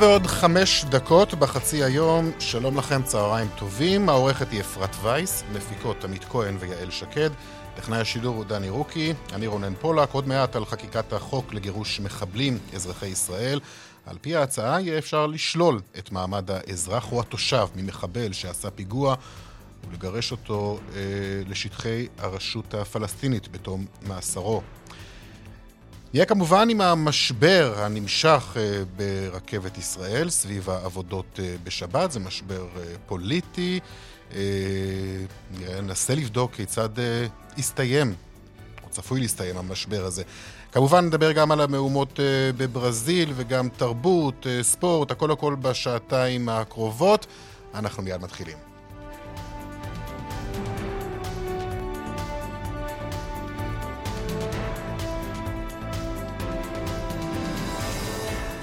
ועוד חמש דקות בחצי היום, שלום לכם, צהריים טובים. העורכת היא אפרת וייס, מפיקות עמית כהן ויעל שקד. טכנאי השידור הוא דני רוקי, אני רונן פולק, עוד מעט על חקיקת החוק לגירוש מחבלים, אזרחי ישראל. על פי ההצעה יהיה אפשר לשלול את מעמד האזרח או התושב ממחבל שעשה פיגוע ולגרש אותו אה, לשטחי הרשות הפלסטינית בתום מאסרו. נהיה כמובן עם המשבר הנמשך אה, ברכבת ישראל סביב העבודות אה, בשבת, זה משבר אה, פוליטי. ננסה לבדוק כיצד יסתיים, או צפוי להסתיים המשבר הזה. כמובן נדבר גם על המהומות בברזיל וגם תרבות, ספורט, הכל הכל בשעתיים הקרובות. אנחנו מיד מתחילים.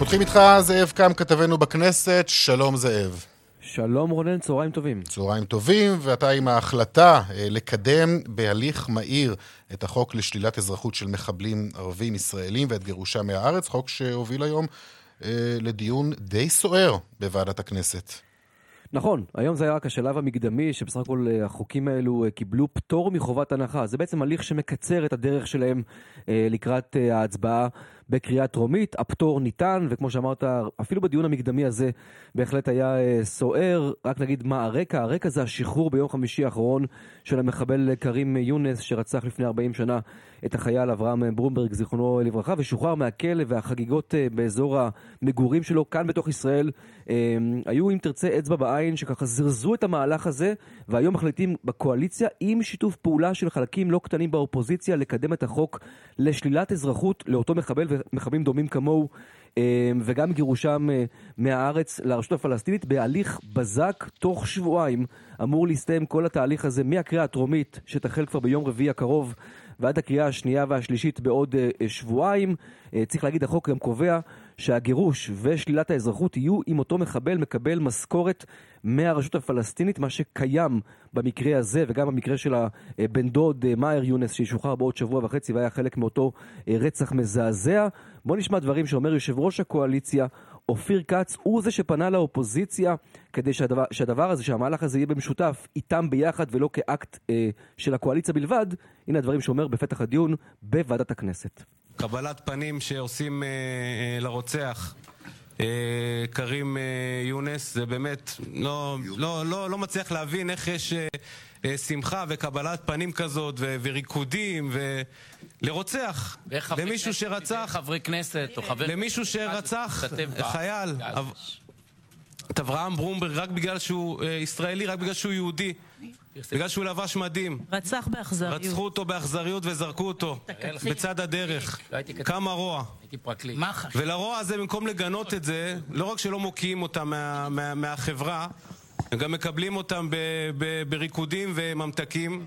פותחים איתך זאב קם, כתבנו בכנסת, שלום זאב. שלום רונן, צהריים טובים. צהריים טובים, ואתה עם ההחלטה אה, לקדם בהליך מהיר את החוק לשלילת אזרחות של מחבלים ערבים ישראלים ואת גירושם מהארץ, חוק שהוביל היום אה, לדיון די סוער בוועדת הכנסת. נכון, היום זה היה רק השלב המקדמי, שבסך הכל אה, החוקים האלו אה, קיבלו פטור מחובת הנחה. זה בעצם הליך שמקצר את הדרך שלהם אה, לקראת ההצבעה בקריאה טרומית. הפטור ניתן, וכמו שאמרת, אפילו בדיון המקדמי הזה בהחלט היה סוער. רק נגיד מה הרקע. הרקע זה השחרור ביום חמישי האחרון של המחבל כרים יונס, שרצח לפני 40 שנה את החייל אברהם ברומברג, זיכרונו לברכה, ושוחרר מהכלא, והחגיגות אה, באזור המגורים שלו, כאן בתוך ישראל, אה, היו, אם תרצה, אצבע בעין, שככה זרזו את המהלך הזה, והיום מחליטים בקואליציה, עם שיתוף פעולה של חלקים לא קטנים באופוזיציה, לקדם את החוק לשלילת אזרחות לאותו מחבל ומחבלים דומים כמוהו. אה, וגם גירושם מהארץ לרשות הפלסטינית בהליך בזק תוך שבועיים אמור להסתיים כל התהליך הזה מהקריאה הטרומית שתחל כבר ביום רביעי הקרוב ועד הקריאה השנייה והשלישית בעוד uh, שבועיים. Uh, צריך להגיד, החוק גם קובע שהגירוש ושלילת האזרחות יהיו אם אותו מחבל מקבל משכורת מהרשות הפלסטינית, מה שקיים במקרה הזה וגם במקרה של הבן דוד מאהר יונס שישוחרר בעוד שבוע וחצי והיה חלק מאותו רצח מזעזע. בואו נשמע דברים שאומר יושב ראש הקואליציה אופיר כץ הוא זה שפנה לאופוזיציה כדי שהדבר, שהדבר הזה, שהמהלך הזה יהיה במשותף איתם ביחד ולא כאקט אה, של הקואליציה בלבד. הנה הדברים שאומר בפתח הדיון בוועדת הכנסת. קבלת פנים שעושים אה, אה, לרוצח אה, כרים אה, יונס, זה באמת לא, לא, לא, לא מצליח להבין איך יש אה, אה, שמחה וקבלת פנים כזאת וריקודים ו... לרוצח, למישהו שרצח, חברי כנסת או חבר למישהו שרצח חייל, את אברהם ברומברג רק בגלל שהוא אה, ישראלי, רק בגלל שהוא יהודי, בגלל שהוא לבש מדים. רצח באכזריות. רצחו אותו באכזריות וזרקו אותו בצד הדרך. לא כמה רוע. ולרוע הזה, במקום לגנות את זה, לא רק שלא מוקיעים אותם מהחברה, הם גם מקבלים אותם בריקודים וממתקים.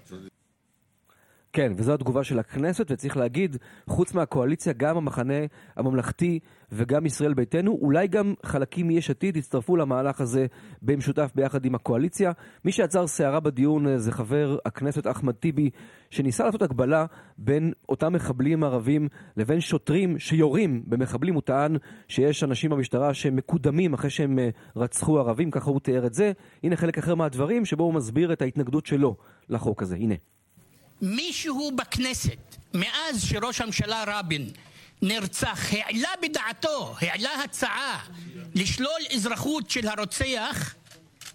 כן, וזו התגובה של הכנסת, וצריך להגיד, חוץ מהקואליציה, גם המחנה הממלכתי וגם ישראל ביתנו, אולי גם חלקים מיש עתיד יצטרפו למהלך הזה במשותף ביחד עם הקואליציה. מי שעצר סערה בדיון אה, זה חבר הכנסת אחמד טיבי, שניסה לעשות הקבלה בין אותם מחבלים ערבים לבין שוטרים שיורים במחבלים. הוא טען שיש אנשים במשטרה שמקודמים אחרי שהם אה, רצחו ערבים, ככה הוא תיאר את זה. הנה חלק אחר מהדברים שבו הוא מסביר את ההתנגדות שלו לחוק הזה. הנה. מישהו בכנסת, מאז שראש הממשלה רבין נרצח, העלה בדעתו, הצעה לשלול אזרחות של הרוצח,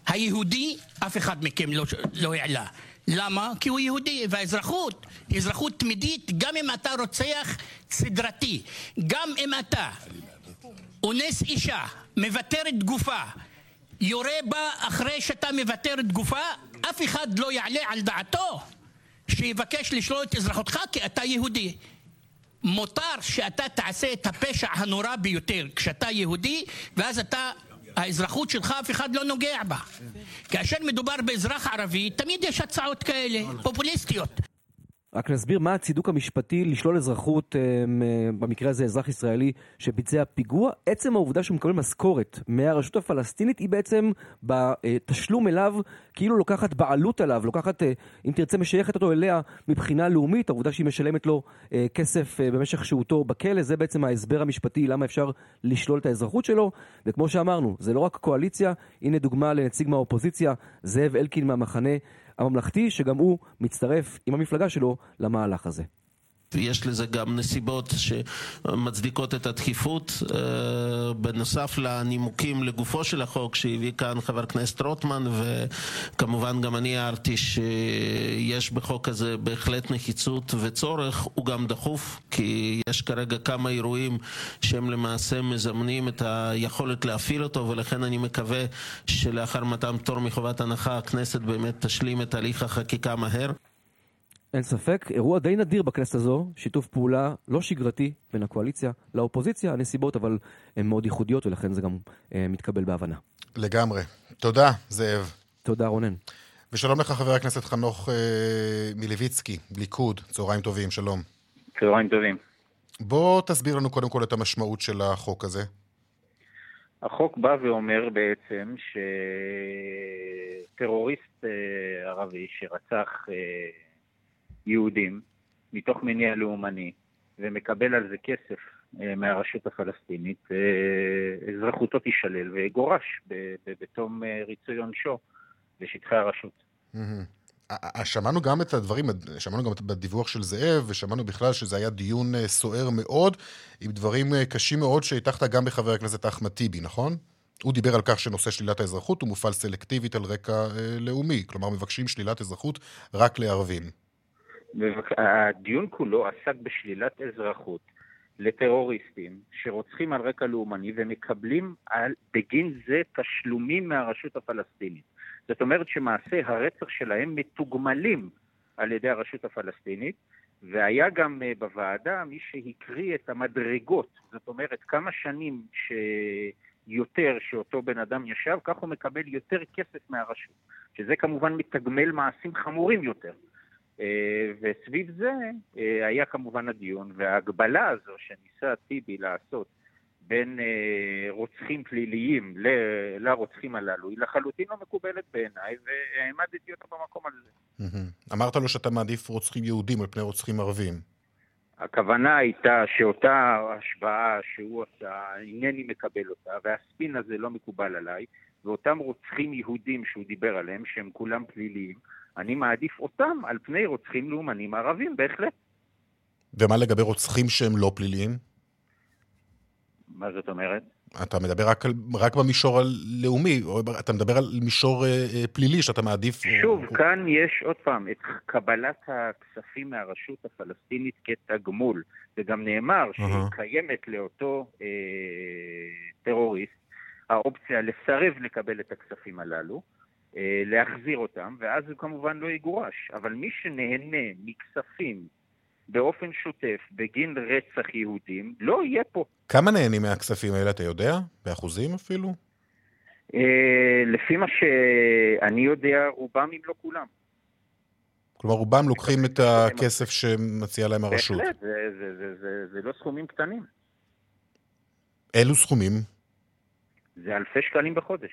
היהודי, אף אחד מכם לא, לא העלה. למה? כי הוא יהודי, והאזרחות היא אזרחות תמידית גם אם אתה רוצח סדרתי, גם אם אתה אונס אישה, מוותר את גופה, יורה בה אחרי שאתה מוותר את גופה, אף אחד לא יעלה על דעתו שיבקש לשלול את אזרחותך כי אתה יהודי. מותר שאתה תעשה את הפשע הנורא ביותר כשאתה יהודי, ואז אתה, האזרחות שלך אף אחד לא נוגע בה. כאשר מדובר באזרח ערבי, תמיד יש הצעות כאלה, פופוליסטיות. רק נסביר מה הצידוק המשפטי לשלול אזרחות, אה, במקרה הזה אזרח ישראלי שביצע פיגוע. עצם העובדה שהוא מקבל משכורת מהרשות הפלסטינית היא בעצם בתשלום אליו, כאילו לוקחת בעלות עליו, לוקחת, אה, אם תרצה, משייכת אותו אליה מבחינה לאומית. העובדה שהיא משלמת לו אה, כסף במשך שהותו בכלא, זה בעצם ההסבר המשפטי למה אפשר לשלול את האזרחות שלו. וכמו שאמרנו, זה לא רק קואליציה, הנה דוגמה לנציג מהאופוזיציה, זאב אלקין מהמחנה. הממלכתי, שגם הוא מצטרף עם המפלגה שלו למהלך הזה. יש לזה גם נסיבות שמצדיקות את הדחיפות. אה, בנוסף לנימוקים לגופו של החוק שהביא כאן חבר הכנסת רוטמן, וכמובן גם אני הערתי שיש בחוק הזה בהחלט נחיצות וצורך, הוא גם דחוף, כי יש כרגע כמה אירועים שהם למעשה מזמנים את היכולת להפעיל אותו, ולכן אני מקווה שלאחר מתן פטור מחובת הנחה הכנסת באמת תשלים את הליך החקיקה מהר. אין ספק, אירוע די נדיר בכנסת הזו, שיתוף פעולה לא שגרתי בין הקואליציה לאופוזיציה, הנסיבות אבל הן מאוד ייחודיות ולכן זה גם אה, מתקבל בהבנה. לגמרי. תודה, זאב. תודה, רונן. ושלום לך, חבר הכנסת חנוך אה, מלביצקי, ליכוד, צהריים טובים, שלום. צהריים טובים. בוא תסביר לנו קודם כל את המשמעות של החוק הזה. החוק בא ואומר בעצם שטרוריסט אה, ערבי שרצח אה, יהודים מתוך מניע לאומני ומקבל על זה כסף אה, מהרשות הפלסטינית, אה, אזרחותו תישלל ויגורש בתום אה, ריצוי עונשו בשטחי הרשות. שמענו גם את הדברים, שמענו גם בדיווח של זאב, ושמענו בכלל שזה היה דיון סוער מאוד, עם דברים קשים מאוד שהטחת גם בחבר הכנסת אחמד טיבי, נכון? הוא דיבר על כך שנושא שלילת האזרחות הוא מופעל סלקטיבית על רקע לאומי, כלומר מבקשים שלילת אזרחות רק לערבים. הדיון כולו עסק בשלילת אזרחות לטרוריסטים שרוצחים על רקע לאומני ומקבלים על, בגין זה תשלומים מהרשות הפלסטינית. זאת אומרת שמעשי הרצח שלהם מתוגמלים על ידי הרשות הפלסטינית, והיה גם אה, בוועדה מי שהקריא את המדרגות, זאת אומרת כמה שנים שיותר שאותו בן אדם ישב, כך הוא מקבל יותר כסף מהרשות, שזה כמובן מתגמל מעשים חמורים יותר. אה, וסביב זה אה, היה כמובן הדיון, וההגבלה הזו שניסה טיבי לעשות בין אה, רוצחים פליליים לרוצחים הללו, היא לחלוטין לא מקובלת בעיניי, והעמדתי אותה במקום על זה. אמרת לו שאתה מעדיף רוצחים יהודים על פני רוצחים ערבים. הכוונה הייתה שאותה השוואה שהוא עשה, אינני מקבל אותה, והספין הזה לא מקובל עליי, ואותם רוצחים יהודים שהוא דיבר עליהם, שהם כולם פליליים, אני מעדיף אותם על פני רוצחים לאומנים ערבים, בהחלט. ומה לגבי רוצחים שהם לא פליליים? מה זאת אומרת? אתה מדבר רק, על, רק במישור הלאומי, או אתה מדבר על מישור אה, אה פלילי שאתה מעדיף... שוב, או... כאן יש עוד פעם את קבלת הכספים מהרשות הפלסטינית כתגמול. וגם נאמר uh-huh. שקיימת לאותו אה, טרוריסט האופציה לסרב לקבל את הכספים הללו. אה, להחזיר אותם, ואז הוא כמובן לא יגורש. אבל מי שנהנה מכספים באופן שוטף בגין רצח יהודים, לא יהיה פה. כמה נהנים מהכספים האלה, אתה יודע? באחוזים אפילו? אה, לפי מה שאני יודע, רובם אם לא כולם. כלומר, רובם לוקחים את הכסף שמציעה להם הרשות. בהחלט, זה, זה, זה, זה, זה לא סכומים קטנים. אילו סכומים? זה אלפי שקלים בחודש.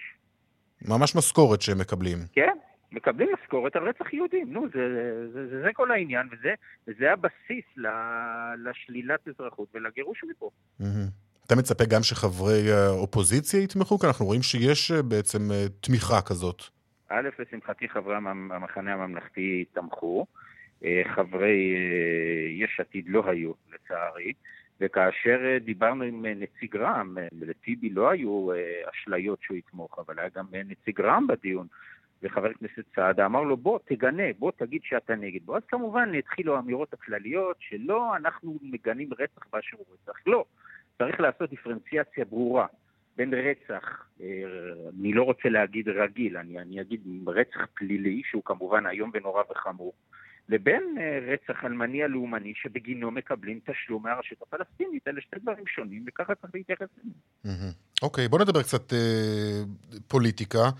ממש משכורת שהם מקבלים. כן, מקבלים משכורת על רצח יהודים. נו, זה, זה, זה, זה כל העניין, וזה, וזה הבסיס לשלילת אזרחות ולגירוש מפה. אתה מצפה גם שחברי האופוזיציה יתמכו? כי אנחנו רואים שיש אה, בעצם אה, תמיכה כזאת. א', לשמחתי חברי המחנה הממלכתי תמכו, אה, חברי יש עתיד לא היו, לצערי. וכאשר אה, דיברנו עם נציג רע"מ, לטיבי לא היו אשליות שהוא יתמוך, אבל היה גם נציג רע"מ בדיון, וחבר הכנסת סעדה אמר לו, בוא, תגנה, בוא תגיד שאתה נגד. בוא, אז כמובן התחילו האמירות הכלליות שלא, אנחנו מגנים רצח באשר הוא רצח. לא, צריך לעשות דיפרנציאציה ברורה בין רצח, אה, אני לא רוצה להגיד רגיל, אני, אני אגיד רצח פלילי, שהוא כמובן איום ונורא וחמור, לבין אה, רצח אלמני הלאומני שבגינו מקבלים תשלום מהרשות הפלסטינית. אלה שתי דברים שונים, וככה צריך להתייחס אליהם. אוקיי, בוא נדבר קצת אה, פוליטיקה.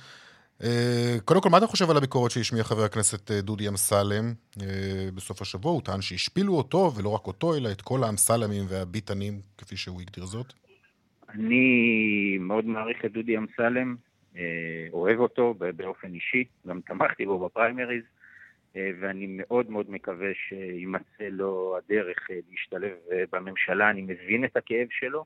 אה, קודם כל, מה אתה חושב על הביקורת שהשמיע חבר הכנסת אה, דודי אמסלם אה, בסוף השבוע? הוא טען שהשפילו אותו, ולא רק אותו, אלא את כל האמסלמים והביטנים, כפי שהוא הגדיר זאת. אני מאוד מעריך את דודי אמסלם, אוהב אותו באופן אישי, גם תמכתי בו בפריימריז, ואני מאוד מאוד מקווה שימצא לו הדרך להשתלב בממשלה. אני מבין את הכאב שלו.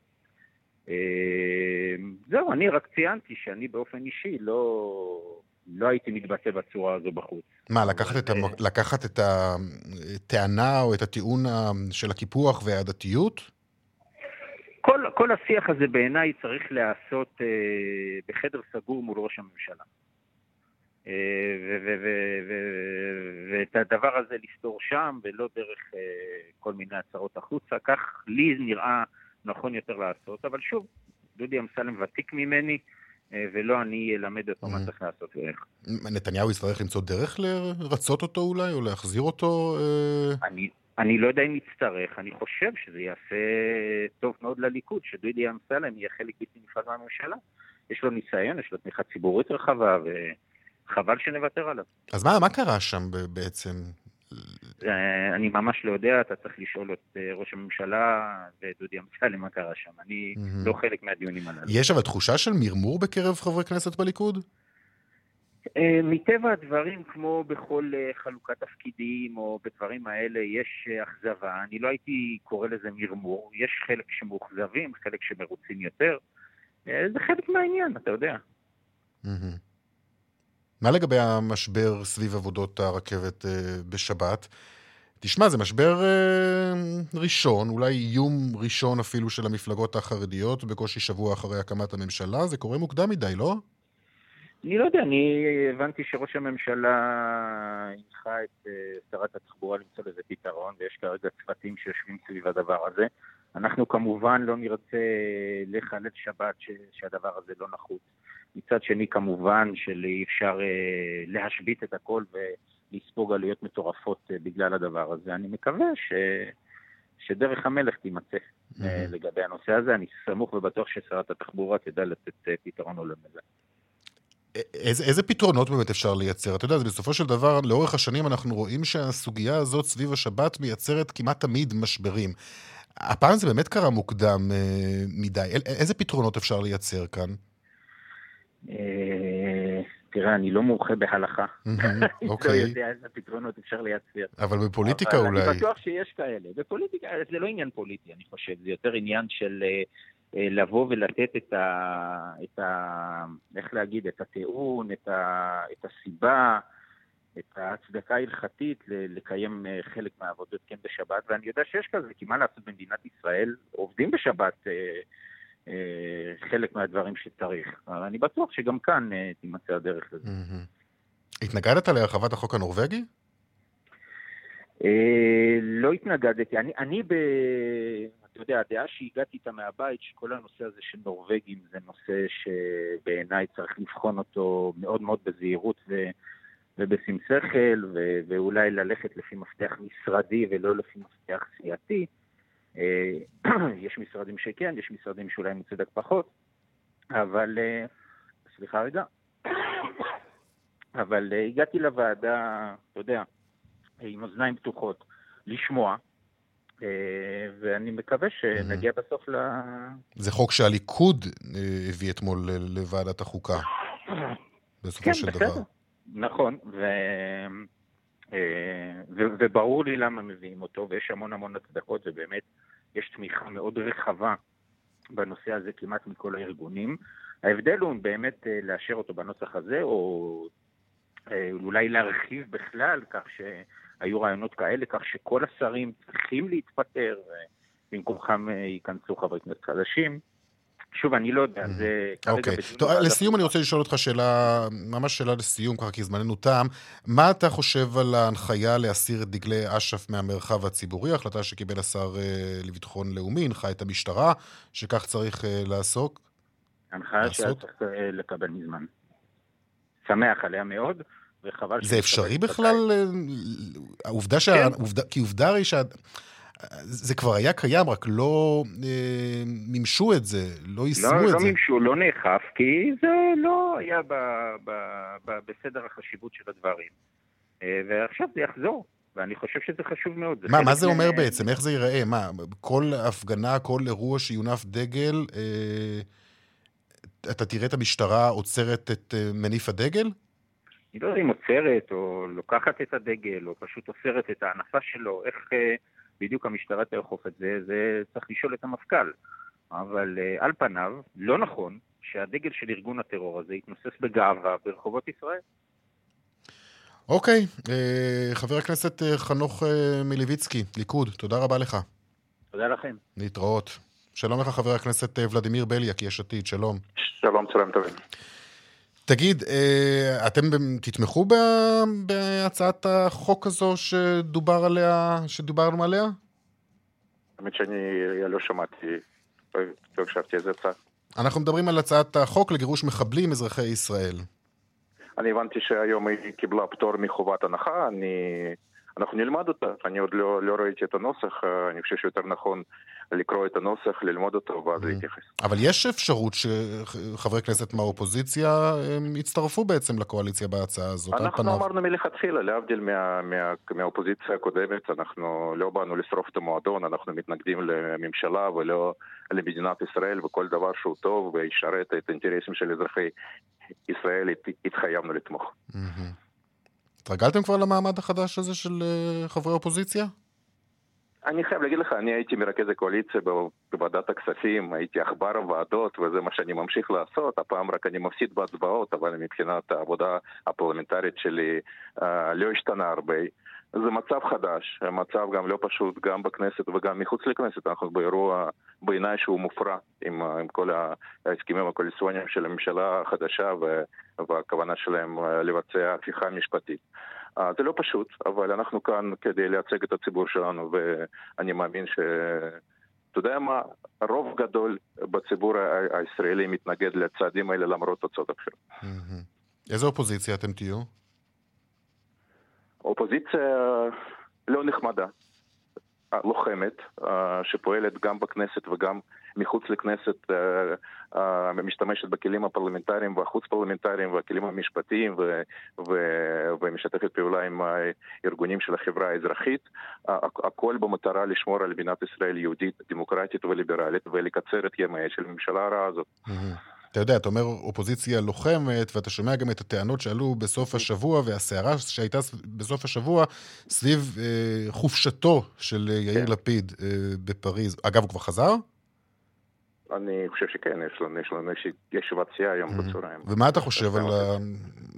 אה, זהו, אני רק ציינתי שאני באופן אישי לא, לא הייתי מתבטא בצורה הזו בחוץ. מה, לקחת את, המ... לקחת את הטענה או את הטיעון של הקיפוח והעדתיות? כל, כל השיח הזה בעיניי צריך להיעשות אה, בחדר סגור מול ראש הממשלה. אה, ואת הדבר הזה לפתור שם, ולא דרך אה, כל מיני הצהרות החוצה. כך לי נראה נכון יותר לעשות, אבל שוב, דודי אמסלם ותיק ממני, אה, ולא אני אלמד אותו מה. צריך לעשות ואיך. נתניהו יצטרך למצוא דרך לרצות אותו אולי, או להחזיר אותו? אני, אני לא יודע אם יצטרך, אני חושב שזה יעשה טוב מאוד לליכוד, שדודי אמסלם יהיה חלק בלתי נפרד מהממשלה. יש לו ניסיון, יש לו תמיכה ציבורית רחבה, וחבל שנוותר עליו. אז מה, מה קרה שם בעצם? אה, אני ממש לא יודע, אתה צריך לשאול את אה, ראש הממשלה ואת דודי אמסלם מה קרה שם. אני לא חלק מהדיונים הללו. יש אבל תחושה של מרמור בקרב חברי כנסת בליכוד? אה, מטבע הדברים, כמו בכל חלוקת תפקידים או בדברים האלה, יש אכזבה. אני לא הייתי קורא לזה מרמור. יש חלק שמאוכזבים, חלק שמרוצים יותר. זה חלק מהעניין, אתה יודע. מה לגבי המשבר סביב עבודות הרכבת אה, בשבת? תשמע, זה משבר אה, ראשון, אולי איום ראשון אפילו של המפלגות החרדיות, בקושי שבוע אחרי הקמת הממשלה. זה קורה מוקדם מדי, לא? אני לא יודע, אני הבנתי שראש הממשלה הנחה את אה, שרת התחבורה למצוא לזה פתרון, ויש כרגע צוותים שיושבים סביב הדבר הזה. אנחנו כמובן לא נרצה לחלל שבת שהדבר הזה לא נחוץ. מצד שני, כמובן שאי אפשר אה, להשבית את הכל ולספוג עלויות מטורפות אה, בגלל הדבר הזה. אני מקווה ש... שדרך המלך תימצא mm-hmm. לגבי הנושא הזה. אני סמוך ובטוח ששרת התחבורה תדע לתת פתרון הולם לזה. איזה, איזה פתרונות באמת אפשר לייצר? אתה יודע, בסופו של דבר, לאורך השנים אנחנו רואים שהסוגיה הזאת סביב השבת מייצרת כמעט תמיד משברים. הפעם זה באמת קרה מוקדם אה, מדי. איזה פתרונות אפשר לייצר כאן? אה, תראה, אני לא מומחה בהלכה. לא אוקיי. יודע איזה פתרונות אפשר לייצר. אבל בפוליטיקה אולי... אני בטוח שיש כאלה. בפוליטיקה זה לא עניין פוליטי, אני חושב. זה יותר עניין של אה, אה, לבוא ולתת את ה... את ה... איך להגיד? את הטיעון, את, ה, את הסיבה, את ההצדקה ההלכתית לקיים חלק מהעבודות כן בשבת, ואני יודע שיש כזה, כי מה לעשות במדינת ישראל? עובדים בשבת. אה, חלק מהדברים שצריך. אבל אני בטוח שגם כאן אה, תימצא הדרך לזה. התנגדת להרחבת החוק הנורבגי? אה, לא התנגדתי. אני, אני ב... אתה יודע, הדעה שהגעתי איתה מהבית, שכל הנושא הזה של נורבגים זה נושא שבעיניי צריך לבחון אותו מאוד מאוד בזהירות ו... ובשים שכל, ו... ואולי ללכת לפי מפתח משרדי ולא לפי מפתח סיעתי. אה, יש משרדים שכן, יש משרדים שאולי מצדק פחות, אבל, אה, סליחה רגע, אבל אה, הגעתי לוועדה, אתה יודע, עם אוזניים פתוחות, לשמוע, ואני מקווה שנגיע בסוף ל... זה חוק שהליכוד הביא אתמול לוועדת החוקה, בסופו כן, של בסדר. דבר. נכון, ו... אה, וברור לי למה מביאים אותו, ויש המון המון הצדקות, ובאמת יש תמיכה מאוד רחבה בנושא הזה כמעט מכל הארגונים. ההבדל הוא באמת אה, לאשר אותו בנוסח הזה, או אה, אולי להרחיב בכלל, כך שהיו רעיונות כאלה, כך שכל השרים צריכים להתפטר, במקומכם ייכנסו חברי כנסת חדשים. שוב, אני לא יודע, זה כרגע אוקיי. טוב, בוועדה. לסיום אני רוצה לשאול אותך שאלה, ממש שאלה לסיום, ככה כי זמננו תם. מה אתה חושב על ההנחיה להסיר את דגלי אש"ף מהמרחב הציבורי? החלטה שקיבל השר אה, לביטחון לאומי, הנחה את המשטרה, שכך צריך אה, לעסוק? הנחיה שהיה? צריך אה, לקבל מזמן. שמח עליה מאוד, וחבל... זה אפשרי בכלל? העובדה שה... כן. עובדה- כי עובדה הרי שה... זה כבר היה קיים, רק לא אה, מימשו את זה, לא יישמו לא, את לא זה. מימשו, לא נאכף, כי זה לא היה ב, ב, ב, בסדר החשיבות של הדברים. אה, ועכשיו זה יחזור, ואני חושב שזה חשוב מאוד. מה, חלק מה זה מה- אומר בעצם? איך זה ייראה? מה, כל הפגנה, כל אירוע שיונף דגל, אה, אתה תראה את המשטרה עוצרת את אה, מניף הדגל? אני לא יודע אם עוצרת, או לוקחת את הדגל, או פשוט אוסרת את ההנפה שלו, איך אה, בדיוק המשטרה תאכוף את זה, זה צריך לשאול את המפכ"ל. אבל אה, על פניו, לא נכון שהדגל של ארגון הטרור הזה יתנוסס בגאווה ברחובות ישראל. אוקיי, אה, חבר הכנסת אה, חנוך אה, מליביצקי, ליכוד, תודה רבה לך. תודה לכם. להתראות. שלום לך, חבר הכנסת ולדימיר בליאק, יש עתיד, שלום. שלום, צהריים טובים. תגיד, אה, אתם תתמכו בהצעת החוק הזו שדובר עליה, שדיברנו עליה? האמת שאני לא שמעתי, לא לא הקשבתי איזה הצעה. אנחנו מדברים על הצעת החוק לגירוש מחבלים אזרחי ישראל. אני הבנתי שהיום היא קיבלה פטור מחובת הנחה, אני... אנחנו נלמד אותה, אני עוד לא, לא ראיתי את הנוסח, אה, אני חושב שיותר נכון לקרוא את הנוסח, ללמוד אותו ואז להתייחס. אבל יש אפשרות שחברי כנסת מהאופוזיציה יצטרפו בעצם לקואליציה בהצעה הזאת, על אנחנו פניו. אמרנו מלכתחילה, להבדיל מה, מה, מהאופוזיציה הקודמת, אנחנו לא באנו לשרוף את המועדון, אנחנו מתנגדים לממשלה ולא למדינת ישראל, וכל דבר שהוא טוב וישרת את האינטרסים של אזרחי ישראל, הת- התחייבנו לתמוך. התרגלתם כבר למעמד החדש הזה של אה, חברי אופוזיציה? אני חייב להגיד לך, אני הייתי מרכז הקואליציה בוועדת הכספים, הייתי עכבר הוועדות, וזה מה שאני ממשיך לעשות. הפעם רק אני מפסיד בהצבעות, אבל מבחינת העבודה הפרלמנטרית שלי אה, לא השתנה הרבה. זה מצב חדש, מצב גם לא פשוט, גם בכנסת וגם מחוץ לכנסת. אנחנו באירוע, בעיניי שהוא מופרע, עם, ה- עם כל ההסכמים הקואליציוניים של הממשלה החדשה והכוונה שלהם אה, לבצע הפיכה משפטית. אה, זה לא פשוט, אבל אנחנו כאן כדי לייצג את הציבור שלנו, ואני מאמין ש... אתה יודע מה? רוב גדול בציבור הישראלי מתנגד לצעדים האלה למרות תוצאות הבחירות. איזה אופוזיציה אתם תהיו? אופוזיציה לא נחמדה, לוחמת, אה, שפועלת גם בכנסת וגם מחוץ לכנסת, אה, אה, משתמשת בכלים הפרלמנטריים והחוץ פרלמנטריים והכלים המשפטיים ו- ו- ומשתפת פעולה עם הארגונים של החברה האזרחית, הכ- הכל במטרה לשמור על מדינת ישראל יהודית, דמוקרטית וליברלית ולקצר את ימיה של הממשלה הרעה הזאת. אתה יודע, אתה אומר אופוזיציה לוחמת, ואתה שומע גם את הטענות שעלו בסוף השבוע, והסערה שהייתה בסוף השבוע סביב אה, חופשתו של אה, יאיר כן. לפיד אה, בפריז. אגב, הוא כבר חזר? אני חושב שכן, יש לנו, יש לנו יש- ישיבת סיעה היום בצהריים. ומה אתה חושב על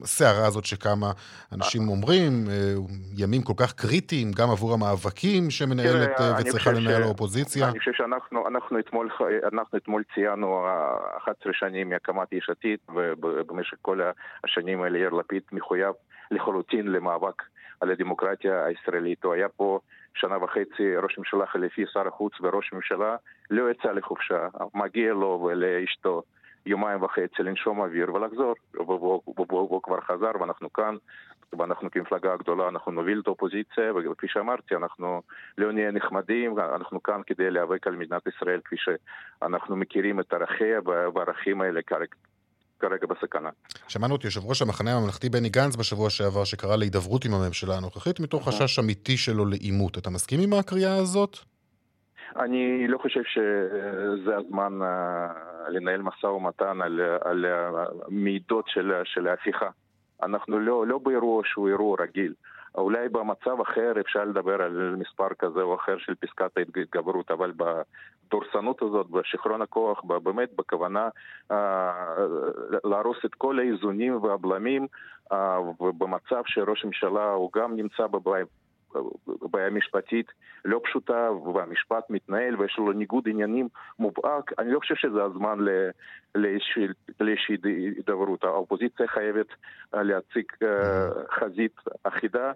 הסערה הזאת שקמה? אנשים אומרים, אה, ימים כל כך קריטיים, גם עבור המאבקים שמנהלת אה, וצריכה לנהל האופוזיציה. אני חושב שאנחנו אנחנו אתמול, אנחנו אתמול ציינו אה, 11 שנים מהקמת יש עתיד, ובמשך כל השנים האלה יאיר לפיד מחויב לחלוטין למאבק על הדמוקרטיה הישראלית. הוא היה פה שנה וחצי ראש ממשלה חליפי, שר החוץ וראש ממשלה, לא יצא לחופשה, מגיע לו ולאשתו. יומיים וחצי לנשום אוויר ולחזור, והוא כבר חזר ואנחנו כאן, ואנחנו כמפלגה גדולה, אנחנו נוביל את האופוזיציה, וכפי שאמרתי, אנחנו לא נהיה נחמדים, אנחנו כאן כדי להיאבק על מדינת ישראל כפי שאנחנו מכירים את ערכיה, והערכים האלה כרגע, כרגע בסכנה. שמענו את יושב ראש המחנה הממלכתי בני גנץ בשבוע שעבר, שקרא להידברות עם הממשלה הנוכחית, מתוך חשש אמיתי שלו לעימות. אתה מסכים עם הקריאה הזאת? אני לא חושב שזה הזמן אה, לנהל משא ומתן על, על המידות של, של ההפיכה. אנחנו לא, לא באירוע שהוא אירוע רגיל. אולי במצב אחר אפשר לדבר על מספר כזה או אחר של פסקת ההתגברות, אבל בדורסנות הזאת, בשיכרון הכוח, באמת בכוונה אה, להרוס את כל האיזונים והבלמים, אה, ובמצב שראש הממשלה הוא גם נמצא בבית, בעיה משפטית לא פשוטה, והמשפט מתנהל ויש לו ניגוד עניינים מובהק, אני לא חושב שזה הזמן לאיזושהי הידברות. האופוזיציה חייבת להציג חזית אחידה.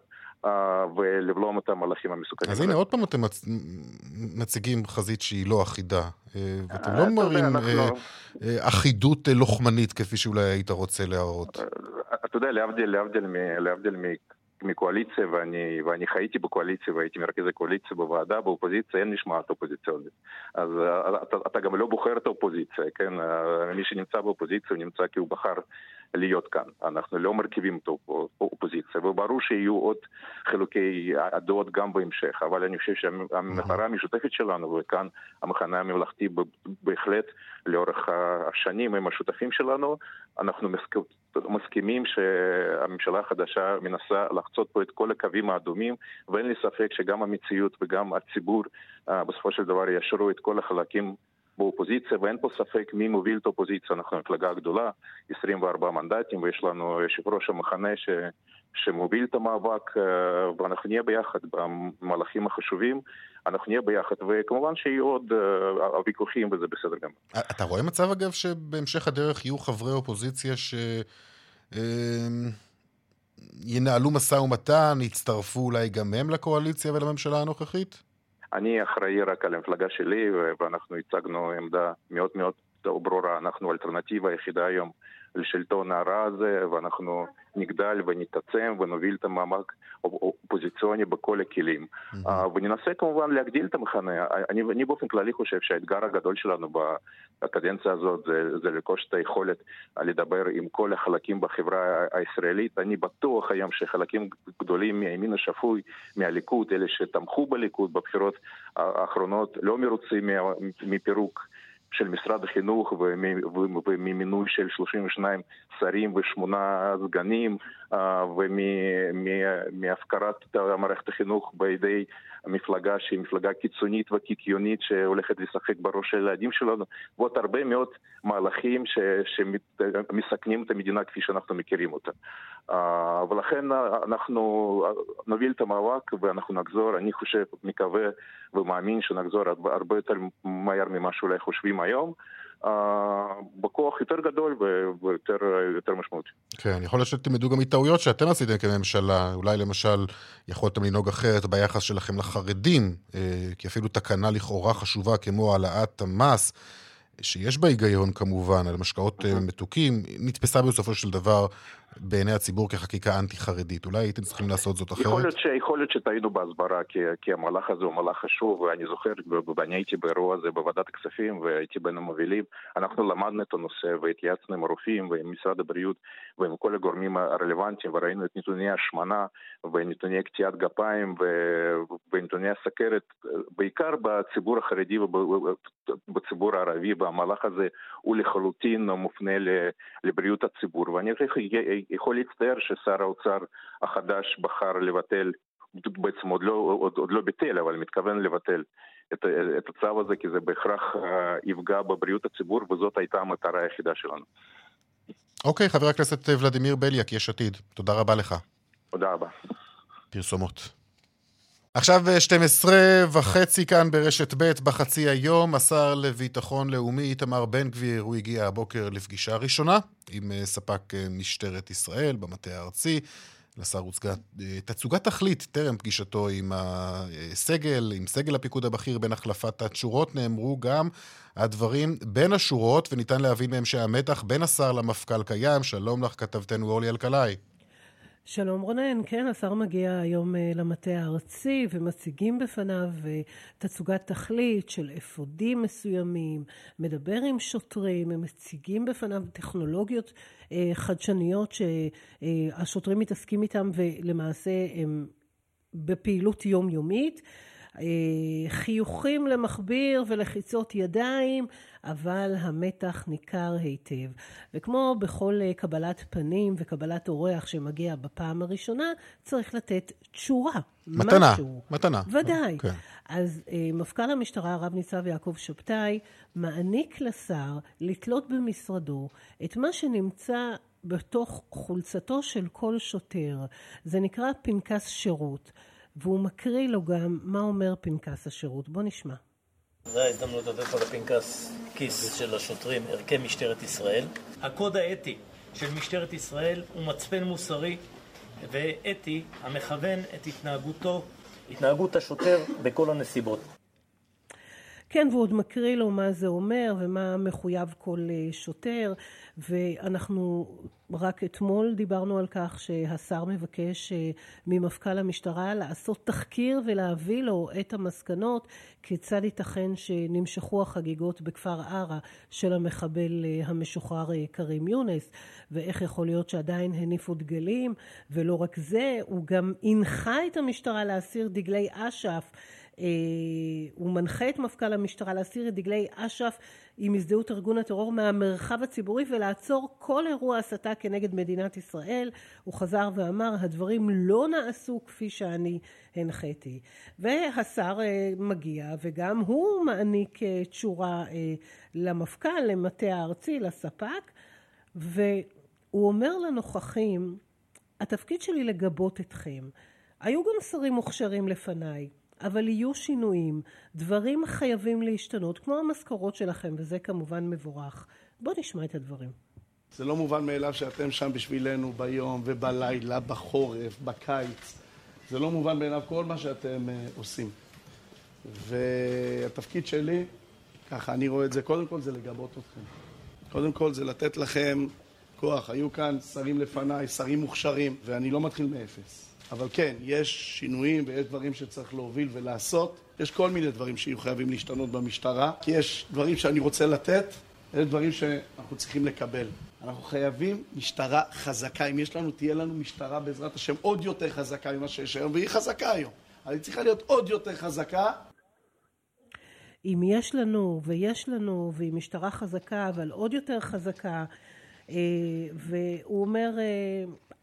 ולבלום את המהלכים המסוכנים. אז הנה, עוד פעם אתם מציגים חזית שהיא לא אחידה. ואתם לא מראים אחידות לוחמנית כפי שאולי היית רוצה להראות. אתה יודע, להבדיל מקואליציה, ואני, ואני חייתי בקואליציה והייתי מרכז הקואליציה בוועדה, באופוזיציה אין משמעת אופוזיציונית. אז אתה, אתה גם לא בוחר את האופוזיציה, כן? מי שנמצא באופוזיציה הוא נמצא כי הוא בחר להיות כאן. אנחנו לא מרכיבים את האופוזיציה, וברור שיהיו עוד חילוקי דעות גם בהמשך, אבל אני חושב שהמטרה המשותפת שלנו, וכאן המחנה הממלכתי בהחלט לאורך השנים עם השותפים שלנו, אנחנו מסכימים שהממשלה החדשה מנסה לחצות פה את כל הקווים האדומים, ואין לי ספק שגם המציאות וגם הציבור בסופו של דבר יאשרו את כל החלקים באופוזיציה, ואין פה ספק מי מוביל את האופוזיציה, אנחנו מפלגה גדולה, 24 מנדטים, ויש לנו יושב ראש המחנה ש, שמוביל את המאבק, ואנחנו נהיה ביחד במהלכים החשובים, אנחנו נהיה ביחד, וכמובן שיהיו עוד הוויכוחים, וזה בסדר גם. אתה רואה מצב, אגב, שבהמשך הדרך יהיו חברי אופוזיציה ש... ינהלו משא ומתן, יצטרפו אולי גם הם לקואליציה ולממשלה הנוכחית? אני אחראי רק על המפלגה שלי, ואנחנו הצגנו עמדה מאוד מאוד ברורה. אנחנו האלטרנטיבה היחידה היום לשלטון הרע הזה, ואנחנו נגדל ונתעצם ונוביל את המאבק אופוזיציוני בכל הכלים. Mm-hmm. וננסה כמובן להגדיל את המחנה. אני, אני באופן כללי חושב שהאתגר הגדול שלנו בקדנציה הזאת זה, זה לרכוש את היכולת לדבר עם כל החלקים בחברה הישראלית. אני בטוח היום שחלקים גדולים מהימין השפוי, מהליכוד, אלה שתמכו בליכוד בבחירות האחרונות, לא מרוצים מפירוק. של משרד החינוך וממינוי של 32 שרים ושמונה סגנים ומהפקרת מערכת החינוך בידי מפלגה שהיא מפלגה קיצונית וקיקיונית שהולכת לשחק בראש של הילדים שלנו ועוד הרבה מאוד מהלכים שמסכנים את המדינה כפי שאנחנו מכירים אותה. ולכן אנחנו נוביל את המאבק ואנחנו נחזור, אני חושב, מקווה ומאמין שנחזור הרבה יותר מהר ממה שאולי חושבים היום. בכוח יותר גדול ויותר משמעותי. כן, יכול להיות שתלמדו גם מטעויות שאתם עשיתם כממשלה. אולי למשל יכולתם לנהוג אחרת ביחס שלכם לחרדים, כי אפילו תקנה לכאורה חשובה כמו העלאת המס, שיש בה היגיון כמובן, על משקאות מתוקים, נתפסה בסופו של דבר בעיני הציבור כחקיקה אנטי-חרדית. אולי הייתם צריכים לעשות זאת אחרת? יכול להיות, ש... יכול להיות שטעינו בהסברה, כי, כי המהלך הזה הוא מהלך חשוב, ואני זוכר, ואני הייתי באירוע הזה בוועדת הכספים, והייתי בין המובילים. אנחנו למדנו את הנושא והתייעצנו עם הרופאים ועם משרד הבריאות ועם כל הגורמים הרלוונטיים, וראינו את נתוני ההשמנה ונתוני קטיעת גפיים ו... ונתוני הסכרת, בעיקר בציבור החרדי ובציבור הערבי, והמהלך הזה הוא לחלוטין מופנה לבריאות הציבור. ואני יכול להצטער ששר האוצר החדש בחר לבטל, בעצם עוד לא, עוד, עוד לא ביטל, אבל מתכוון לבטל את, את הצו הזה, כי זה בהכרח אה, יפגע בבריאות הציבור, וזאת הייתה המטרה היחידה שלנו. אוקיי, חבר הכנסת ולדימיר בליאק, יש עתיד, תודה רבה לך. תודה רבה. פרסומות. עכשיו 12 וחצי כאן ברשת ב' בחצי היום, השר לביטחון לאומי איתמר בן גביר, הוא הגיע הבוקר לפגישה ראשונה עם אה, ספק אה, משטרת ישראל במטה הארצי. לשר הוצגה אה, תצוגת תכלית טרם פגישתו עם הסגל, עם סגל הפיקוד הבכיר בין החלפת התשורות, נאמרו גם הדברים בין השורות, וניתן להבין מהם שהמתח בין השר למפכ"ל קיים. שלום לך, כתבתנו אורלי אלקלעי. שלום רונן, כן, השר מגיע היום אה, למטה הארצי ומציגים בפניו אה, תצוגת תכלית של אפודים מסוימים, מדבר עם שוטרים, הם מציגים בפניו טכנולוגיות אה, חדשניות שהשוטרים מתעסקים איתם ולמעשה הם בפעילות יומיומית. חיוכים למכביר ולחיצות ידיים, אבל המתח ניכר היטב. וכמו בכל אה, קבלת פנים וקבלת אורח שמגיע בפעם הראשונה, צריך לתת תשורה. מתנה, משהו. מתנה. ודאי. Okay. כן. אז אה, מפכ"ל המשטרה, רב ניצב יעקב שבתאי, מעניק לשר לתלות במשרדו את מה שנמצא בתוך חולצתו של כל שוטר. זה נקרא פנקס שירות. והוא מקריא לו גם מה אומר פנקס השירות. בוא נשמע. זו ההזדמנות לתת לך לפנקס כיס של השוטרים, ערכי משטרת ישראל. הקוד האתי של משטרת ישראל הוא מצפן מוסרי ואתי המכוון את התנהגותו, התנהגות השוטר בכל הנסיבות. כן, והוא עוד מקריא לו מה זה אומר ומה מחויב כל אה, שוטר, ואנחנו רק אתמול דיברנו על כך שהשר מבקש אה, ממפכ"ל המשטרה לעשות תחקיר ולהביא לו את המסקנות כיצד ייתכן שנמשכו החגיגות בכפר ערה של המחבל אה, המשוחרר כרים יונס, ואיך יכול להיות שעדיין הניפו דגלים, ולא רק זה, הוא גם הנחה את המשטרה להסיר דגלי אש"ף הוא מנחה את מפכ"ל המשטרה להסיר את דגלי אש"ף עם הזדהות ארגון הטרור מהמרחב הציבורי ולעצור כל אירוע הסתה כנגד מדינת ישראל. הוא חזר ואמר, הדברים לא נעשו כפי שאני הנחיתי. והשר אה, מגיע וגם הוא מעניק אה, תשורה למפכ"ל, למטה הארצי, לספ"כ, והוא אומר לנוכחים, התפקיד שלי לגבות אתכם. היו גם שרים מוכשרים לפניי. אבל יהיו שינויים, דברים חייבים להשתנות, כמו המשכורות שלכם, וזה כמובן מבורך. בואו נשמע את הדברים. זה לא מובן מאליו שאתם שם בשבילנו ביום ובלילה, בחורף, בקיץ. זה לא מובן מאליו כל מה שאתם uh, עושים. והתפקיד שלי, ככה אני רואה את זה, קודם כל זה לגבות אתכם. קודם כל זה לתת לכם כוח. היו כאן שרים לפניי, שרים מוכשרים, ואני לא מתחיל מאפס. אבל כן, יש שינויים ויש דברים שצריך להוביל ולעשות. יש כל מיני דברים שיהיו חייבים להשתנות במשטרה, כי יש דברים שאני רוצה לתת, יש דברים שאנחנו צריכים לקבל. אנחנו חייבים משטרה חזקה. אם יש לנו, תהיה לנו משטרה בעזרת השם עוד יותר חזקה ממה שיש היום, והיא חזקה היום. אבל היא צריכה להיות עוד יותר חזקה. אם יש לנו, ויש לנו, והיא משטרה חזקה, אבל עוד יותר חזקה, אה, והוא אומר...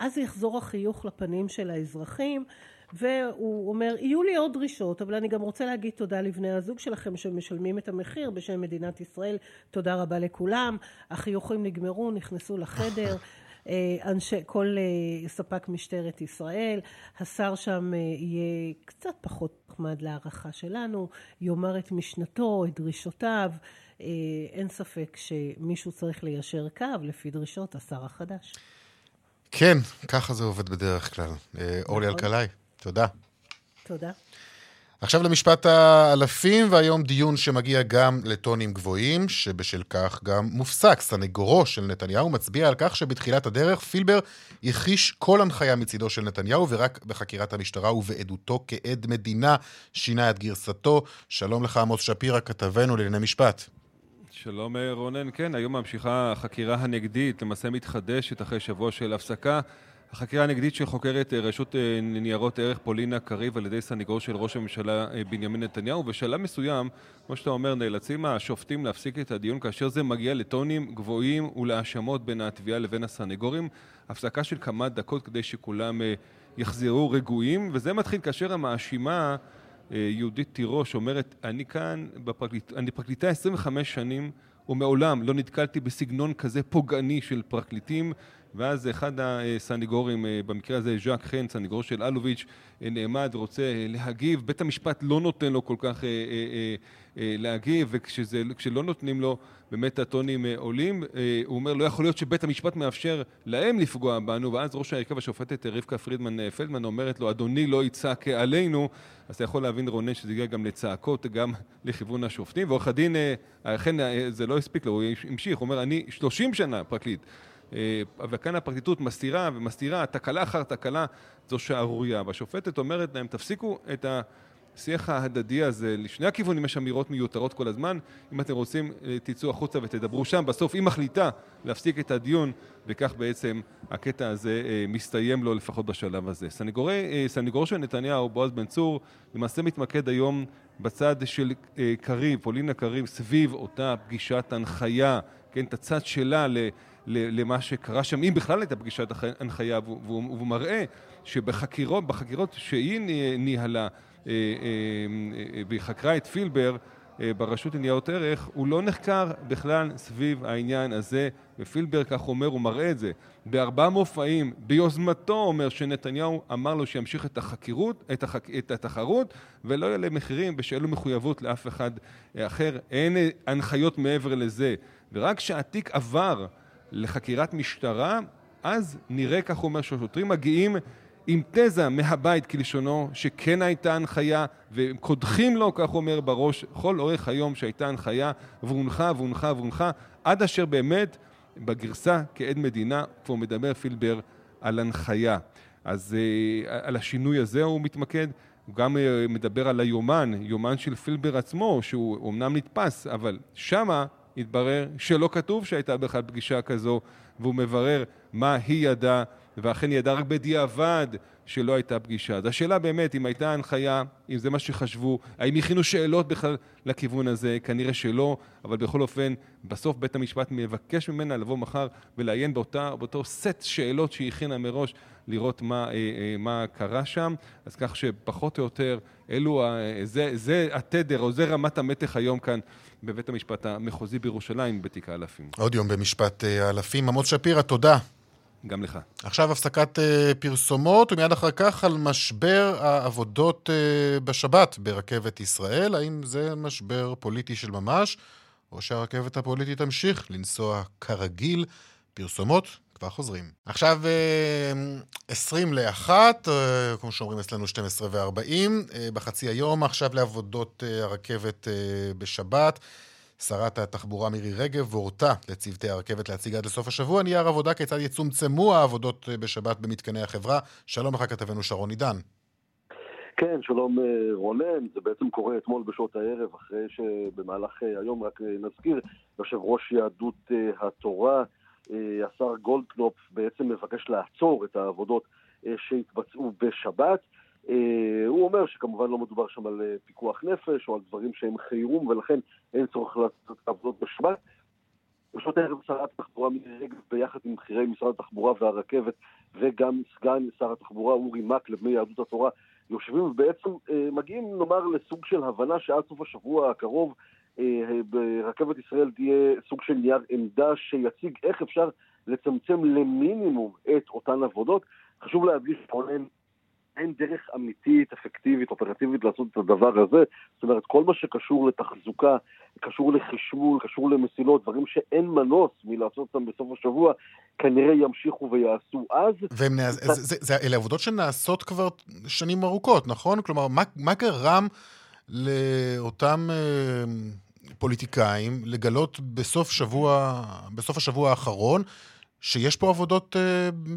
אז יחזור החיוך לפנים של האזרחים, והוא אומר, יהיו לי עוד דרישות, אבל אני גם רוצה להגיד תודה לבני הזוג שלכם שמשלמים את המחיר בשם מדינת ישראל. תודה רבה לכולם. החיוכים נגמרו, נכנסו לחדר. אה, אנשי, כל אה, ספק משטרת ישראל, השר שם אה, יהיה קצת פחות נחמד להערכה שלנו, יאמר את משנתו, את דרישותיו, אין ספק שמישהו צריך ליישר קו לפי דרישות השר החדש. כן, ככה זה עובד בדרך כלל. אה, אורלי נכון. אלקלעי, תודה. תודה. עכשיו למשפט האלפים, והיום דיון שמגיע גם לטונים גבוהים, שבשל כך גם מופסק. סנגורו של נתניהו מצביע על כך שבתחילת הדרך פילבר הכחיש כל הנחיה מצידו של נתניהו, ורק בחקירת המשטרה ובעדותו כעד מדינה שינה את גרסתו. שלום לך, עמוס שפירא, כתבנו לענייני משפט. שלום אה, רונן, כן, היום ממשיכה החקירה הנגדית, למעשה מתחדשת אחרי שבוע של הפסקה. החקירה הנגדית שחוקרת אה, רשות אה, ניירות ערך פולינה קריב על ידי סניגור של ראש הממשלה בנימין נתניהו. בשלב מסוים, כמו שאתה אומר, נאלצים השופטים להפסיק את הדיון כאשר זה מגיע לטונים גבוהים ולהאשמות בין התביעה לבין הסניגורים. הפסקה של כמה דקות כדי שכולם יחזרו רגועים, וזה מתחיל כאשר המאשימה יהודית תירוש אומרת, אני כאן, בפרקליט, אני פרקליטה 25 שנים ומעולם לא נתקלתי בסגנון כזה פוגעני של פרקליטים ואז אחד הסניגורים, אה, במקרה הזה ז'אק חן, סניגור של אלוביץ', אה, נעמד ורוצה להגיב, בית המשפט לא נותן לו כל כך להגיב וכשלא נותנים לו באמת הטונים עולים, הוא אומר לא יכול להיות שבית המשפט מאפשר להם לפגוע בנו. ואז ראש ההרכב השופטת רבקה פרידמן פלדמן אומרת לו אדוני לא יצעק עלינו. אז אתה יכול להבין רונן שזה הגיע גם לצעקות, גם לכיוון השופטים, ועורך הדין, אה, אכן אה, זה לא הספיק לו, הוא המשיך, הוא אומר, אני 30 שנה פרקליט, אה, וכאן הפרקליטות מסתירה ומסתירה, תקלה אחר תקלה, זו שערורייה. והשופטת אומרת להם, תפסיקו את ה... השיח ההדדי הזה, לשני הכיוונים יש אמירות מיותרות כל הזמן. אם אתם רוצים, אה, תצאו החוצה ותדברו שם. בסוף היא מחליטה להפסיק את הדיון, וכך בעצם הקטע הזה אה, מסתיים לו לפחות בשלב הזה. סנגורי, אה, סנגור של נתניהו, בועז בן צור, למעשה מתמקד היום בצד של קריב, פולינה קריב, סביב אותה פגישת הנחיה, כן, את הצד שלה ל... למה שקרה שם, אם בכלל הייתה פגישת הנחיה, והוא מראה שבחקירות, בחקירות שהיא ניהלה, אה, אה, אה, והיא חקרה את פילבר, ברשות לניירות ערך, הוא לא נחקר בכלל סביב העניין הזה, ופילבר כך אומר, הוא מראה את זה. בארבעה מופעים, ביוזמתו אומר שנתניהו אמר לו שימשיך את החקירות, את, החק... את התחרות, ולא יעלה מחירים ושאין לו מחויבות לאף אחד אחר. אין הנחיות מעבר לזה. ורק כשהתיק עבר לחקירת משטרה, אז נראה, כך אומר, שהשוטרים מגיעים עם תזה מהבית כלשונו, שכן הייתה הנחיה, והם קודחים לו, כך אומר, בראש, כל אורך היום שהייתה הנחיה, והונחה והונחה והונחה, עד אשר באמת, בגרסה כעד מדינה, כבר מדבר פילבר על הנחיה. אז אה, על השינוי הזה הוא מתמקד. הוא גם אה, מדבר על היומן, יומן של פילבר עצמו, שהוא אמנם נתפס, אבל שמה התברר שלא כתוב שהייתה בכלל פגישה כזו, והוא מברר מה היא ידעה, ואכן ידעה רק בדיעבד שלא הייתה פגישה. אז השאלה באמת, אם הייתה הנחיה, אם זה מה שחשבו, האם הכינו שאלות בכלל לכיוון הזה, כנראה שלא, אבל בכל אופן, בסוף בית המשפט מבקש ממנה לבוא מחר ולעיין באותה, באותו סט שאלות שהיא הכינה מראש, לראות מה, אה, אה, מה קרה שם. אז כך שפחות או יותר, אלו, זה, זה התדר, או זה רמת המתח היום כאן בבית המשפט המחוזי בירושלים בתיק האלפים. עוד יום במשפט האלפים. עמוס שפירא, תודה. גם לך. עכשיו הפסקת uh, פרסומות, ומיד אחר כך על משבר העבודות uh, בשבת ברכבת ישראל. האם זה משבר פוליטי של ממש, או שהרכבת הפוליטית תמשיך לנסוע כרגיל? פרסומות, כבר חוזרים. עכשיו uh, 20 ל-1, uh, כמו שאומרים אצלנו 12 ו-40, uh, בחצי היום עכשיו לעבודות הרכבת בשבת. שרת התחבורה מירי רגב הורתה לצוותי הרכבת להציג עד לסוף השבוע נייר עבודה כיצד יצומצמו העבודות בשבת במתקני החברה. שלום לך כתבנו שרון עידן. כן, שלום רונן, זה בעצם קורה אתמול בשעות הערב, אחרי שבמהלך היום, רק נזכיר, יושב ראש יהדות התורה, השר גולדקנופ, בעצם מבקש לעצור את העבודות שהתבצעו בשבת. Uh, הוא אומר שכמובן לא מדובר שם על פיקוח נפש או על דברים שהם חירום ולכן אין צורך לעשות את העבודות בשבת. בשעות הערב שרת התחבורה מירי רגב ביחד עם בכירי משרד התחבורה והרכבת וגם סגן שר התחבורה אורי מקלב מיהדות התורה יושבים ובעצם מגיעים נאמר לסוג של הבנה שעד סוף השבוע הקרוב uh, ברכבת ישראל תהיה סוג של נייר עמדה שיציג איך אפשר לצמצם למינימום את אותן עבודות. חשוב להדגיש, רונן, אין דרך אמיתית, אפקטיבית, אופרטיבית לעשות את הדבר הזה. זאת אומרת, כל מה שקשור לתחזוקה, קשור לחשמול, קשור למסילות, דברים שאין מנוס מלעשות אותם בסוף השבוע, כנראה ימשיכו ויעשו אז. והם נע... זה, זה, זה, אלה עבודות שנעשות כבר שנים ארוכות, נכון? כלומר, מה, מה גרם לאותם אה, פוליטיקאים לגלות בסוף שבוע, בסוף השבוע האחרון, שיש פה עבודות uh,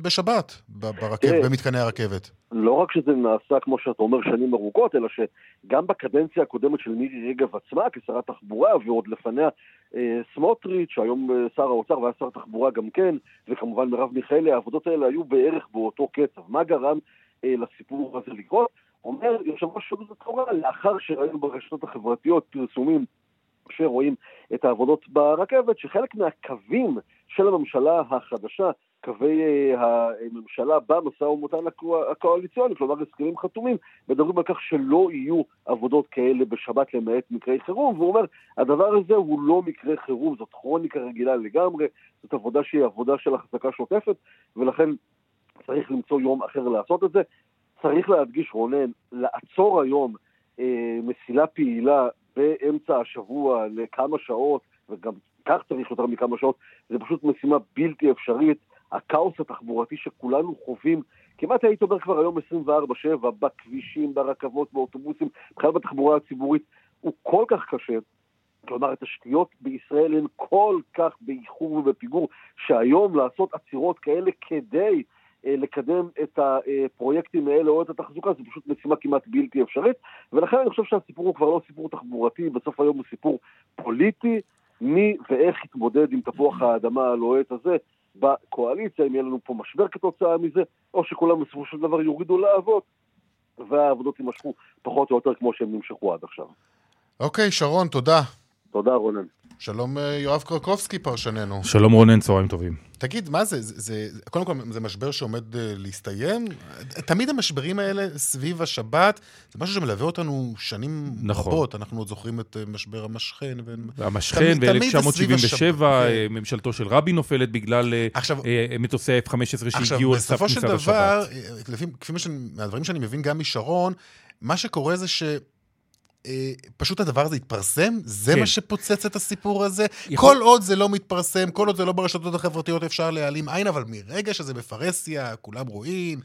בשבת ברכב, במתקני הרכבת. לא רק שזה נעשה, כמו שאתה אומר, שנים ארוכות, אלא שגם בקדנציה הקודמת של מירי רגב עצמה, כשרת תחבורה, ועוד לפניה אה, סמוטריץ', שהיום אה, שר האוצר והיה שר תחבורה גם כן, וכמובן מרב מיכאלי, העבודות האלה היו בערך באותו קצב. מה גרם אה, לסיפור הזה לקרות? אומר יושב ראש שירות התורה, לאחר שראינו ברשתות החברתיות פרסומים שרואים את העבודות ברכבת, שחלק מהקווים של הממשלה החדשה, קווי אה, הממשלה במשא ומתן הקואליציוני, כלומר הסכמים חתומים, מדברים על כך שלא יהיו עבודות כאלה בשבת למעט מקרי חירום, והוא אומר, הדבר הזה הוא לא מקרה חירום, זאת כרוניקה רגילה לגמרי, זאת עבודה שהיא עבודה של החזקה שוטפת, ולכן צריך למצוא יום אחר לעשות את זה. צריך להדגיש, רונן, לעצור היום אה, מסילה פעילה באמצע השבוע לכמה שעות, וגם כך צריך יותר מכמה שעות, זה פשוט משימה בלתי אפשרית. הכאוס התחבורתי שכולנו חווים, כמעט הייתי אומר כבר היום 24-7, בכבישים, ברכבות, באוטובוסים, בכלל בתחבורה הציבורית, הוא כל כך קשה. כלומר, התשתיות בישראל הן כל כך באיחור ובפיגור, שהיום לעשות עצירות כאלה כדי לקדם את הפרויקטים האלה או את התחזוקה זה פשוט משימה כמעט בלתי אפשרית ולכן אני חושב שהסיפור הוא כבר לא סיפור תחבורתי, בסוף היום הוא סיפור פוליטי מי ואיך יתמודד עם תפוח האדמה הלוהט הזה בקואליציה, אם יהיה לנו פה משבר כתוצאה מזה, או שכולם בסופו של דבר יורידו לעבוד, והעבודות יימשכו פחות או יותר כמו שהם נמשכו עד עכשיו. אוקיי, שרון, תודה. תודה, רונן. שלום אה, יואב קרקובסקי, פרשננו. שלום רונן, צהריים טובים. תגיד, מה זה, זה, זה, קודם כל, זה משבר שעומד uh, להסתיים? תמיד המשברים האלה סביב השבת, זה משהו שמלווה אותנו שנים נכון. רבות. אנחנו עוד זוכרים את uh, משבר המשכן. ו... המשכן ב-1977, כן. ממשלתו של רבין נופלת בגלל עכשיו, מטוסי ה-F-15 שהגיעו על סף כניסת השבת. עכשיו, בסופו של דבר, לפי מהדברים שאני מבין גם משרון, מה שקורה זה ש... אה, פשוט הדבר הזה יתפרסם? זה כן. מה שפוצץ את הסיפור הזה? יכול... כל עוד זה לא מתפרסם, כל עוד זה לא ברשתות החברתיות אפשר להעלים עין, אבל מרגע שזה בפרהסיה, כולם רואים,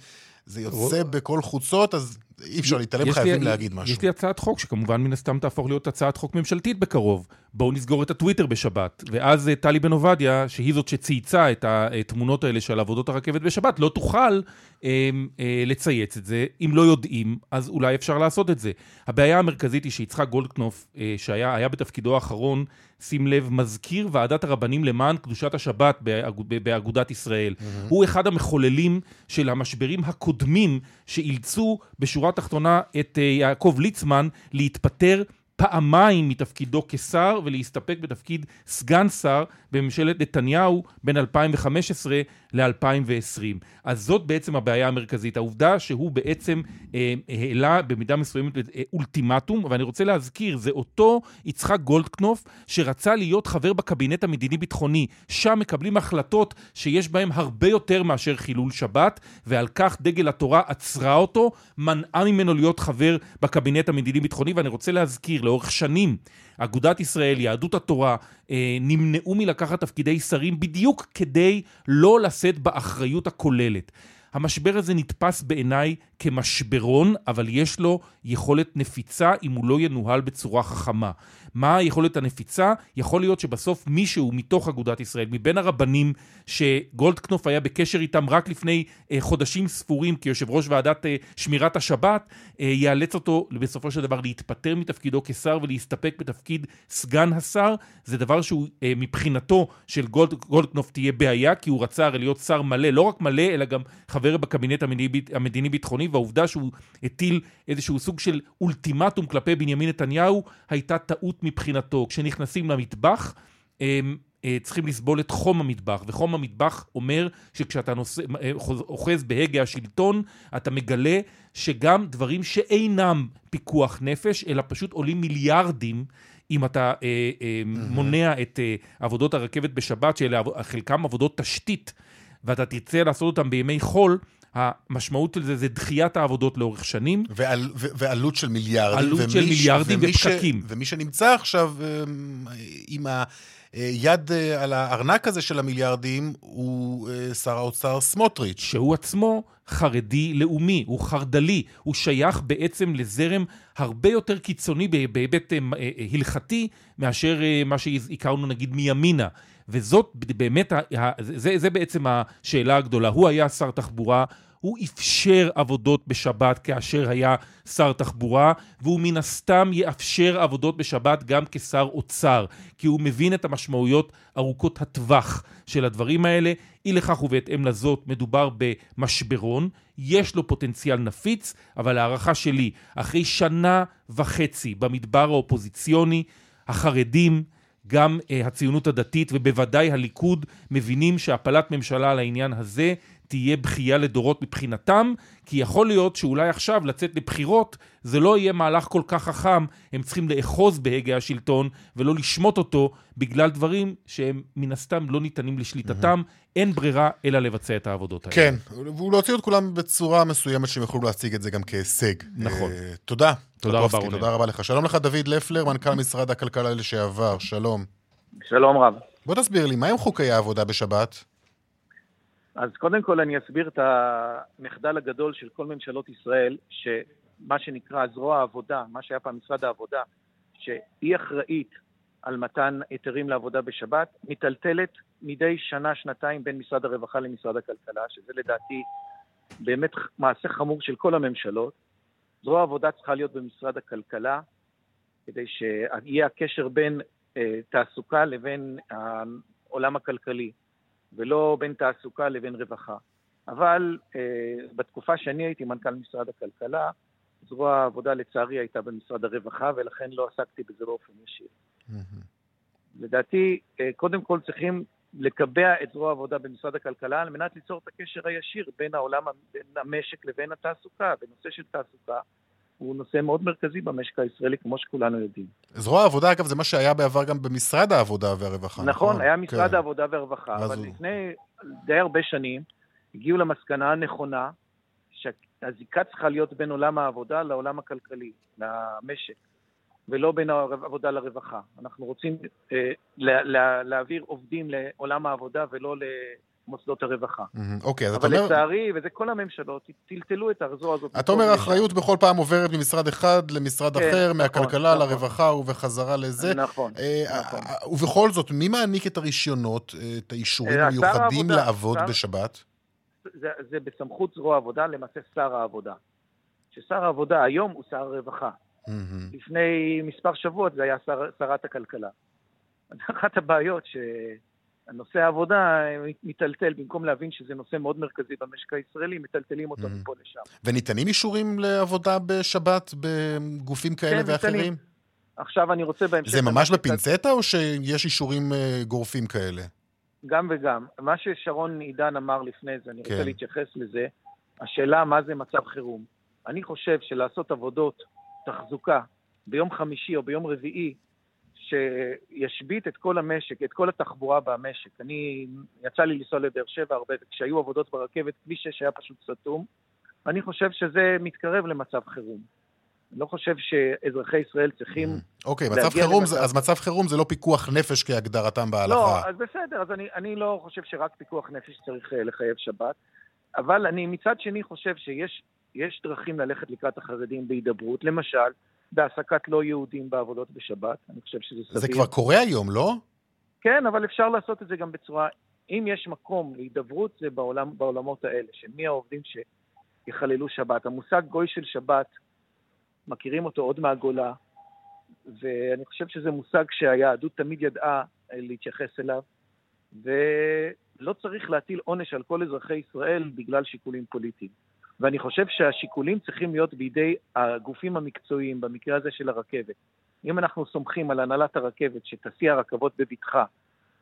זה יוצא בכל חוצות, אז אי אפשר להתעלם, חייבים לי, להגיד משהו. יש לי הצעת חוק, שכמובן מן הסתם תהפוך להיות הצעת חוק ממשלתית בקרוב. בואו נסגור את הטוויטר בשבת. ואז אה, טלי בן עובדיה, שהיא זאת שצייצה את התמונות האלה של עבודות הרכבת בשבת, לא תוכל אה, אה, לצייץ את זה. אם לא יודעים, אז אולי אפשר לעשות את זה. הבעיה המרכזית היא שיצחק גולדקנופ, אה, שהיה בתפקידו האחרון, שים לב, מזכיר ועדת הרבנים למען קדושת השבת באגודת ישראל. Mm-hmm. הוא אחד המחוללים של המשברים הקודמים שאילצו בשורה התחתונה את אה, יעקב ליצמן להתפטר פעמיים מתפקידו כשר ולהסתפק בתפקיד סגן שר בממשלת נתניהו בין 2015 ל-2020. אז זאת בעצם הבעיה המרכזית, העובדה שהוא בעצם אה, העלה במידה מסוימת אה, אולטימטום, ואני רוצה להזכיר, זה אותו יצחק גולדקנופ שרצה להיות חבר בקבינט המדיני-ביטחוני, שם מקבלים החלטות שיש בהן הרבה יותר מאשר חילול שבת, ועל כך דגל התורה עצרה אותו, מנעה ממנו להיות חבר בקבינט המדיני-ביטחוני, ואני רוצה להזכיר, לאורך שנים, אגודת ישראל, יהדות התורה, אה, נמנעו מלקחת תפקידי שרים בדיוק כדי לא לשאת באחריות הכוללת. המשבר הזה נתפס בעיניי כמשברון, אבל יש לו יכולת נפיצה אם הוא לא ינוהל בצורה חכמה. מה היכולת הנפיצה? יכול להיות שבסוף מישהו מתוך אגודת ישראל, מבין הרבנים שגולדקנופ היה בקשר איתם רק לפני אה, חודשים ספורים כיושב ראש ועדת אה, שמירת השבת, אה, יאלץ אותו בסופו של דבר להתפטר מתפקידו כשר ולהסתפק בתפקיד סגן השר. זה דבר שהוא אה, מבחינתו של גולד, גולדקנופ תהיה בעיה, כי הוא רצה הרי להיות שר מלא, לא רק מלא, אלא גם חבר בקבינט המדיני-ביטחוני, והעובדה שהוא הטיל איזשהו סוג של אולטימטום כלפי בנימין נתניהו, הייתה טעות מבחינתו. כשנכנסים למטבח, הם אה, צריכים לסבול את חום המטבח, וחום המטבח אומר שכשאתה אה, אוחז בהגה השלטון, אתה מגלה שגם דברים שאינם פיקוח נפש, אלא פשוט עולים מיליארדים, אם אתה אה, אה, מונע את אה, עבודות הרכבת בשבת, שאלה חלקם עבודות תשתית, ואתה תרצה לעשות אותם בימי חול, המשמעות של זה זה דחיית העבודות לאורך שנים. ועל, ו, ועלות של מיליארדים. עלות של מיליארדים ופקקים. ש, ומי שנמצא עכשיו אמ, עם היד אה, על הארנק הזה של המיליארדים הוא אה, שר האוצר סמוטריץ'. שהוא עצמו חרדי לאומי, הוא חרד"לי, הוא שייך בעצם לזרם הרבה יותר קיצוני בהיבט אה, הלכתי מאשר מה שהכרנו נגיד מימינה. וזאת באמת, זה, זה בעצם השאלה הגדולה. הוא היה שר תחבורה, הוא אפשר עבודות בשבת כאשר היה שר תחבורה, והוא מן הסתם יאפשר עבודות בשבת גם כשר אוצר, כי הוא מבין את המשמעויות ארוכות הטווח של הדברים האלה. אי לכך ובהתאם לזאת מדובר במשברון, יש לו פוטנציאל נפיץ, אבל הערכה שלי, אחרי שנה וחצי במדבר האופוזיציוני, החרדים, גם uh, הציונות הדתית ובוודאי הליכוד מבינים שהפלת ממשלה על העניין הזה תהיה בכייה לדורות מבחינתם, כי יכול להיות שאולי עכשיו לצאת לבחירות זה לא יהיה מהלך כל כך חכם, הם צריכים לאחוז בהגה השלטון ולא לשמוט אותו בגלל דברים שהם מן הסתם לא ניתנים לשליטתם, mm-hmm. אין ברירה אלא לבצע את העבודות האלה. כן, והוא להוציא את כולם בצורה מסוימת שהם יוכלו להציג את זה גם כהישג. נכון. Uh, תודה. תודה רבה, רונן. תודה רבה לך. שלום לך, דוד לפלר, מנכ"ל משרד הכלכלה לשעבר. שלום. שלום רב. בוא תסביר לי, מהם חוקי העבודה בשבת? אז קודם כל אני אסביר את המחדל הגדול של כל ממשלות ישראל, שמה שנקרא זרוע העבודה, מה שהיה פעם משרד העבודה, שהיא אחראית על מתן היתרים לעבודה בשבת, מיטלטלת מדי שנה-שנתיים בין משרד הרווחה למשרד הכלכלה, שזה לדעתי באמת מעשה חמור של כל הממשלות. זרוע העבודה צריכה להיות במשרד הכלכלה, כדי שיהיה הקשר בין אה, תעסוקה לבין העולם הכלכלי. ולא בין תעסוקה לבין רווחה. אבל אה, בתקופה שאני הייתי מנכ"ל משרד הכלכלה, זרוע העבודה לצערי הייתה במשרד הרווחה, ולכן לא עסקתי בזה באופן ישיר. לדעתי, אה, קודם כל צריכים לקבע את זרוע העבודה במשרד הכלכלה על מנת ליצור את הקשר הישיר בין העולם, בין המשק לבין התעסוקה. ונושא של תעסוקה הוא נושא מאוד מרכזי במשק הישראלי, כמו שכולנו יודעים. זרוע העבודה, אגב, זה מה שהיה בעבר גם במשרד העבודה והרווחה, נכון? נכון, היה משרד כן. העבודה והרווחה, אבל הוא... לפני די הרבה שנים הגיעו למסקנה הנכונה שהזיקה צריכה להיות בין עולם העבודה לעולם הכלכלי, למשק. ולא בין העבודה לרווחה. אנחנו רוצים אה, לה, לה, להעביר עובדים לעולם העבודה ולא למוסדות הרווחה. אוקיי, אז אתה אומר... אבל לצערי, וזה כל הממשלות, טלטלו את הזרוע הזאת. אתה אומר, האחריות בכל פעם עוברת ממשרד אחד למשרד כן, אחר, נכון, מהכלכלה נכון. לרווחה ובחזרה לזה. נכון, אה, נכון. ובכל זאת, מי מעניק את הרישיונות, אה, את האישורים אה, המיוחדים לעבוד שר... בשבת? זה, זה בסמכות זרוע העבודה, למעשה שר העבודה. ששר העבודה היום הוא שר הרווחה. Mm-hmm. לפני מספר שבועות זה היה שר, שרת הכלכלה. אחת הבעיות שהנושא העבודה מיטלטל, במקום להבין שזה נושא מאוד מרכזי במשק הישראלי, מטלטלים אותו mm-hmm. מפה לשם. וניתנים אישורים לעבודה בשבת בגופים כאלה כן, ואחרים? ניתנים. עכשיו אני רוצה בהמשך... זה ממש בפינצטה או שיש אישורים אה, גורפים כאלה? גם וגם. מה ששרון עידן אמר לפני זה, אני כן. רוצה להתייחס לזה, השאלה מה זה מצב חירום. אני חושב שלעשות עבודות תחזוקה ביום חמישי או ביום רביעי, שישבית את כל המשק, את כל התחבורה במשק. אני, יצא לי לנסוע לבאר שבע הרבה, כשהיו עבודות ברכבת, כביש 6 היה פשוט סתום. אני חושב שזה מתקרב למצב חירום. אני לא חושב שאזרחי ישראל צריכים... Mm. אוקיי, מצב חירום, למצב... אז מצב חירום זה לא פיקוח נפש כהגדרתם בהלכה. לא, אז בסדר, אז אני, אני לא חושב שרק פיקוח נפש צריך אה, לחייב שבת, אבל אני מצד שני חושב שיש יש דרכים ללכת לקראת החרדים בהידברות, למשל, בהעסקת לא יהודים בעבודות בשבת, אני חושב שזה סביר. זה כבר קורה היום, לא? כן, אבל אפשר לעשות את זה גם בצורה... אם יש מקום להידברות, זה בעולם, בעולמות האלה, של מי העובדים שיחללו שבת. המושג גוי של שבת, מכירים אותו עוד מהגולה, ואני חושב שזה מושג שהיהדות תמיד ידעה להתייחס אליו, ולא צריך להטיל עונש על כל אזרחי ישראל בגלל שיקולים פוליטיים. ואני חושב שהשיקולים צריכים להיות בידי הגופים המקצועיים, במקרה הזה של הרכבת. אם אנחנו סומכים על הנהלת הרכבת שתסיע רכבות בבטחה,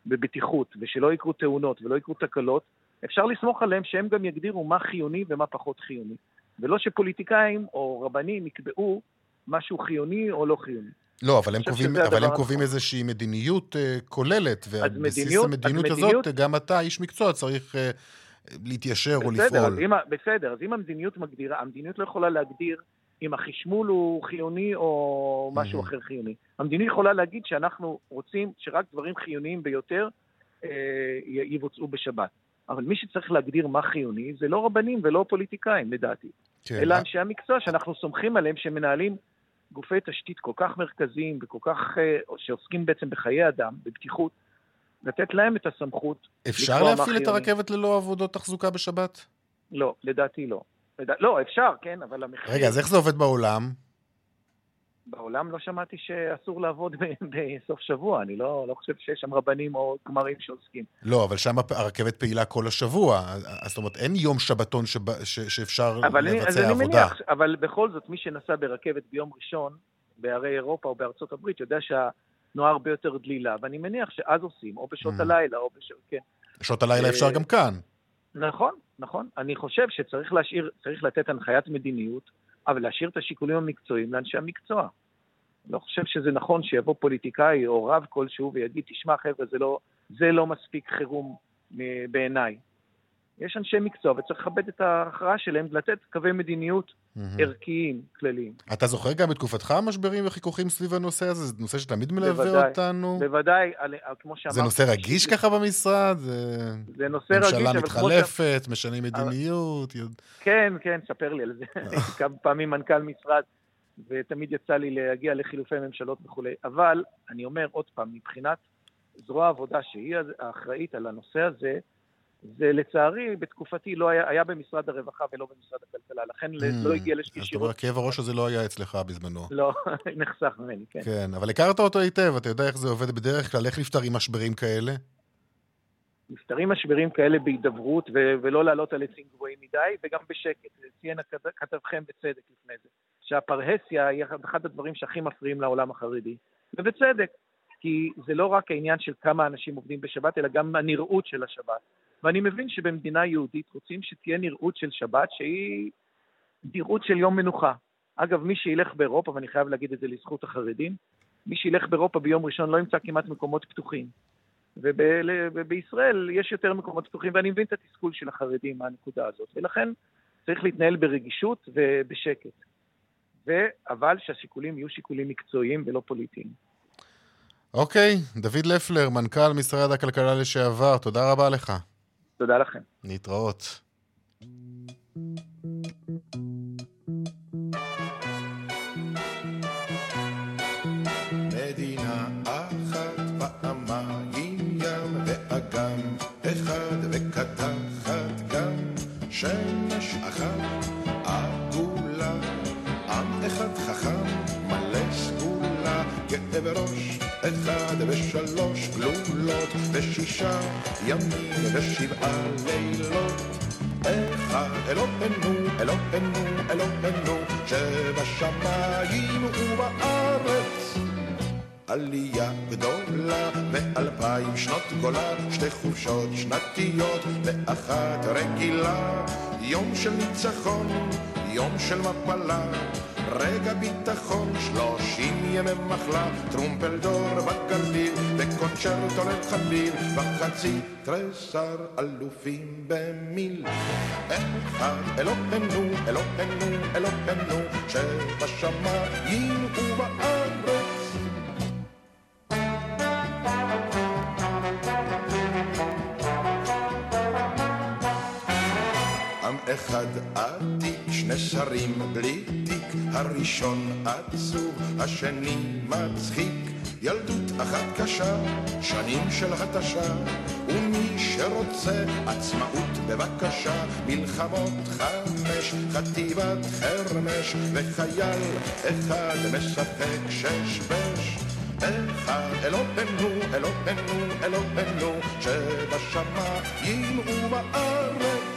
בבטיחות, ושלא יקרו תאונות ולא יקרו תקלות, אפשר לסמוך עליהם שהם גם יגדירו מה חיוני ומה פחות חיוני. ולא שפוליטיקאים או רבנים יקבעו משהו חיוני או לא חיוני. לא, אבל הם קובעים, אבל הם קובעים איזושהי מדיניות uh, כוללת, ועל בסיס המדיניות הזאת, גם אתה, איש מקצוע, צריך uh, להתיישר בסדר, או לפעול. אז אם, בסדר, אז אם המדיניות מגדירה, המדיניות לא יכולה להגדיר אם החשמול הוא חיוני או משהו mm-hmm. אחר חיוני. המדיניות יכולה להגיד שאנחנו רוצים שרק דברים חיוניים ביותר אה, יבוצעו בשבת. אבל מי שצריך להגדיר מה חיוני זה לא רבנים ולא פוליטיקאים, לדעתי. כן. אלא אנשי המקצוע שאנחנו סומכים עליהם שמנהלים גופי תשתית כל כך מרכזיים וכל כך, אה, שעוסקים בעצם בחיי אדם, בבטיחות. לתת להם את הסמכות אפשר להפעיל את הרכבת ללא עבודות תחזוקה בשבת? לא, לדעתי לא. לדע... לא, אפשר, כן, אבל המחיר... רגע, אז איך זה עובד בעולם? בעולם לא שמעתי שאסור לעבוד בסוף שבוע, אני לא, לא חושב שיש שם רבנים או גמרים שעוסקים. לא, אבל שם הרכבת פעילה כל השבוע, זאת אומרת, אין יום שבתון שב, ש, שאפשר אבל לבצע אני, אז עבודה. אני מניח, אבל בכל זאת, מי שנסע ברכבת ביום ראשון, בערי אירופה או בארצות הברית, יודע שה... תנועה הרבה יותר דלילה, ואני מניח שאז עושים, או בשעות mm. הלילה, או בשעות, כן. בשעות הלילה אה, אפשר גם כאן. נכון, נכון. אני חושב שצריך להשאיר, צריך לתת הנחיית מדיניות, אבל להשאיר את השיקולים המקצועיים לאנשי המקצוע. אני לא חושב שזה נכון שיבוא פוליטיקאי או רב כלשהו ויגיד, תשמע חבר'ה, זה לא, זה לא מספיק חירום בעיניי. יש אנשי מקצוע וצריך לכבד את ההכרעה שלהם, לתת קווי מדיניות mm-hmm. ערכיים, כלליים. אתה זוכר גם בתקופתך משברים וחיכוכים סביב הנושא הזה? זה נושא שתמיד מלווה בוודאי, אותנו? בוודאי, כמו שאמרתי... זה נושא רגיש ככה במשרד? זה, זה נושא רגיש, אבל כמו. ממשלה מתחלפת, משנים מדיניות. כן, כן, ספר לי על זה. הייתי כמה פעמים מנכ"ל משרד, ותמיד יצא לי להגיע לחילופי ממשלות וכולי. אבל, אני אומר עוד פעם, מבחינת זרוע העבודה, שהיא האחראית על הנושא הזה, זה לצערי, בתקופתי לא היה, היה במשרד הרווחה ולא במשרד הכלכלה, לכן mm, לא הגיע לשקישירות. אז אתה אומר, כאב הראש הזה לא היה אצלך בזמנו. לא, נחסך ממני, כן. כן, אבל הכרת אותו היטב, אתה יודע איך זה עובד בדרך כלל, איך נפתרים משברים כאלה? נפתרים משברים כאלה בהידברות ו- ולא לעלות על עצים גבוהים מדי, וגם בשקט. ציין כתבכם בצדק לפני זה, שהפרהסיה היא אחד הדברים שהכי מפריעים לעולם החרדי, ובצדק. כי זה לא רק העניין של כמה אנשים עובדים בשבת, אלא גם הנראות של השבת. ואני מבין שבמדינה יהודית רוצים שתהיה נראות של שבת שהיא נראות של יום מנוחה. אגב, מי שילך באירופה, ואני חייב להגיד את זה לזכות החרדים, מי שילך באירופה ביום ראשון לא ימצא כמעט מקומות פתוחים. ובישראל יש יותר מקומות פתוחים, ואני מבין את התסכול של החרדים מהנקודה הזאת. ולכן צריך להתנהל ברגישות ובשקט. ו... אבל שהשיקולים יהיו שיקולים מקצועיים ולא פוליטיים. אוקיי, דוד לפלר, מנכ"ל משרד הכלכלה לשעבר, תודה רבה לך. תודה לכם. להתראות. מדינה אחת פעמיים ים ואגם אחד וקטחת גם שמש אחת עגולה עם אחד חכם מלא סגולה גאה בראש אחד ושלוש גלולות ושישה ימים ושבעה לילות. אחד אלוהינו, אלוהינו, אלוהינו שבשמיים ובארץ. עלייה גדולה ואלפיים שנות גולה שתי חופשות שנתיות ואחת רגילה. יום של ניצחון, יום של מפלה רגע ביטחון, שלושים ימי מחלה, טרומפלדור בגליל, וקונצ'רטו לחליל, וחצי תריסר אלופים במיל. אחד אלוהינו, אלוהינו, אלוהינו, שבשמיים ובארץ. אחד עתיק, שני שרים בלי תיק, הראשון עצוב, השני מצחיק, ילדות אחת קשה, שנים של התשה, ומי שרוצה עצמאות בבקשה, מלחמות חמש, חטיבת חרמש, וחייל אחד משחק שש בש. אחד אלוהינו, אלוהינו, אלוהינו, שבשמיים ובארץ.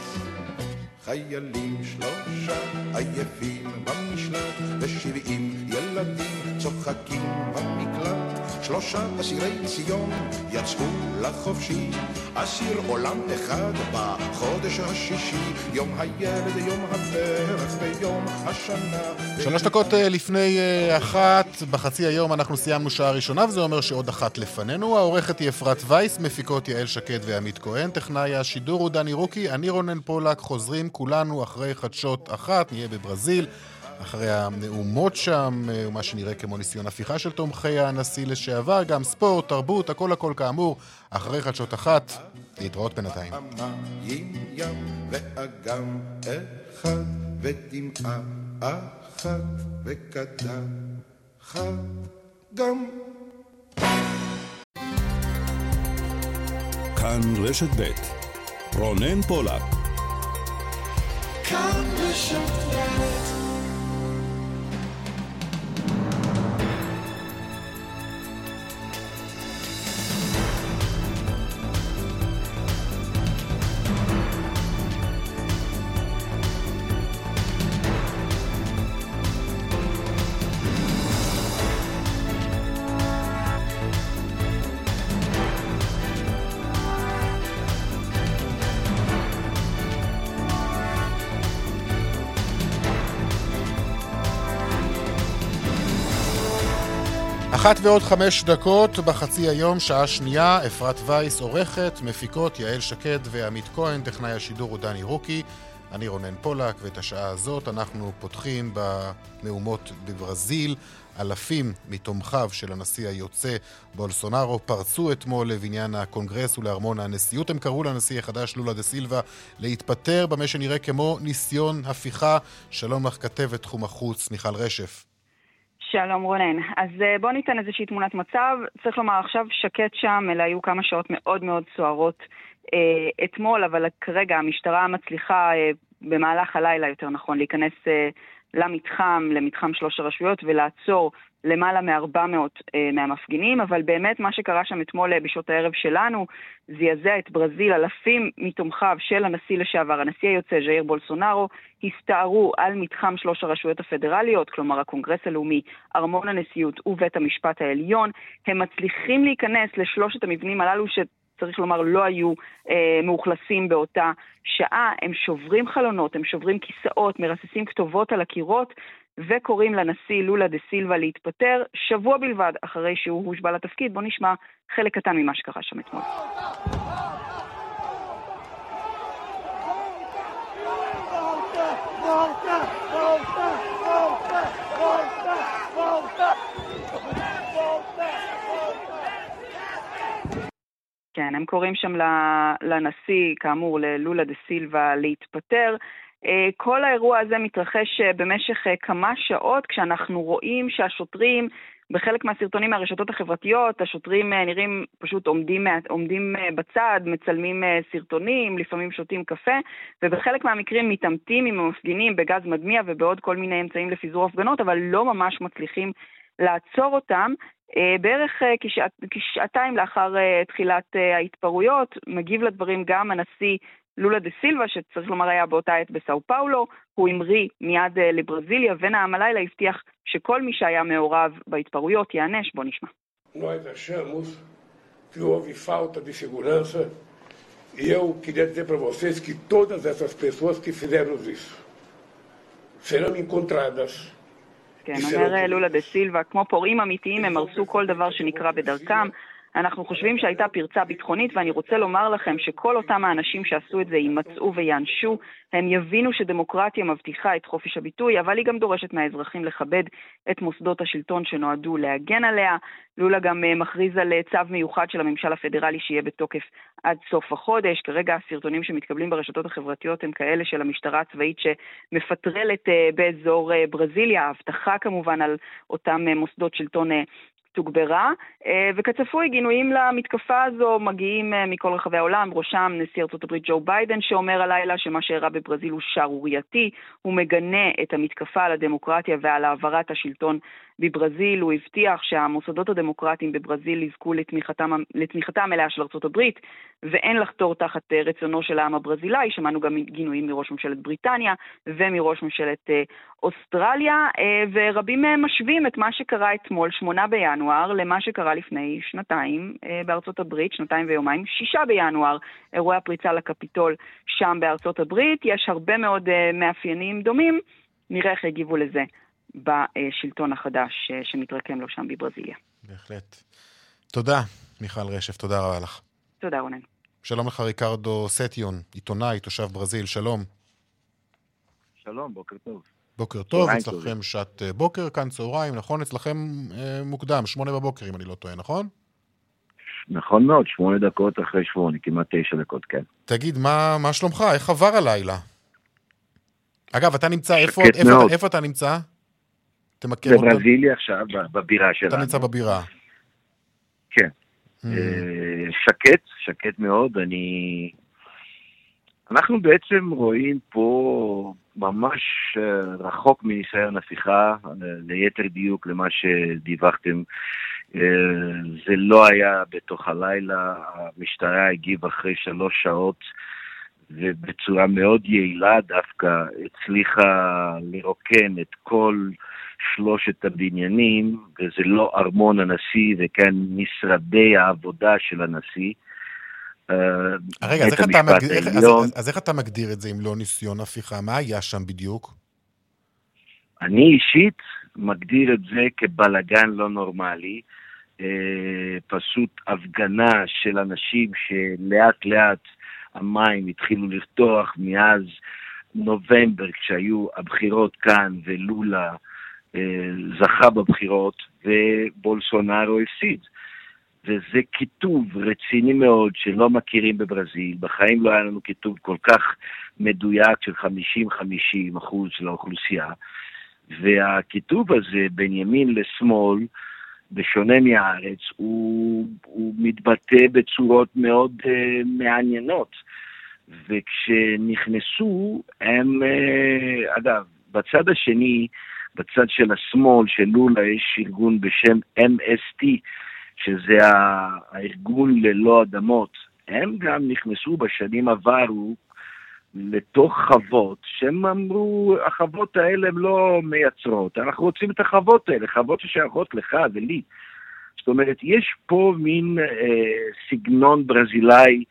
חיילים שלושה עייפים במשלט, ושבעים ילדים צוחקים במקלט. שלושה אסירי ציון יצאו לחופשי, אסיר עולם אחד בחודש השישי, יום הילד, יום הפרח ויום השנה. שלוש דקות אה, לפני אה, אחת, בחצי היום אנחנו סיימנו שעה ראשונה, וזה אומר שעוד אחת לפנינו. העורכת היא אפרת וייס, מפיקות יעל שקד ועמית כהן, טכנאי השידור הוא דני רוקי, אני רונן פולק, חוזרים כולנו אחרי חדשות אחת, נהיה בברזיל. אחרי הנאומות שם, אה, מה שנראה כמו ניסיון הפיכה של תומכי הנשיא לשעבר, גם ספורט, תרבות, הכל הכל כאמור, אחרי חדשות אחת, להתראות בינתיים. גם. כאן רשת ב' רונן פולק כאן בשפט אחת ועוד חמש דקות בחצי היום, שעה שנייה, אפרת וייס עורכת, מפיקות יעל שקד ועמית כהן, טכנאי השידור הוא דני רוקי, אני רונן פולק, ואת השעה הזאת אנחנו פותחים בנאומות בברזיל. אלפים מתומכיו של הנשיא היוצא בולסונארו פרצו אתמול לבניין הקונגרס ולארמון הנשיאות. הם קראו לנשיא החדש לולה דה סילבה להתפטר במה שנראה כמו ניסיון הפיכה. שלום לך כתבת תחום החוץ, מיכל רשף. שלום רונן. אז אה, בוא ניתן איזושהי תמונת מצב. צריך לומר, עכשיו שקט שם, אלה היו כמה שעות מאוד מאוד סוערות אה, אתמול, אבל כרגע המשטרה מצליחה אה, במהלך הלילה יותר נכון, להיכנס אה, למתחם, למתחם שלוש הרשויות ולעצור למעלה מ-400 אה, מהמפגינים, אבל באמת מה שקרה שם אתמול אה, בשעות הערב שלנו זעזע את ברזיל, אלפים מתומכיו של הנשיא לשעבר, הנשיא היוצא ז'איר בולסונארו, הסתערו על מתחם שלוש הרשויות הפדרליות, כלומר הקונגרס הלאומי, ארמון הנשיאות ובית המשפט העליון. הם מצליחים להיכנס לשלושת המבנים הללו ש... צריך לומר, לא היו אה, מאוכלסים באותה שעה. הם שוברים חלונות, הם שוברים כיסאות, מרססים כתובות על הקירות, וקוראים לנשיא לולה דה סילבה להתפטר שבוע בלבד אחרי שהוא הושבע לתפקיד. בואו נשמע חלק קטן ממה שקרה שם אתמול. כן, הם קוראים שם לנשיא, כאמור, ללולה דה סילבה, להתפטר. אה, כל האירוע הזה מתרחש אה, במשך אה, כמה שעות, כשאנחנו רואים שהשוטרים, בחלק מהסרטונים מהרשתות החברתיות, השוטרים נראים פשוט עומדים, עומדים בצד, מצלמים סרטונים, לפעמים שותים קפה, ובחלק מהמקרים מתעמתים עם המפגינים בגז מדמיע ובעוד כל מיני אמצעים לפיזור הפגנות, אבל לא ממש מצליחים לעצור אותם. בערך כשעת, כשעתיים לאחר תחילת ההתפרעויות, מגיב לדברים גם הנשיא לולה דה סילבה, שצריך לומר היה באותה עת בסאו פאולו, הוא המריא מיד אה, לברזיליה, ונעם הלילה הבטיח שכל מי שהיה מעורב בהתפרעויות ייענש. בוא נשמע. Nós achamos que houve falta de segurança e eu queria dizer para vocês que todas essas pessoas que fizeram isso serão encontradas כן, אומר לולה דה סילבה, כמו פורעים אמיתיים הם הרסו כל דבר שנקרא בדרכם. אנחנו חושבים שהייתה פרצה ביטחונית, ואני רוצה לומר לכם שכל אותם האנשים שעשו את זה יימצאו ויענשו, הם יבינו שדמוקרטיה מבטיחה את חופש הביטוי, אבל היא גם דורשת מהאזרחים לכבד את מוסדות השלטון שנועדו להגן עליה. לולה גם אה, מכריז על אה, צו מיוחד של הממשל הפדרלי שיהיה בתוקף עד סוף החודש. כרגע הסרטונים שמתקבלים ברשתות החברתיות הם כאלה של המשטרה הצבאית שמפטרלת אה, באזור ברזיליה, ההבטחה כמובן על אותם מוסדות שלטון תוגברה, אה, וכצפוי גינויים למתקפה הזו מגיעים אה, מכל רחבי העולם, בראשם נשיא ארצות הברית ג'ו ביידן שאומר הלילה שמה שאירע בברזיל הוא שערורייתי, הוא מגנה את המתקפה על הדמוקרטיה ועל העברת השלטון בברזיל, הוא הבטיח שהמוסדות הדמוקרטיים בברזיל יזכו לתמיכתה, לתמיכתה המלאה של ארצות הברית ואין לחתור תחת אה, רצונו של העם הברזילאי, שמענו גם גינויים מראש ממשלת בריטניה ומראש ממשלת אוסטרליה, ורבים משווים את מה שקרה אתמול, שמונה בינואר, בינואר למה שקרה לפני שנתיים אה, בארצות הברית, שנתיים ויומיים, שישה בינואר, אירועי הפריצה לקפיטול שם בארצות הברית. יש הרבה מאוד אה, מאפיינים דומים, נראה איך יגיבו לזה בשלטון החדש אה, שמתרקם לו שם בברזיליה. בהחלט. תודה, מיכל רשף, תודה רבה לך. תודה, רונן. שלום לך, ריקרדו סטיון, עיתונאי, תושב ברזיל, שלום. שלום, בוקר טוב. בוקר טוב, אצלכם שעת אה, בוקר, כאן צהריים, נכון? אצלכם אה, מוקדם, שמונה בבוקר אם אני לא טועה, נכון? נכון מאוד, שמונה דקות אחרי שמונה, כמעט תשע דקות, כן. תגיד, מה, מה שלומך? איך עבר הלילה? אגב, אתה נמצא, איפה, איפה, איפה אתה נמצא? תמקם אותנו. בברזיליה עכשיו, בבירה שלנו. אתה נמצא בבירה. כן. Mm. אה, שקט, שקט מאוד, אני... אנחנו בעצם רואים פה ממש אה, רחוק מניסיון הפיכה, אה, ליתר דיוק למה שדיווחתם. אה, זה לא היה בתוך הלילה, המשטרה הגיבה אחרי שלוש שעות ובצורה מאוד יעילה דווקא הצליחה לרוקן את כל שלושת הבניינים, וזה לא ארמון הנשיא, וכאן משרדי העבודה של הנשיא. אה, רגע, אז איך, אתה מגדיר, איך, אז, אז איך אתה מגדיר את זה אם לא ניסיון הפיכה? מה היה שם בדיוק? אני אישית מגדיר את זה כבלגן לא נורמלי. אה, פשוט הפגנה של אנשים שלאט לאט המים התחילו לפתוח מאז נובמבר, כשהיו הבחירות כאן ולולה אה, זכה בבחירות ובולסונארו הפסיד. וזה כיתוב רציני מאוד שלא מכירים בברזיל. בחיים לא היה לנו כיתוב כל כך מדויק של 50-50 אחוז של האוכלוסייה. והכיתוב הזה בין ימין לשמאל, בשונה מהארץ, הוא, הוא מתבטא בצורות מאוד uh, מעניינות. וכשנכנסו, הם, אה, אגב, בצד השני, בצד של השמאל של לולה יש ארגון בשם MST, שזה הארגון ללא אדמות. הם גם נכנסו בשנים עברו לתוך חוות, שהם אמרו, החוות האלה הן לא מייצרות, אנחנו רוצים את החוות האלה, חוות ששייכות לך ולי. זאת אומרת, יש פה מין אה, סגנון ברזילאי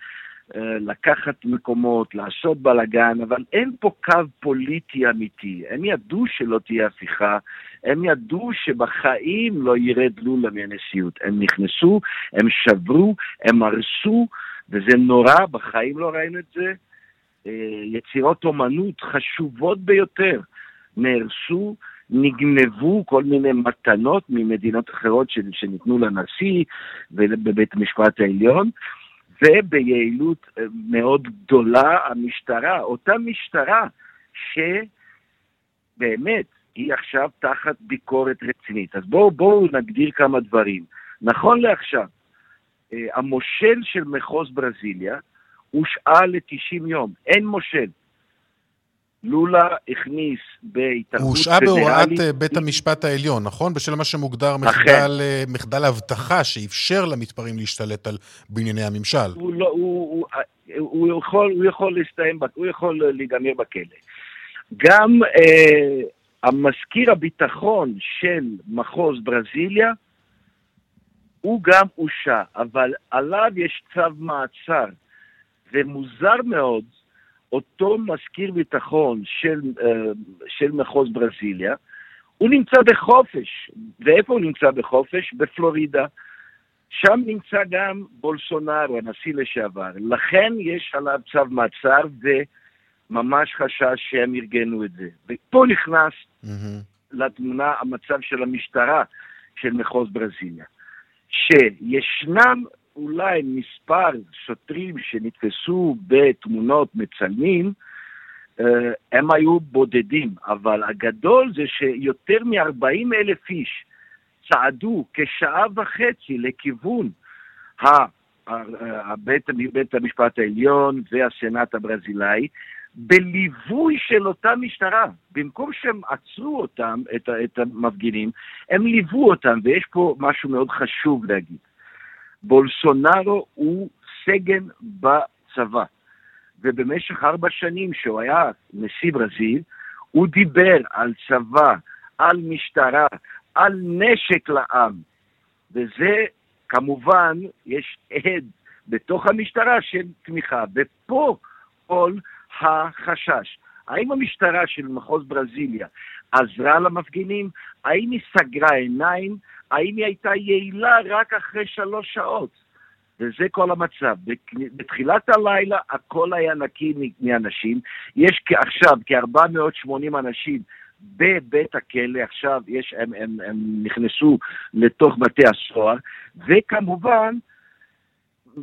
לקחת מקומות, לעשות בלאגן, אבל אין פה קו פוליטי אמיתי. הם ידעו שלא תהיה הפיכה, הם ידעו שבחיים לא ירד לולה מהנשיאות. הם נכנסו, הם שברו, הם הרסו, וזה נורא, בחיים לא ראינו את זה. אה, יצירות אומנות חשובות ביותר נהרסו, נגנבו כל מיני מתנות ממדינות אחרות שניתנו לנשיא ובבית המשפט העליון. וביעילות אה, מאוד גדולה המשטרה, אותה משטרה שבאמת היא עכשיו תחת ביקורת רצינית. אז בואו בוא נגדיר כמה דברים. נכון לעכשיו, אה, המושל של מחוז ברזיליה הושעה ל-90 יום, אין מושל. לולה הכניס בהתערבות הוא הושעה בהוראת אה, בית המשפט העליון, נכון? בשל מה שמוגדר מחדל, אה, מחדל אבטחה שאפשר למתפרעים להשתלט על בנייני הממשל. הוא, לא, הוא, הוא, הוא, יכול, הוא יכול להסתיים, הוא יכול להיגמר בכלא. גם אה, המזכיר הביטחון של מחוז ברזיליה, הוא גם הושע, אבל עליו יש צו מעצר. ומוזר מאוד, אותו מזכיר ביטחון של, אה, של מחוז ברזיליה, הוא נמצא בחופש. ואיפה הוא נמצא בחופש? בפלורידה. שם נמצא גם בולסונארו, הנשיא לשעבר. לכן יש עליו צו מעצר וממש חשש שהם ארגנו את זה. ופה נכנס mm-hmm. לתמונה המצב של המשטרה של מחוז ברזיליה. שישנם אולי מספר שוטרים שנתפסו בתמונות מצלמים, אה, הם היו בודדים, אבל הגדול זה שיותר מ-40 אלף איש צעדו כשעה וחצי לכיוון בית, המשפט העליון והסנאט הברזילאי, בליווי של אותה משטרה. במקום שהם עצרו אותם, את המפגינים, הם ליוו אותם, ויש פה משהו מאוד חשוב להגיד. בולסונארו הוא סגן בצבא, ובמשך ארבע שנים שהוא היה נשיא ברזיל, הוא דיבר על צבא, על משטרה, על נשק לעם, וזה כמובן, יש עד בתוך המשטרה של תמיכה, ופה כל החשש. האם המשטרה של מחוז ברזיליה עזרה למפגינים? האם היא סגרה עיניים? האם היא הייתה יעילה רק אחרי שלוש שעות? וזה כל המצב. בתחילת הלילה הכל היה נקי מאנשים. יש עכשיו כ-480 אנשים בבית הכלא, עכשיו יש, הם, הם, הם נכנסו לתוך בתי הסוהר, וכמובן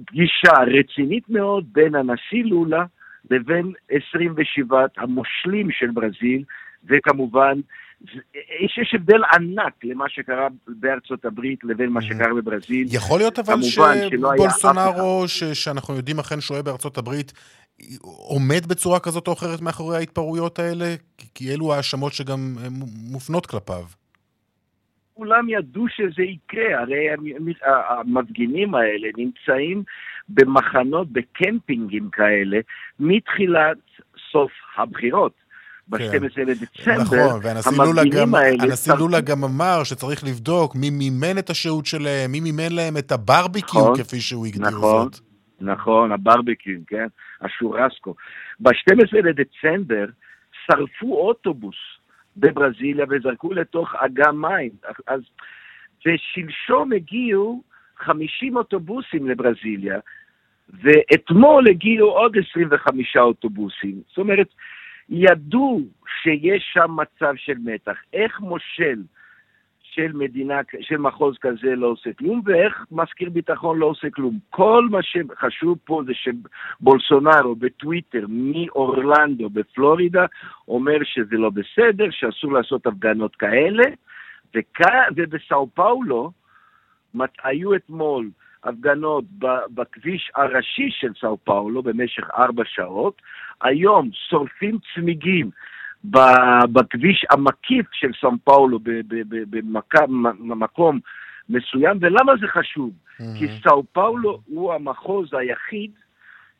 פגישה רצינית מאוד בין הנשיא לולה לבין 27 המושלים של ברזיל, וכמובן יש, יש הבדל ענק למה שקרה בארצות הברית לבין מה שקרה בברזיל. יכול להיות אבל שבולסונארו, שאנחנו יודעים אכן שוהה בארצות הברית, עומד בצורה כזאת או אחרת מאחורי ההתפרעויות האלה? כי אלו האשמות שגם מופנות כלפיו. כולם ידעו שזה יקרה, הרי המפגינים האלה נמצאים במחנות, בקמפינגים כאלה, מתחילת סוף הבחירות. ב-12 כן. לדצמבר, נכון, והנשיא לולה גם אמר שצריך לבדוק מי מימן את השהות שלהם, מי מימן להם את הברביקיו, נכון, כפי שהוא הגדיר נכון, זאת. נכון, הברביקיו, כן, השורסקו. ב-12 לדצמבר שרפו אוטובוס בברזיליה וזרקו לתוך אגם מים. אז, ושלשום הגיעו 50 אוטובוסים לברזיליה, ואתמול הגיעו עוד 25 אוטובוסים. זאת אומרת, ידעו שיש שם מצב של מתח. איך מושל של מדינה, של מחוז כזה לא עושה כלום, ואיך מזכיר ביטחון לא עושה כלום. כל מה שחשוב פה זה שבולסונארו בטוויטר מאורלנדו בפלורידה אומר שזה לא בסדר, שאסור לעשות הפגנות כאלה, וכ... ובסאו פאולו היו אתמול הפגנות בכביש הראשי של סאו פאולו במשך ארבע שעות. היום שורפים צמיגים בכביש המקיף של סאו פאולו במקום מסוים, ולמה זה חשוב? Mm-hmm. כי סאו פאולו הוא המחוז היחיד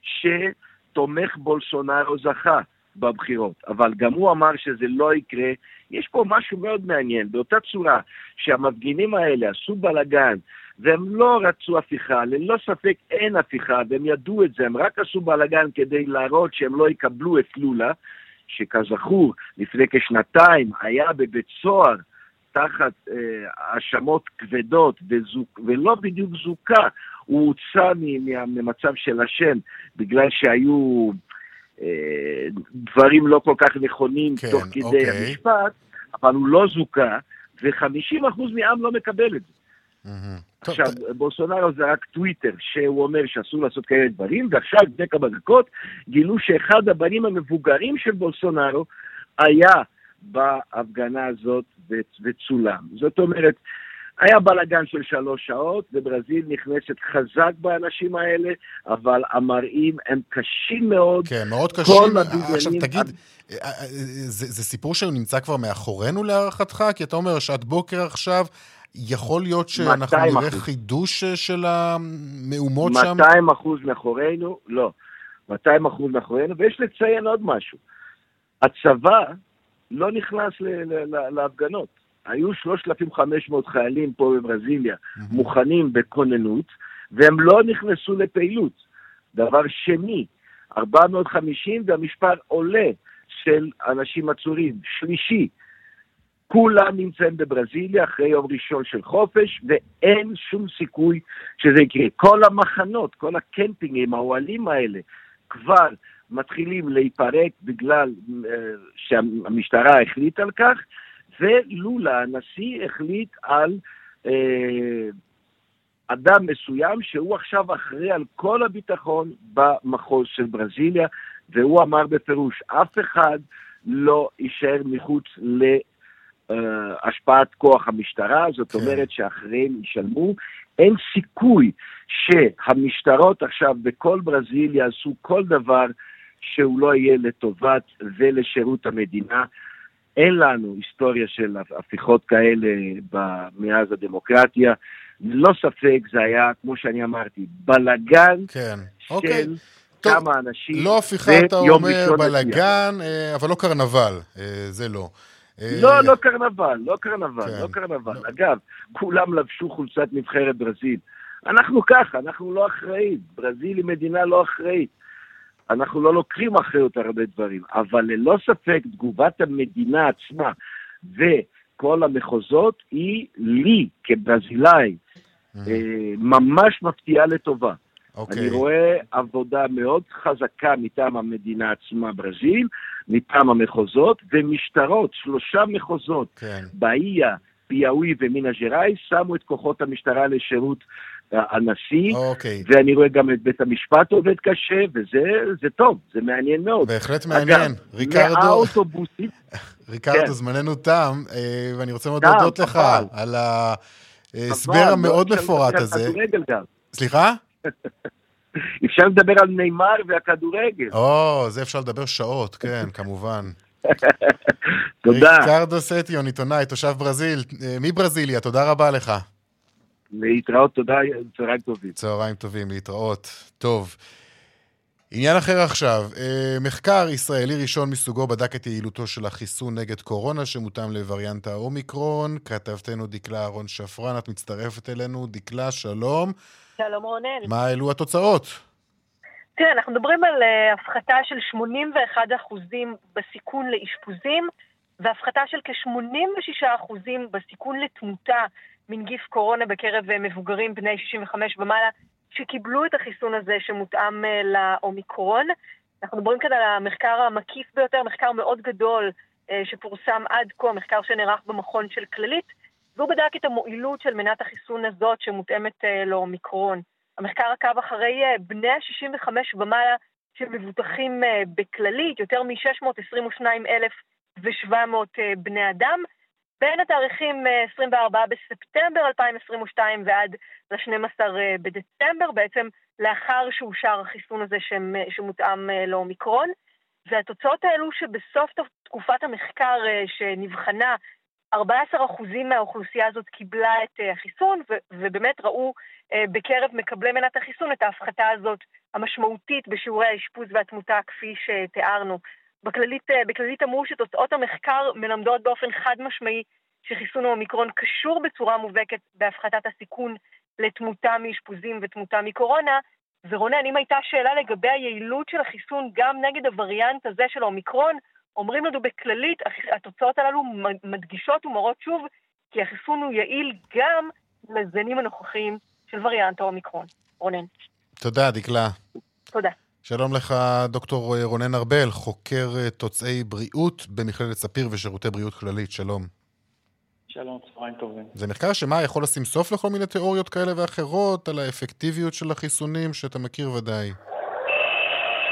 שתומך בולסונארו זכה. בבחירות, אבל גם הוא אמר שזה לא יקרה. יש פה משהו מאוד מעניין, באותה צורה שהמפגינים האלה עשו בלאגן והם לא רצו הפיכה, ללא ספק אין הפיכה, והם ידעו את זה, הם רק עשו בלאגן כדי להראות שהם לא יקבלו את לולה, שכזכור, לפני כשנתיים היה בבית סוהר תחת אה, האשמות אה, כבדות וזוק, ולא בדיוק זוכה, הוא הוצא ממצב של השם בגלל שהיו אה, דברים לא כל כך נכונים כן, תוך כדי אוקיי. המשפט, אבל הוא לא זוכה, ו-50% מהעם לא מקבל את זה. Mm-hmm. עכשיו. בולסונארו זה רק טוויטר, שהוא אומר שאסור לעשות כאלה דברים, ועכשיו, לפני כמה דקות, גילו שאחד הבנים המבוגרים של בולסונארו היה בהפגנה הזאת וצולם. זאת אומרת, היה בלאגן של שלוש שעות, וברזיל נכנסת חזק באנשים האלה, אבל המראים הם קשים מאוד. כן, מאוד קשים. עכשיו תגיד, אה, אה, זה, זה סיפור שהוא נמצא כבר מאחורינו להערכתך? כי אתה אומר שעת בוקר עכשיו, יכול להיות שאנחנו נראה אחוז. חידוש אה, של המהומות 200 שם? 200 אחוז מאחורינו, לא. 200 אחוז מאחורינו, ויש לציין עוד משהו. הצבא לא נכנס להפגנות. היו 3,500 חיילים פה בברזיליה מוכנים בכוננות, והם לא נכנסו לפעילות. דבר שני, 450 והמשפט עולה של אנשים עצורים. שלישי, כולם נמצאים בברזיליה אחרי יום ראשון של חופש, ואין שום סיכוי שזה יקרה. כל המחנות, כל הקמפינגים, האוהלים האלה, כבר מתחילים להיפרק בגלל uh, שהמשטרה החליטה על כך, ולולה, הנשיא, החליט על אה, אדם מסוים שהוא עכשיו אחראי על כל הביטחון במחוז של ברזיליה, והוא אמר בפירוש, אף אחד לא יישאר מחוץ להשפעת אה, כוח המשטרה, זאת כן. אומרת שאחריהם ישלמו. אין סיכוי שהמשטרות עכשיו בכל ברזיל יעשו כל דבר שהוא לא יהיה לטובת ולשירות המדינה. אין לנו היסטוריה של הפיכות כאלה מאז הדמוקרטיה. ללא ספק זה היה, כמו שאני אמרתי, בלגן כן. של אוקיי. כמה טוב, אנשים. לא הפיכה, אתה אומר, בלגן, אה, אבל לא קרנבל, אה, זה לא. לא, לא קרנבל, לא קרנבל, כן. לא קרנבל. לא. אגב, כולם לבשו חולצת נבחרת ברזיל. אנחנו ככה, אנחנו לא אחראים. ברזיל היא מדינה לא אחראית. אנחנו לא לוקחים אחריות על הרבה דברים, אבל ללא ספק תגובת המדינה עצמה וכל המחוזות היא לי, כברזילאי, mm-hmm. ממש מפתיעה לטובה. Okay. אוקיי. אני רואה עבודה מאוד חזקה מטעם המדינה עצמה, ברזיל, מטעם המחוזות, ומשטרות, שלושה מחוזות, כן. באיה, פיאווי ומינה ג'ראי, שמו את כוחות המשטרה לשירות הנשיא, אוקיי. ואני רואה גם את בית המשפט עובד קשה, וזה טוב, זה מעניין מאוד. בהחלט מעניין. אגב, ריקרדו, מהאוטובוסים... ריקרדו, כן. זמננו תם, אה, ואני רוצה מאוד להודות לך על ההסבר המאוד מפורט הזה. סליחה? אפשר לדבר על נאמר והכדורגל. או, זה אפשר לדבר שעות, כן, כמובן. תודה. ריקרדו סטיון, עיתונאי, תושב ברזיל, אה, מברזיליה, תודה רבה לך. להתראות, תודה, צהריים טובים. צהריים טובים, להתראות. טוב. עניין אחר עכשיו, אה, מחקר ישראלי ראשון מסוגו בדק את יעילותו של החיסון נגד קורונה שמותאם לווריאנט האומיקרון. כתבתנו דקלה אהרון שפרן, את מצטרפת אלינו. דקלה, שלום. שלום רונן. מה העלו התוצאות? תראה, אנחנו מדברים על uh, הפחתה של 81% בסיכון לאשפוזים, והפחתה של כ-86% בסיכון לתמותה מנגיף קורונה בקרב אה, מבוגרים בני 65 ומעלה שקיבלו את החיסון הזה שמותאם אה, לאומיקרון. אנחנו מדברים כאן על המחקר המקיף ביותר, מחקר מאוד גדול אה, שפורסם עד כה, מחקר שנערך במכון של כללית, והוא בדק את המועילות של מנת החיסון הזאת שמותאמת לאומיקרון. המחקר עקב אחרי בני ה-65 ומעלה שמבוטחים בכללית, יותר מ-622,700 בני אדם, בין התאריכים 24 בספטמבר 2022 ועד ל-12 בדצמבר, בעצם לאחר שאושר החיסון הזה שמותאם לאומיקרון. והתוצאות האלו שבסוף תקופת המחקר שנבחנה 14% מהאוכלוסייה הזאת קיבלה את החיסון, ובאמת ראו בקרב מקבלי מנת החיסון את ההפחתה הזאת המשמעותית בשיעורי האשפוז והתמותה כפי שתיארנו. בכללית, בכללית אמרו שתוצאות המחקר מלמדות באופן חד משמעי שחיסון האומיקרון קשור בצורה מובהקת בהפחתת הסיכון לתמותה מאשפוזים ותמותה מקורונה, ורונן, אם הייתה שאלה לגבי היעילות של החיסון גם נגד הווריאנט הזה של האומיקרון, אומרים לנו בכללית, התוצאות הללו מדגישות ומראות שוב כי החיסון הוא יעיל גם לזנים הנוכחיים של וריאנט האומיקרון. רונן. תודה, דקלה. תודה. שלום לך, דוקטור רונן ארבל, חוקר תוצאי בריאות במכללת ספיר ושירותי בריאות כללית. שלום. שלום, צהריים טובים. זה מחקר שמה, יכול לשים סוף לכל מיני תיאוריות כאלה ואחרות על האפקטיביות של החיסונים, שאתה מכיר ודאי?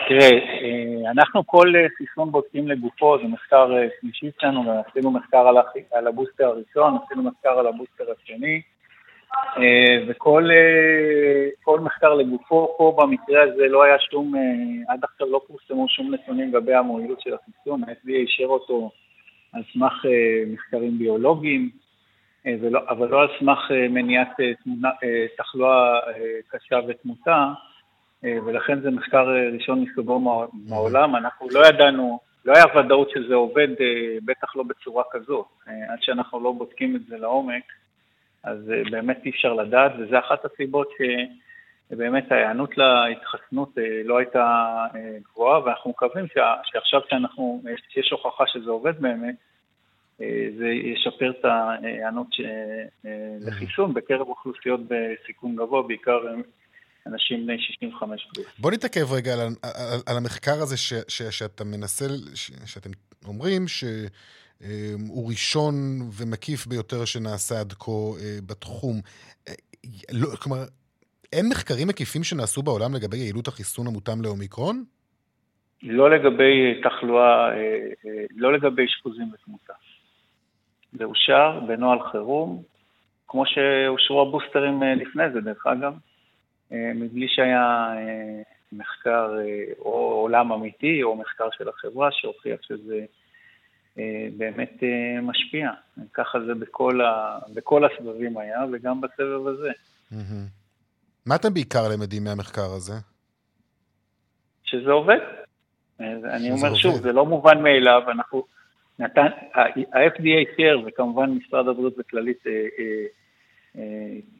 תראה, אנחנו כל חיסון בודקים לגופו, זה מחקר שלישי שלנו, עשינו מחקר. על הבוסטר הראשון, עשינו מחקר על הבוסטר השני, וכל מחקר לגופו, פה במקרה הזה לא היה שום, עד עכשיו לא פורסמו שום נתונים לגבי המועילות של החיסון, ה-FDA אישר אותו על סמך מחקרים ביולוגיים, ולא, אבל לא על סמך מניעת תחלואה קשה ותמותה, ולכן זה מחקר ראשון מסוגו מהעולם. אנחנו לא ידענו, לא היה ודאות שזה עובד, בטח לא בצורה כזאת. עד שאנחנו לא בודקים את זה לעומק, אז באמת אי אפשר לדעת, וזה אחת הסיבות שבאמת ההיענות להתחסנות לא הייתה גבוהה, ואנחנו מקווים שעכשיו שאנחנו, שיש הוכחה שזה עובד באמת, זה ישפר את ההיענות לחיסון בקרב אוכלוסיות בסיכון גבוה, בעיקר אנשים בני 65 פלוס. בוא נתעכב רגע על, על, על המחקר הזה ש, ש, שאתה מנסה, ש, שאתם אומרים שהוא ראשון ומקיף ביותר שנעשה עד כה בתחום. לא, כלומר, אין מחקרים מקיפים שנעשו בעולם לגבי יעילות החיסון המותאם לאומיקרון? לא לגבי תחלואה, לא לגבי אשפוזים ותמותה. זה אושר בנוהל חירום, כמו שאושרו הבוסטרים לפני זה, דרך אגב, מבלי שהיה מחקר או עולם אמיתי או מחקר של החברה שהוכיח שזה באמת משפיע. ככה זה בכל, ה... בכל הסבבים היה וגם בסבב הזה. מה אתם בעיקר למדים מהמחקר הזה? שזה עובד. אני אומר שוב, זה לא מובן מאליו, אנחנו נתן, ה-FDA אישר, וכמובן משרד הבריאות וכללית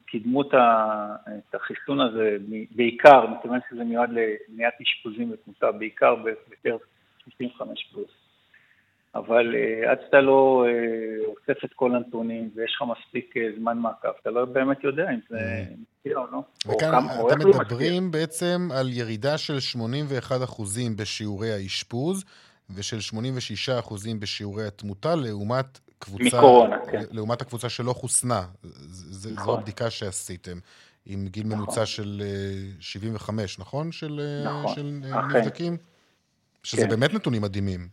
קידמו את החיסון הזה בעיקר, מכיוון שזה מיועד למניעת אשפוזים ותמותה, בעיקר בקרב 65 פלוס. אבל עד שאתה לא אוסף את כל הנתונים ויש לך מספיק זמן מעקב, אתה לא באמת יודע אם זה משפיע או לא. וכאן אתם מדברים בעצם על ירידה של 81% בשיעורי האשפוז. ושל 86 אחוזים בשיעורי התמותה לעומת קבוצה... מקורונה, כן. לעומת הקבוצה שלא חוסנה. זה, נכון. זו הבדיקה שעשיתם, עם גיל נכון. ממוצע של 75, נכון? של, נכון, של נבדקים? שזה כן. באמת נתונים מדהימים.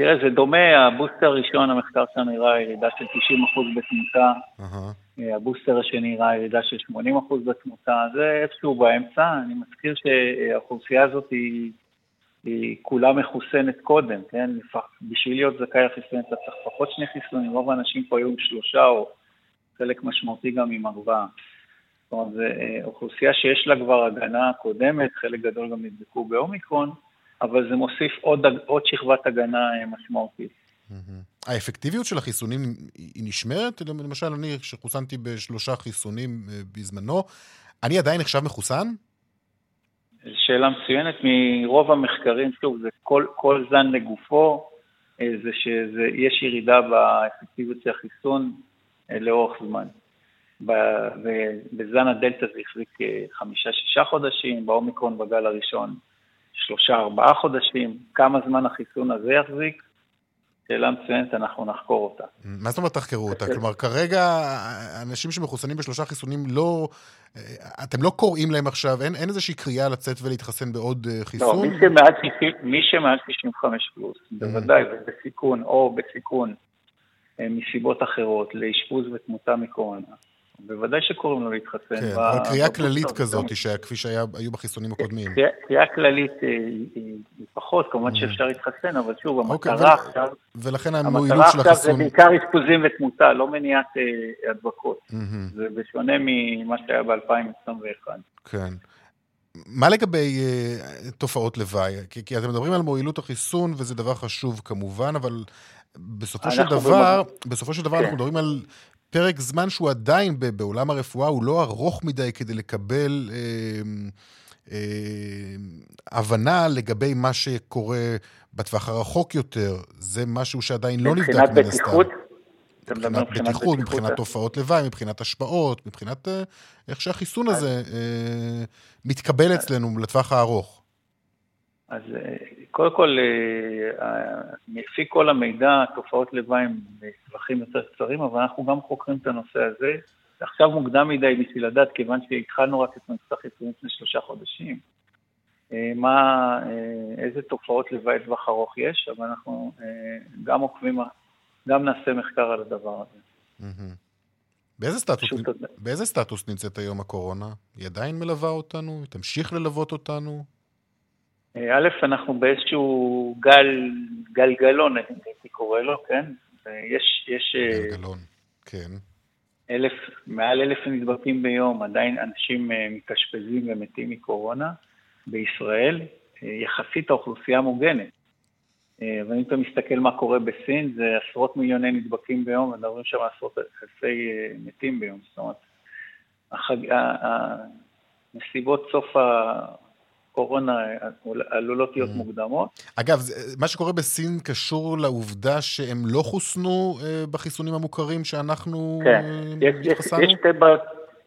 תראה, זה דומה, הבוסטר הראשון, המחקר שלנו הראה ירידה של 90 אחוז בתמותה. Uh-huh. הבוסטר השני הראה ירידה של 80 אחוז בתמותה. זה איפשהו באמצע. אני מזכיר שהאוכלוסייה הזאת היא... היא כולה מחוסנת קודם, כן? בשביל להיות זכאי לחיסון אתה צריך פחות שני חיסונים, רוב האנשים פה היו עם שלושה או חלק משמעותי גם עם ארבעה. זאת אומרת, זו אוכלוסייה שיש לה כבר הגנה קודמת, חלק גדול גם נדבקו באומיקרון, אבל זה מוסיף עוד, עוד שכבת הגנה משמעותית. האפקטיביות של החיסונים היא נשמרת? למשל, אני, שחוסנתי בשלושה חיסונים בזמנו, אני עדיין נחשב מחוסן? שאלה מצוינת. מרוב המחקרים, שוב, זה כל, כל זן לגופו, זה שיש ירידה באפקטיביות של החיסון לאורך זמן. בזן הדלתא זה החזיק חמישה-שישה חודשים, באומיקרון בגל הראשון שלושה-ארבעה חודשים. כמה זמן החיסון הזה יחזיק? שאלה מצוינת, אנחנו נחקור אותה. מה זאת אומרת תחקרו אותה? כלומר, כרגע אנשים שמחוסנים בשלושה חיסונים לא... אתם לא קוראים להם עכשיו, אין, אין איזושהי קריאה לצאת ולהתחסן בעוד חיסון? לא, מי שמעל, מי שמעל 95 פלוס, בוודאי, ובסיכון או בסיכון אה, מסיבות אחרות, לאשפוז ותמותה מקורונה, בוודאי שקוראים לו להתחסן. כן, ב- אבל קריאה כללית כזאת, כפי שהיו בחיסונים הקודמים. קריאה- כללית אה, היא פחות, כמובן שאפשר להתחסן, אבל שוב, אוקיי, המטרה עכשיו... ולכן המועילות המטרה של עכשיו זה החיסון... בעיקר אשפוזים ותמותה, לא מניעת אה, הדבקות. מהמם. זה בשונה ממה שהיה ב-2021. כן. מה לגבי אה, תופעות לוואי? כי, כי אתם מדברים על מועילות החיסון, וזה דבר חשוב כמובן, אבל בסופו של דבר, בסופו של דבר כן. אנחנו מדברים על פרק זמן שהוא עדיין בעולם הרפואה, הוא לא ארוך מדי כדי לקבל אה, אה, הבנה לגבי מה שקורה בטווח הרחוק יותר. זה משהו שעדיין לא נבדק מן הסתם. מבחינת בטיחות, מבחינת אה? תופעות לוואי, מבחינת השפעות, מבחינת אה, איך שהחיסון הזה אה, מתקבל אצלנו לטווח הארוך. אז אה, קודם כל, אה, אה, לפי כל המידע, תופעות לוואי הם בטווחים יותר קצרים, אבל אנחנו גם חוקרים את הנושא הזה. עכשיו מוקדם מדי בשביל לדעת, כיוון שהתחלנו רק את מבצע חיסונים לפני שלושה חודשים. מה, איזה תופעות לוואי לטווח ארוך יש, אבל אנחנו גם עוקבים, גם נעשה מחקר על הדבר הזה. באיזה סטטוס, פשוט באיזה סטטוס נמצאת היום הקורונה? היא עדיין מלווה אותנו? היא תמשיך ללוות אותנו? אה, א', אנחנו באיזשהו גל, גלגלון, הייתי קורא לו, כן? יש, יש אה, גלגלון, כן. אלף, מעל אלף נדבקים ביום, עדיין אנשים אה, מתאשפזים ומתים מקורונה בישראל, יחסית האוכלוסייה מוגנת. אה, ואם אתה מסתכל מה קורה בסין, זה עשרות מיליוני נדבקים ביום, ומדברים שם עשרות אלפי מתים ביום. זאת אומרת, החג... ה- ה- סוף הקורונה עלולות להיות מוקדמות. אגב, מה שקורה בסין קשור לעובדה שהם לא חוסנו אה, בחיסונים המוכרים שאנחנו כן, אה, יש, יש, התחסנו? יש שתי בעיות,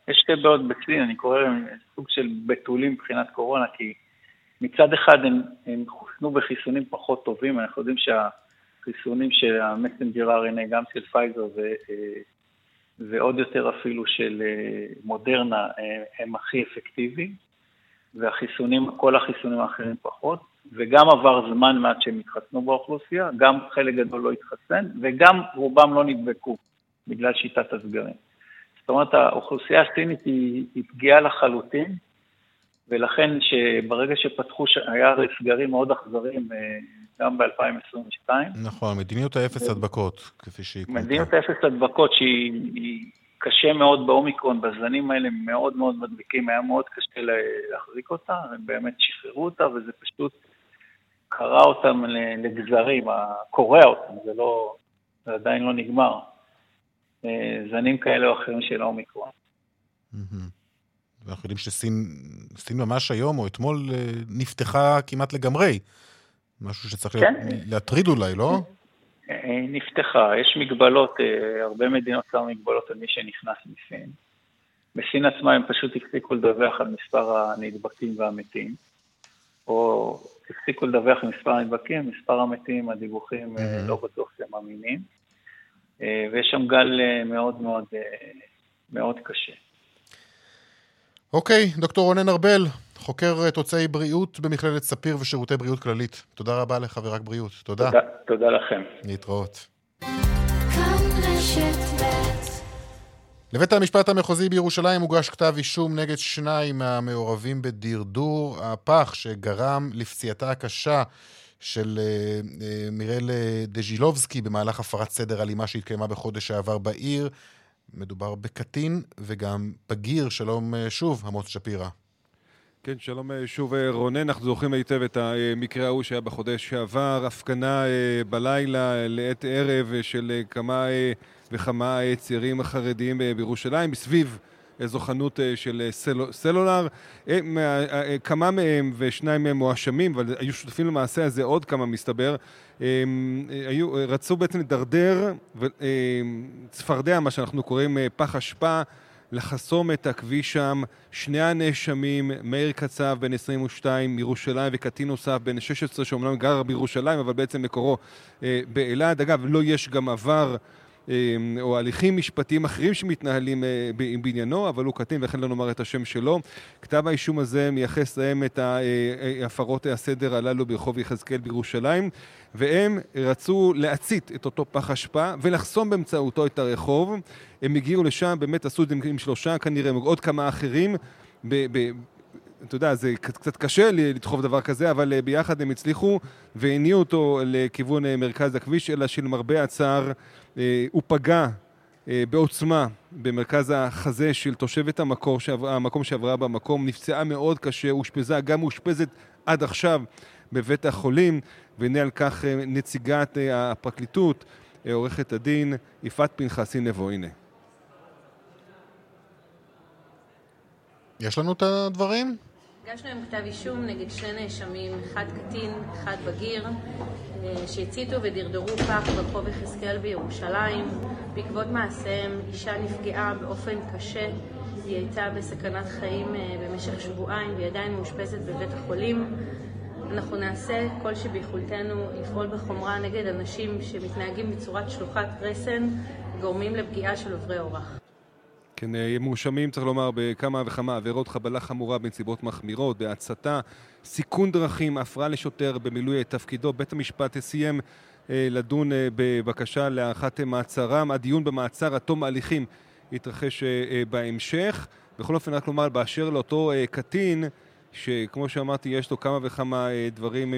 יש שתי בעיות בסין, אני קורא להם סוג של בתולים מבחינת קורונה, כי מצד אחד הם, הם חוסנו בחיסונים פחות טובים, אנחנו יודעים שהחיסונים של ה messenger RNA, גם של פייזר ו, אה, ועוד יותר אפילו של אה, מודרנה, אה, הם הכי אפקטיביים, והחיסונים, כל החיסונים האחרים פחות, וגם עבר זמן מעט שהם התחסנו באוכלוסייה, גם חלק גדול לא התחסן, וגם רובם לא נדבקו בגלל שיטת הסגרים. זאת אומרת, האוכלוסייה הסינית היא, היא פגיעה לחלוטין, ולכן שברגע שפתחו, היה סגרים מאוד אכזריים אה, גם ב-2022, נכון, מדיניות האפס הדבקות, כפי שהיא. מדיניות אפס הדבקות שהיא היא קשה מאוד באומיקרון, בזנים האלה מאוד מאוד מדביקים, היה מאוד קשה לה- להחזיק אותה, הם באמת שחררו אותה, וזה פשוט קרע אותם לגזרים, קורע אותם, זה לא, זה עדיין לא נגמר. אה, זנים כאלה או אחרים של האומיקרון. ואנחנו יודעים שסין סין ממש היום או אתמול אה, נפתחה כמעט לגמרי. משהו שצריך כן. להטריד אולי, לא? אה, נפתחה, יש מגבלות, אה, הרבה מדינות שמו מגבלות על מי שנכנס מסין. בסין עצמה הם פשוט הפסיקו לדווח על מספר הנדבקים והמתים, או הפסיקו לדווח על מספר הנדבקים, מספר המתים, הדיווחים אה, Mhm. לא בטוח שהם אמינים, ויש שם גל מאוד מאוד מאוד קשה. אוקיי, דוקטור רונן ארבל, חוקר אה, תוצאי בריאות במכללת ספיר ושירותי בריאות כללית. תודה רבה לך ורק בריאות. תודה. תודה, תודה לכם. להתראות. לבית המשפט המחוזי בירושלים הוגש כתב אישום נגד שניים מהמעורבים בדרדור הפח שגרם לפציעתה הקשה של אה, אה, מירל אה, דז'ילובסקי במהלך הפרת סדר אלימה שהתקיימה בחודש שעבר בעיר. מדובר בקטין וגם בגיר. שלום שוב, עמוס שפירא. כן, שלום אה, שוב אה, רונן, אנחנו זוכרים היטב את המקרה ההוא שהיה בחודש שעבר, הפגנה אה, בלילה לעת ערב של כמה וכמה צעירים חרדיים בירושלים, בסביב איזו חנות של סלו, סלולר. מה- כמה מהם ושניים מהם מואשמים, אבל היו שותפים למעשה הזה עוד כמה מסתבר. היו, רצו בעצם לדרדר צפרדע, מה שאנחנו קוראים פח אשפה. לחסום את הכביש שם. שני הנאשמים, מאיר קצב בן 22 מירושלים וקטין נוסף בן 16 שאומנם גר בירושלים אבל בעצם מקורו אה, באלעד. אגב, לא יש גם עבר או הליכים משפטיים אחרים שמתנהלים בעניינו, אבל הוא קטין ולכן לא נאמר את השם שלו. כתב האישום הזה מייחס להם את הפרות הסדר הללו ברחוב יחזקאל בירושלים, והם רצו להצית את אותו פח אשפה ולחסום באמצעותו את הרחוב. הם הגיעו לשם, באמת עשו את זה עם שלושה כנראה, עוד כמה אחרים. ב- ב- אתה יודע, זה קצת קשה לדחוף דבר כזה, אבל ביחד הם הצליחו והניעו אותו לכיוון מרכז הכביש, אלא שלמרבה הצער הוא פגע בעוצמה במרכז החזה של תושבת המקור, המקום שעברה במקום, נפצעה מאוד קשה, אושפזה, גם מאושפזת עד עכשיו בבית החולים, והנה על כך נציגת הפרקליטות, עורכת הדין יפעת פנחסי נבו, הנה. יש לנו את הדברים? הגשנו היום כתב אישום נגד שני נאשמים, אחד קטין, אחד בגיר, שהציתו ודרדרו פח ברחוב יחזקאל בירושלים. בעקבות מעשיהם אישה נפגעה באופן קשה, היא הייתה בסכנת חיים במשך שבועיים והיא עדיין מאושפזת בבית החולים. אנחנו נעשה כל שביכולתנו לפעול בחומרה נגד אנשים שמתנהגים בצורת שלוחת רסן, גורמים לפגיעה של עוברי אורח. כן, מואשמים, צריך לומר, בכמה וכמה עבירות חבלה חמורה בנסיבות מחמירות, בהצתה, סיכון דרכים, הפרעה לשוטר במילוי תפקידו. בית המשפט סיים אה, לדון אה, בבקשה להארכת מעצרם. הדיון במעצר עד תום ההליכים יתרחש אה, בהמשך. בכל אופן, רק לומר, באשר לאותו קטין, שכמו שאמרתי, יש לו כמה וכמה דברים,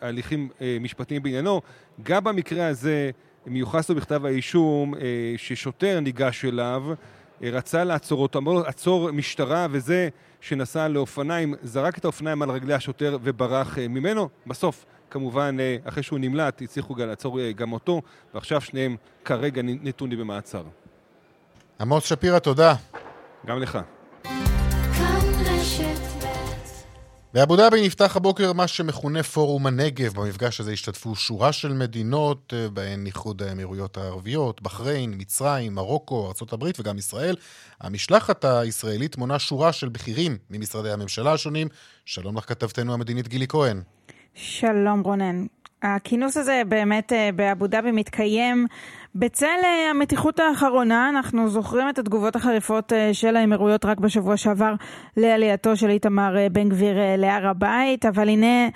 הליכים משפטיים בעניינו, גם במקרה הזה מיוחס לו בכתב האישום ששוטר ניגש אליו רצה לעצור אותו, אמר לו עצור משטרה וזה שנסע לאופניים, זרק את האופניים על רגלי השוטר וברח ממנו. בסוף, כמובן, אחרי שהוא נמלט, הצליחו לעצור גם אותו, ועכשיו שניהם כרגע נתונים במעצר. עמוס שפירא, תודה. גם לך. באבו דאבי נפתח הבוקר מה שמכונה פורום הנגב. במפגש הזה השתתפו שורה של מדינות, בהן איחוד האמירויות הערביות, בחריין, מצרים, מרוקו, ארה"ב וגם ישראל. המשלחת הישראלית מונה שורה של בכירים ממשרדי הממשלה השונים. שלום לך כתבתנו המדינית גילי כהן. שלום רונן. הכינוס הזה באמת באבו דאבי מתקיים בצל המתיחות האחרונה, אנחנו זוכרים את התגובות החריפות של האמירויות רק בשבוע שעבר לעלייתו של איתמר בן גביר להר הבית, אבל הנה,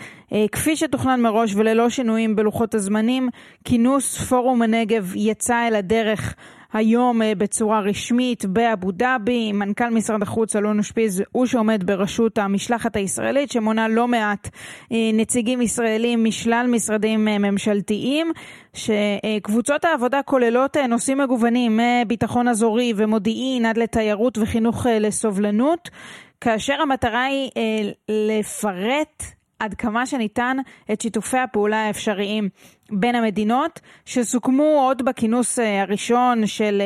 כפי שתוכנן מראש וללא שינויים בלוחות הזמנים, כינוס פורום הנגב יצא אל הדרך. היום בצורה רשמית באבו דאבי, מנכ"ל משרד החוץ אלון אושפיז הוא שעומד בראשות המשלחת הישראלית שמונה לא מעט נציגים ישראלים משלל משרדים ממשלתיים שקבוצות העבודה כוללות נושאים מגוונים מביטחון אזורי ומודיעין עד לתיירות וחינוך לסובלנות. כאשר המטרה היא לפרט עד כמה שניתן את שיתופי הפעולה האפשריים בין המדינות, שסוכמו עוד בכינוס הראשון של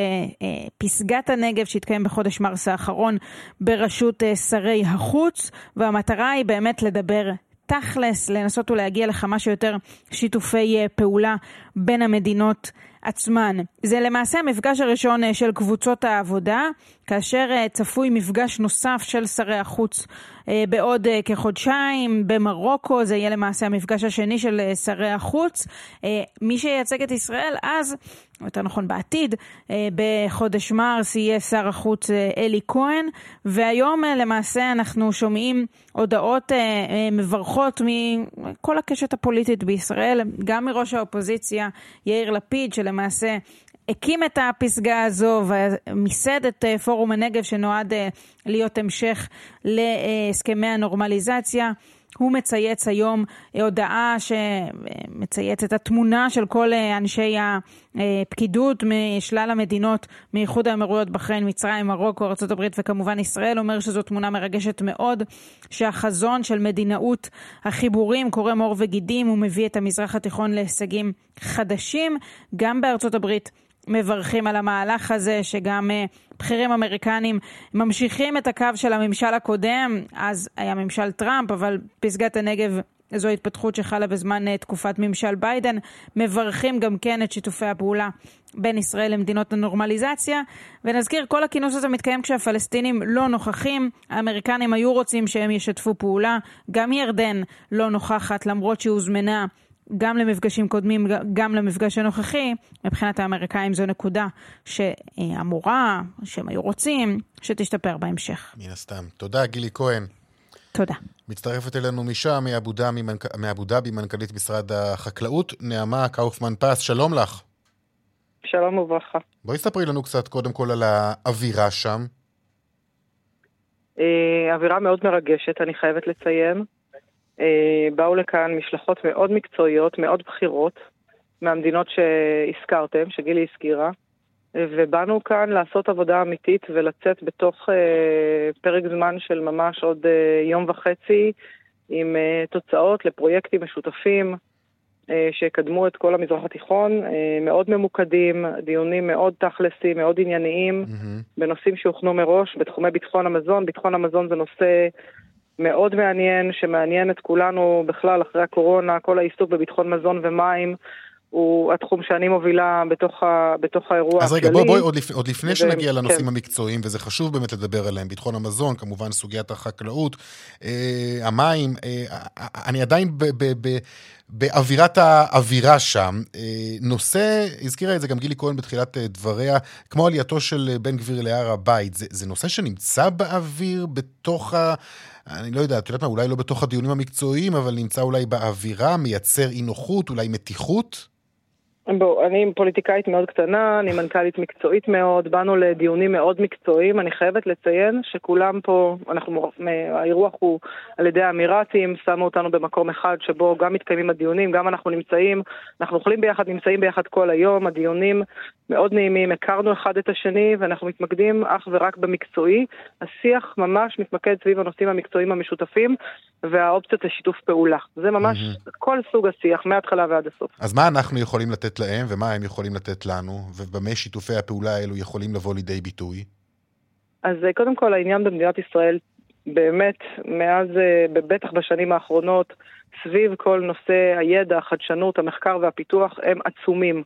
פסגת הנגב שהתקיים בחודש מרס האחרון בראשות שרי החוץ, והמטרה היא באמת לדבר תכלס, לנסות ולהגיע לכמה שיותר שיתופי פעולה בין המדינות עצמן. זה למעשה המפגש הראשון של קבוצות העבודה, כאשר צפוי מפגש נוסף של שרי החוץ בעוד כחודשיים במרוקו, זה יהיה למעשה המפגש השני של שרי החוץ. מי שייצג את ישראל אז, יותר נכון בעתיד, בחודש מרס יהיה שר החוץ אלי כהן, והיום למעשה אנחנו שומעים הודעות מברכות מכל הקשת הפוליטית בישראל, גם מראש האופוזיציה יאיר לפיד, שלמעשה הקים את הפסגה הזו ומיסד את פורום הנגב שנועד להיות המשך להסכמי הנורמליזציה. הוא מצייץ היום הודעה שמצייץ את התמונה של כל אנשי הפקידות משלל המדינות, מאיחוד האמירויות, בחריין, מצרים, מרוקו, ארה"ב וכמובן ישראל, אומר שזו תמונה מרגשת מאוד, שהחזון של מדינאות החיבורים קורם עור וגידים, הוא מביא את המזרח התיכון להישגים חדשים, גם בארצות הברית. מברכים על המהלך הזה, שגם uh, בכירים אמריקנים ממשיכים את הקו של הממשל הקודם, אז היה ממשל טראמפ, אבל פסגת הנגב זו התפתחות שחלה בזמן uh, תקופת ממשל ביידן, מברכים גם כן את שיתופי הפעולה בין ישראל למדינות הנורמליזציה. ונזכיר, כל הכינוס הזה מתקיים כשהפלסטינים לא נוכחים, האמריקנים היו רוצים שהם ישתפו פעולה, גם ירדן לא נוכחת למרות שהוזמנה גם למפגשים קודמים, גם למפגש הנוכחי, מבחינת האמריקאים זו נקודה שאמורה, שהם היו רוצים, שתשתפר בהמשך. מן הסתם. תודה, גילי כהן. תודה. מצטרפת אלינו משם, מאבו דאבי, מנכ"לית משרד החקלאות, נעמה קאופמן פס, שלום לך. שלום וברכה. בואי ספרי לנו קצת קודם כל על האווירה שם. אה, אווירה מאוד מרגשת, אני חייבת לציין. אה, באו לכאן משלחות מאוד מקצועיות, מאוד בכירות, מהמדינות שהזכרתם, שגילי הזכירה, ובאנו כאן לעשות עבודה אמיתית ולצאת בתוך אה, פרק זמן של ממש עוד יום וחצי עם תוצאות לפרויקטים משותפים. שיקדמו את כל המזרח התיכון, מאוד ממוקדים, דיונים מאוד תכלסים, מאוד ענייניים, mm-hmm. בנושאים שהוכנו מראש, בתחומי ביטחון המזון. ביטחון המזון זה נושא מאוד מעניין, שמעניין את כולנו בכלל אחרי הקורונה, כל העיסוק בביטחון מזון ומים. הוא התחום שאני מובילה בתוך, ה, בתוך האירוע אז רגע, בואי, בואי, עוד, לפ, עוד לפני ו... שנגיע לנושאים כן. המקצועיים, וזה חשוב באמת לדבר עליהם, ביטחון המזון, כמובן סוגיית החקלאות, אה, המים, אה, אני עדיין ב, ב, ב, באווירת האווירה שם. אה, נושא, הזכירה את זה גם גילי כהן בתחילת אה, דבריה, כמו עלייתו של בן גביר להר הבית, זה, זה נושא שנמצא באוויר, בתוך ה... אני לא יודע, את יודעת מה, אולי לא בתוך הדיונים המקצועיים, אבל נמצא אולי באווירה, מייצר אי נוחות, אולי מתיחות? בוא, אני פוליטיקאית מאוד קטנה, אני מנכ"לית מקצועית מאוד, באנו לדיונים מאוד מקצועיים, אני חייבת לציין שכולם פה, אנחנו, האירוח הוא על ידי האמירתים, שמו אותנו במקום אחד שבו גם מתקיימים הדיונים, גם אנחנו נמצאים, אנחנו אוכלים ביחד, נמצאים ביחד כל היום, הדיונים מאוד נעימים, הכרנו אחד את השני ואנחנו מתמקדים אך ורק במקצועי, השיח ממש מתמקד סביב הנושאים המקצועיים המשותפים והאופציות לשיתוף פעולה, זה ממש mm-hmm. כל סוג השיח, מההתחלה ועד הסוף. אז מה אנחנו יכולים לתת להם ומה הם יכולים לתת לנו, ובמה שיתופי הפעולה האלו יכולים לבוא לידי ביטוי? אז אה, קודם כל העניין במדינת ישראל, באמת, מאז, אה, בטח בשנים האחרונות, סביב כל נושא הידע, החדשנות, המחקר והפיתוח, הם עצומים.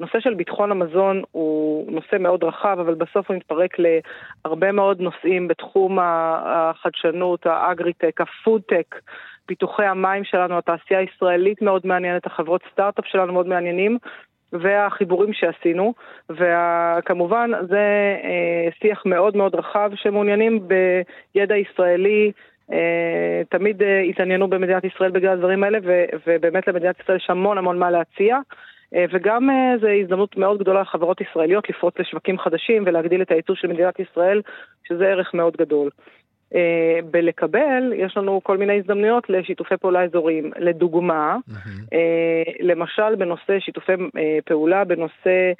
נושא של ביטחון המזון הוא נושא מאוד רחב, אבל בסוף הוא מתפרק להרבה מאוד נושאים בתחום החדשנות, האגריטק, הפודטק, פיתוחי המים שלנו, התעשייה הישראלית מאוד מעניינת, החברות סטארט-אפ שלנו מאוד מעניינים, והחיבורים שעשינו, וכמובן זה אה, שיח מאוד מאוד רחב שמעוניינים בידע ישראלי. אה, תמיד אה, התעניינו במדינת ישראל בגלל הדברים האלה, ובאמת למדינת ישראל יש המון המון מה להציע. וגם זו הזדמנות מאוד גדולה לחברות ישראליות לפרוץ לשווקים חדשים ולהגדיל את הייצוא של מדינת ישראל, שזה ערך מאוד גדול. אה, בלקבל, יש לנו כל מיני הזדמנויות לשיתופי פעולה אזוריים. לדוגמה, mm-hmm. אה, למשל בנושא שיתופי אה, פעולה בנושא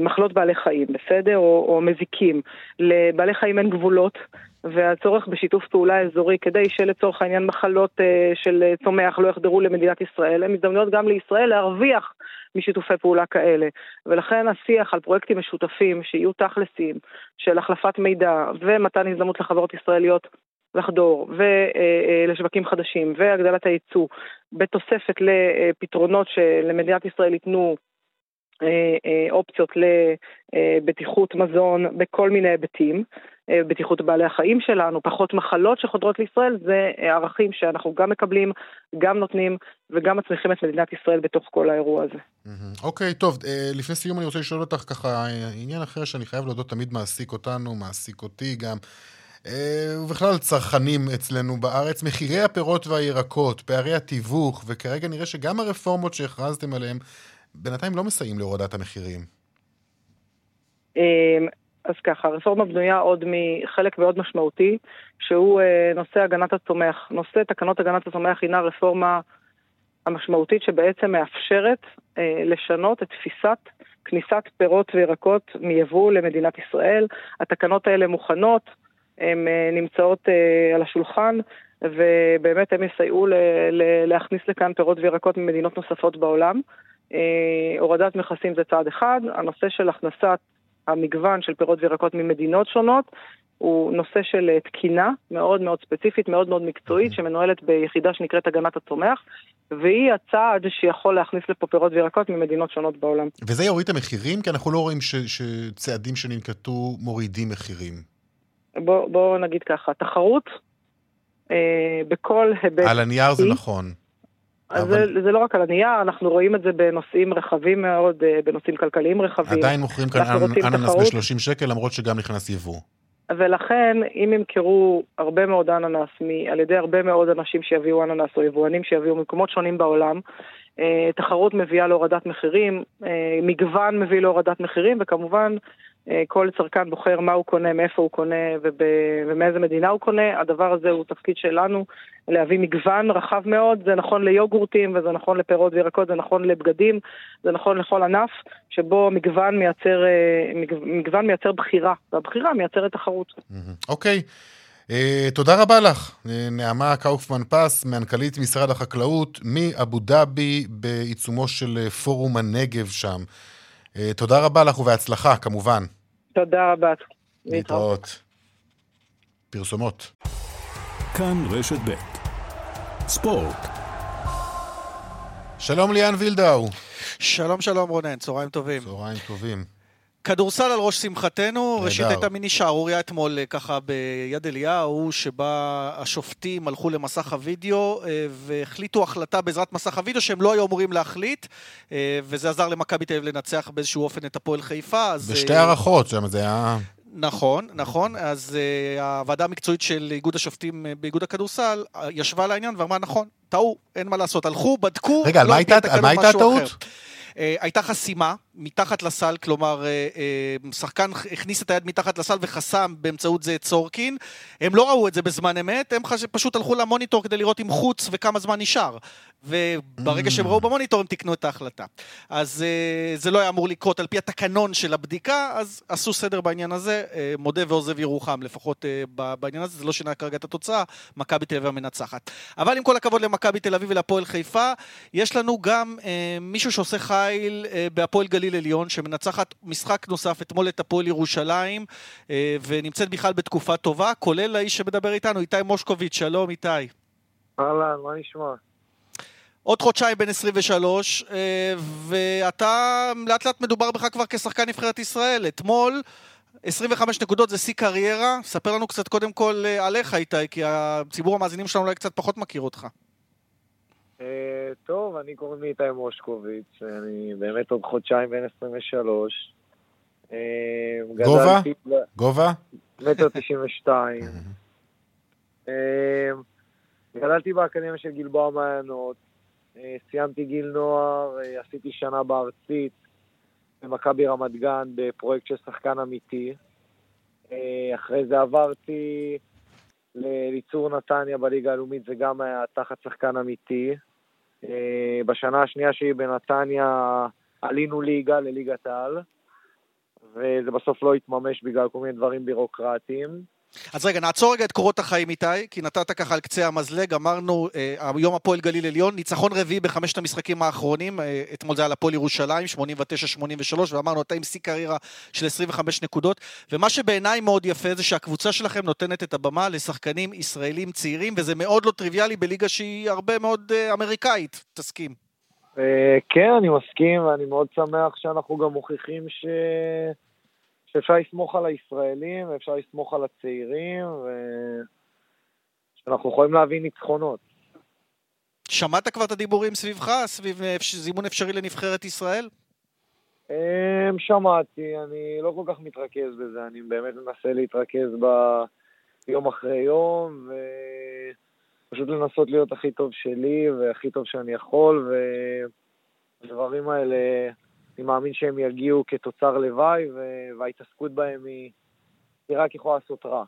מחלות בעלי חיים, בסדר? או, או מזיקים. לבעלי חיים אין גבולות. והצורך בשיתוף פעולה אזורי כדי שלצורך העניין מחלות uh, של צומח לא יחדרו למדינת ישראל, הן הזדמנויות גם לישראל להרוויח משיתופי פעולה כאלה. ולכן השיח על פרויקטים משותפים שיהיו תכלסים של החלפת מידע ומתן הזדמנות לחברות ישראליות לחדור ולשווקים חדשים והגדלת הייצוא בתוספת לפתרונות שלמדינת ישראל ייתנו אה, אה, אופציות לבטיחות מזון בכל מיני היבטים, אה, בטיחות בעלי החיים שלנו, פחות מחלות שחודרות לישראל, זה ערכים שאנחנו גם מקבלים, גם נותנים וגם מצמיחים את מדינת ישראל בתוך כל האירוע הזה. אוקיי, טוב, לפני סיום אני רוצה לשאול אותך ככה, עניין אחר שאני חייב להודות תמיד מעסיק אותנו, מעסיק אותי גם. ובכלל צרכנים אצלנו בארץ, מחירי הפירות והירקות, פערי התיווך, וכרגע נראה שגם הרפורמות שהכרזתם עליהן בינתיים לא מסייעים להורדת המחירים. אז ככה, הרפורמה בנויה עוד מחלק מאוד משמעותי, שהוא אה, נושא הגנת הצומח. נושא תקנות הגנת הצומח הינה רפורמה המשמעותית שבעצם מאפשרת אה, לשנות את תפיסת כניסת פירות וירקות מיבוא למדינת ישראל. התקנות האלה מוכנות, הן אה, נמצאות על השולחן, ובאמת הם יסייעו להכניס לכאן פירות וירקות ממדינות נוספות בעולם. אה, הורדת מכסים זה צעד אחד, הנושא של הכנסת המגוון של פירות וירקות ממדינות שונות הוא נושא של אה, תקינה מאוד מאוד ספציפית, מאוד מאוד מקצועית, שמנוהלת ביחידה שנקראת הגנת הצומח, והיא הצעד שיכול להכניס לפה פירות וירקות ממדינות שונות בעולם. וזה יוריד את המחירים? כי אנחנו לא רואים ש- שצעדים שננקטו מורידים מחירים. בואו בוא נגיד ככה, תחרות אה, בכל היבט... על הנייר זה נכון. אז זה, זה לא רק על הנייר, אנחנו רואים את זה בנושאים רחבים מאוד, אה, בנושאים כלכליים רחבים. עדיין מוכרים כאן אננס תחרות. ב-30 שקל, למרות שגם נכנס יבוא. ולכן, אם ימכרו הרבה מאוד אננס מ- על ידי הרבה מאוד אנשים שיביאו אננס או יבואנים שיביאו ממקומות שונים בעולם, אה, תחרות מביאה להורדת מחירים, אה, מגוון מביא להורדת מחירים, וכמובן כל צרכן בוחר מה הוא קונה, מאיפה הוא קונה ומאיזה מדינה הוא קונה. הדבר הזה הוא תפקיד שלנו, להביא מגוון רחב מאוד. זה נכון ליוגורטים וזה נכון לפירות וירקות, זה נכון לבגדים, זה נכון לכל ענף, שבו מגוון מייצר, אה, מגו- מגוון מייצר בחירה, והבחירה מייצרת תחרות. אוקיי. אה, תודה רבה לך, אה, נעמה קאופמן פס, מנכ"לית משרד החקלאות מאבו דאבי, בעיצומו של אה, פורום הנגב שם. אה, תודה רבה לך ובהצלחה, כמובן. תודה רבה. להתראות. פרסומות. כאן רשת ב' ספורט. שלום ליאן וילדאו. שלום שלום רונן, צהריים טובים. צהריים טובים. כדורסל על ראש שמחתנו. ראשית הייתה מיני שערוריה אתמול אה, ככה ביד אליהו, שבה השופטים הלכו למסך הוידאו אה, והחליטו החלטה בעזרת מסך הוידאו שהם לא היו אמורים להחליט, אה, וזה עזר למכבי תל אביב לנצח באיזשהו אופן את הפועל חיפה. אז, בשתי הערכות שם, זה היה... נכון, נכון. אז uh, הוועדה המקצועית של איגוד השופטים uh, באיגוד הכדורסל uh, ישבה על העניין ואמרה, נכון, טעו, אין מה לעשות. הלכו, בדקו, רגע, לא על מה הייתה הטעות? Uh, הייתה חסימה מתחת לסל, כלומר, uh, uh, שחקן הכניס את היד מתחת לסל וחסם באמצעות זה את סורקין. הם לא ראו את זה בזמן אמת, הם חש... פשוט הלכו למוניטור כדי לראות אם חוץ וכמה זמן נשאר. וברגע שהם ראו במוניטור הם תיקנו את ההחלטה. אז זה לא היה אמור לקרות על פי התקנון של הבדיקה, אז עשו סדר בעניין הזה, מודה ועוזב ירוחם, לפחות בעניין הזה, זה לא שינה כרגע את התוצאה, מכבי תל אביב המנצחת. אבל עם כל הכבוד למכבי תל אביב ולהפועל חיפה, יש לנו גם מישהו שעושה חיל uh, בהפועל גליל עליון, שמנצחת משחק נוסף אתמול את הפועל ירושלים, uh, ונמצאת בכלל בתקופה טובה, כולל האיש שמדבר איתנו, איתי מושקוביץ', שלום איתי. אהלן, מה נשמע? עוד חודשיים בן 23, אה, ואתה, לאט לאט מדובר בך כבר כשחקן נבחרת ישראל. אתמול, 25 נקודות זה שיא קריירה. ספר לנו קצת קודם כל אה, עליך, איתי, כי הציבור המאזינים שלנו אולי קצת פחות מכיר אותך. אה, טוב, אני קוראים לי איתי מושקוביץ', אני באמת עוד חודשיים בן 23. אה, גובה? גובה? מטר תשעים ושתיים. אה, גדלתי באקדמיה של גלבוע מעיינות, סיימתי גיל נוער, עשיתי שנה בארצית במכבי רמת גן בפרויקט של שחקן אמיתי. אחרי זה עברתי לליצור נתניה בליגה הלאומית, זה גם היה תחת שחקן אמיתי. אה, בשנה השנייה שלי בנתניה עלינו ליגה לליגת העל, וזה בסוף לא התממש בגלל כל מיני דברים בירוקרטיים. אז רגע, נעצור רגע את קורות החיים, איתי, כי נתת ככה על קצה המזלג, אמרנו, אה, היום הפועל גליל עליון, ניצחון רביעי בחמשת המשחקים האחרונים, אה, אתמול זה היה לפועל ירושלים, 89-83, ואמרנו, אתה עם שיא קריירה של 25 נקודות, ומה שבעיניי מאוד יפה זה שהקבוצה שלכם נותנת את הבמה לשחקנים ישראלים צעירים, וזה מאוד לא טריוויאלי בליגה שהיא הרבה מאוד אה, אמריקאית, תסכים. אה, כן, אני מסכים, ואני מאוד שמח שאנחנו גם מוכיחים ש... שאפשר לסמוך על הישראלים, ואפשר לסמוך על הצעירים, ושאנחנו יכולים להביא ניצחונות. שמעת כבר את הדיבורים סביבך, סביב זימון אפשרי לנבחרת ישראל? אמ, שמעתי, אני לא כל כך מתרכז בזה, אני באמת מנסה להתרכז ביום אחרי יום, ופשוט לנסות להיות הכי טוב שלי והכי טוב שאני יכול, והדברים האלה, אני מאמין שהם יגיעו כתוצר לוואי, וההתעסקות בהם היא, היא רק יכולה לעשות רע.